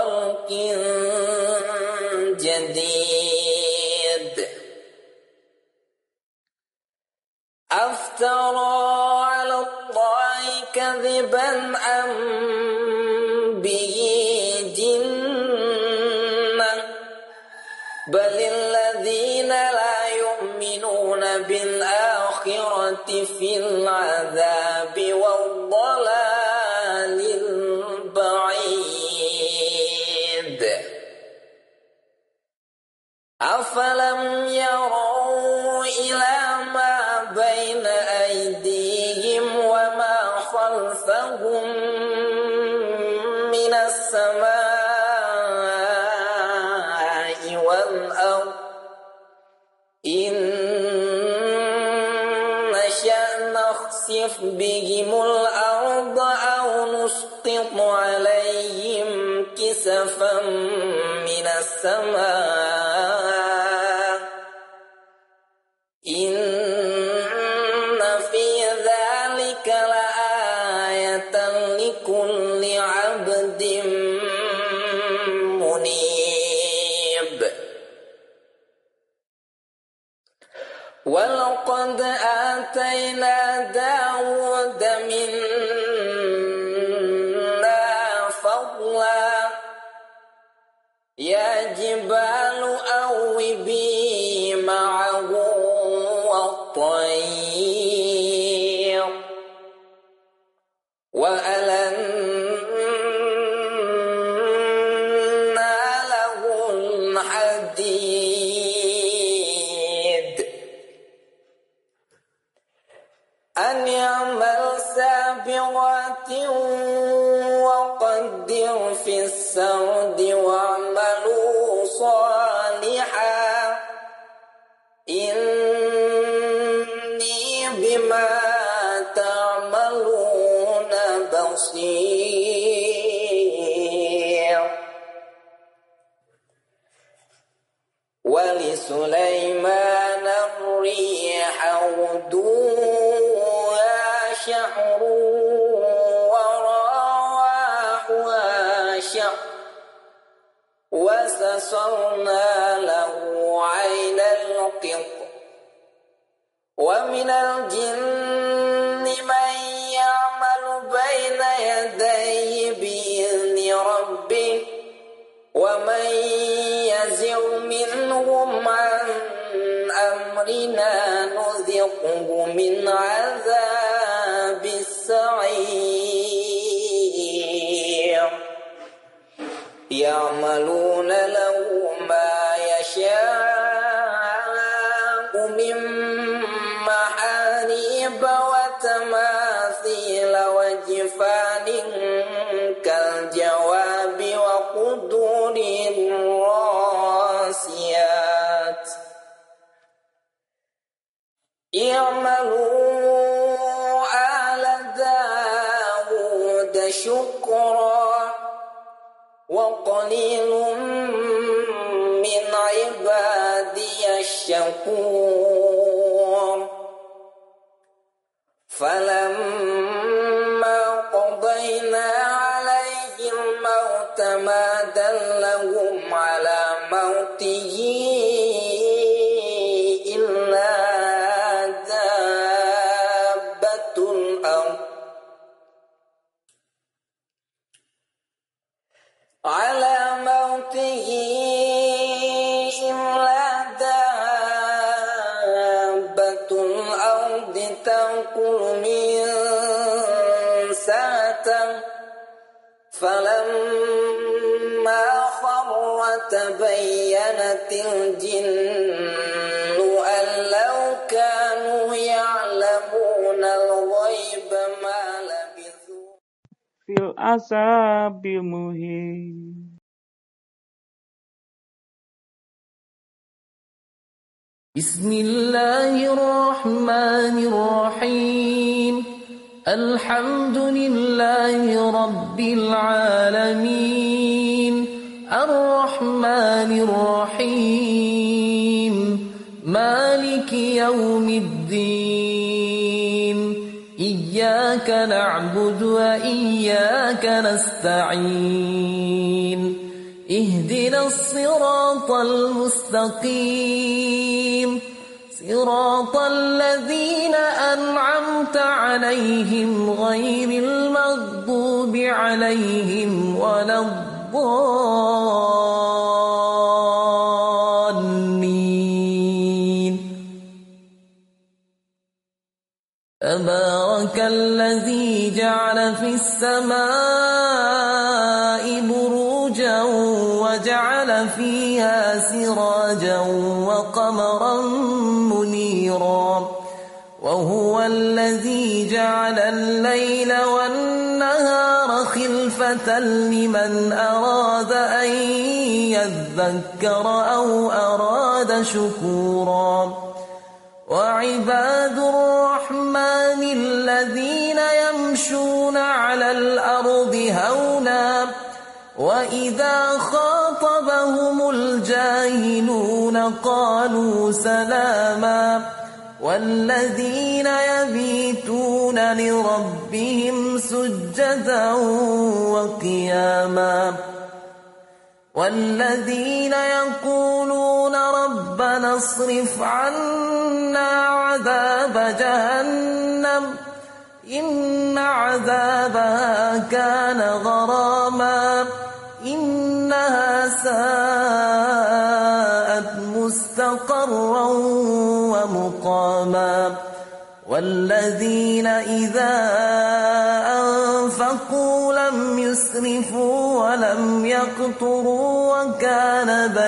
لفي من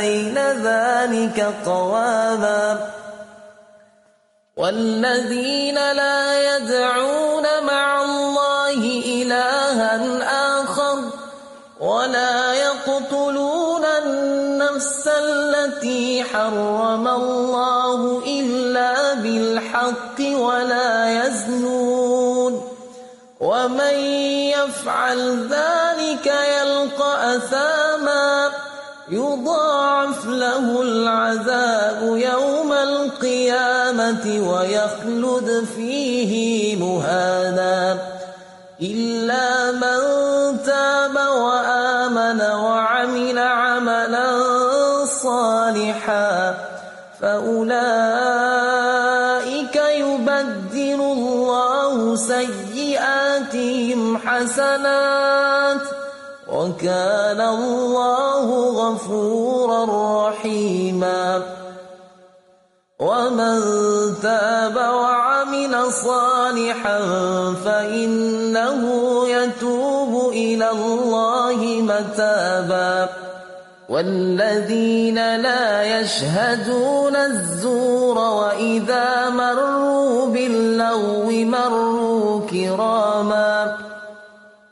بين ذلك قواما والذين لا يدعون مع الله إلها آخر ولا يقتلون النفس التي حرم الله إلا بالحق ولا يزنون. ومن يفعل ذلك له العذاب يوم القيامة ويخلد فيه مهانا. إلا من تاب وآمن وعمل عملا صالحا فأولئك يبدل الله سيئاتهم حسنات. وكان الله غفورا رحيما. ومن تاب وعمل صالحا فإنه يتوب إلى الله متابا. والذين لا يشهدون الزور وإذا مروا باللغو مروا كراما.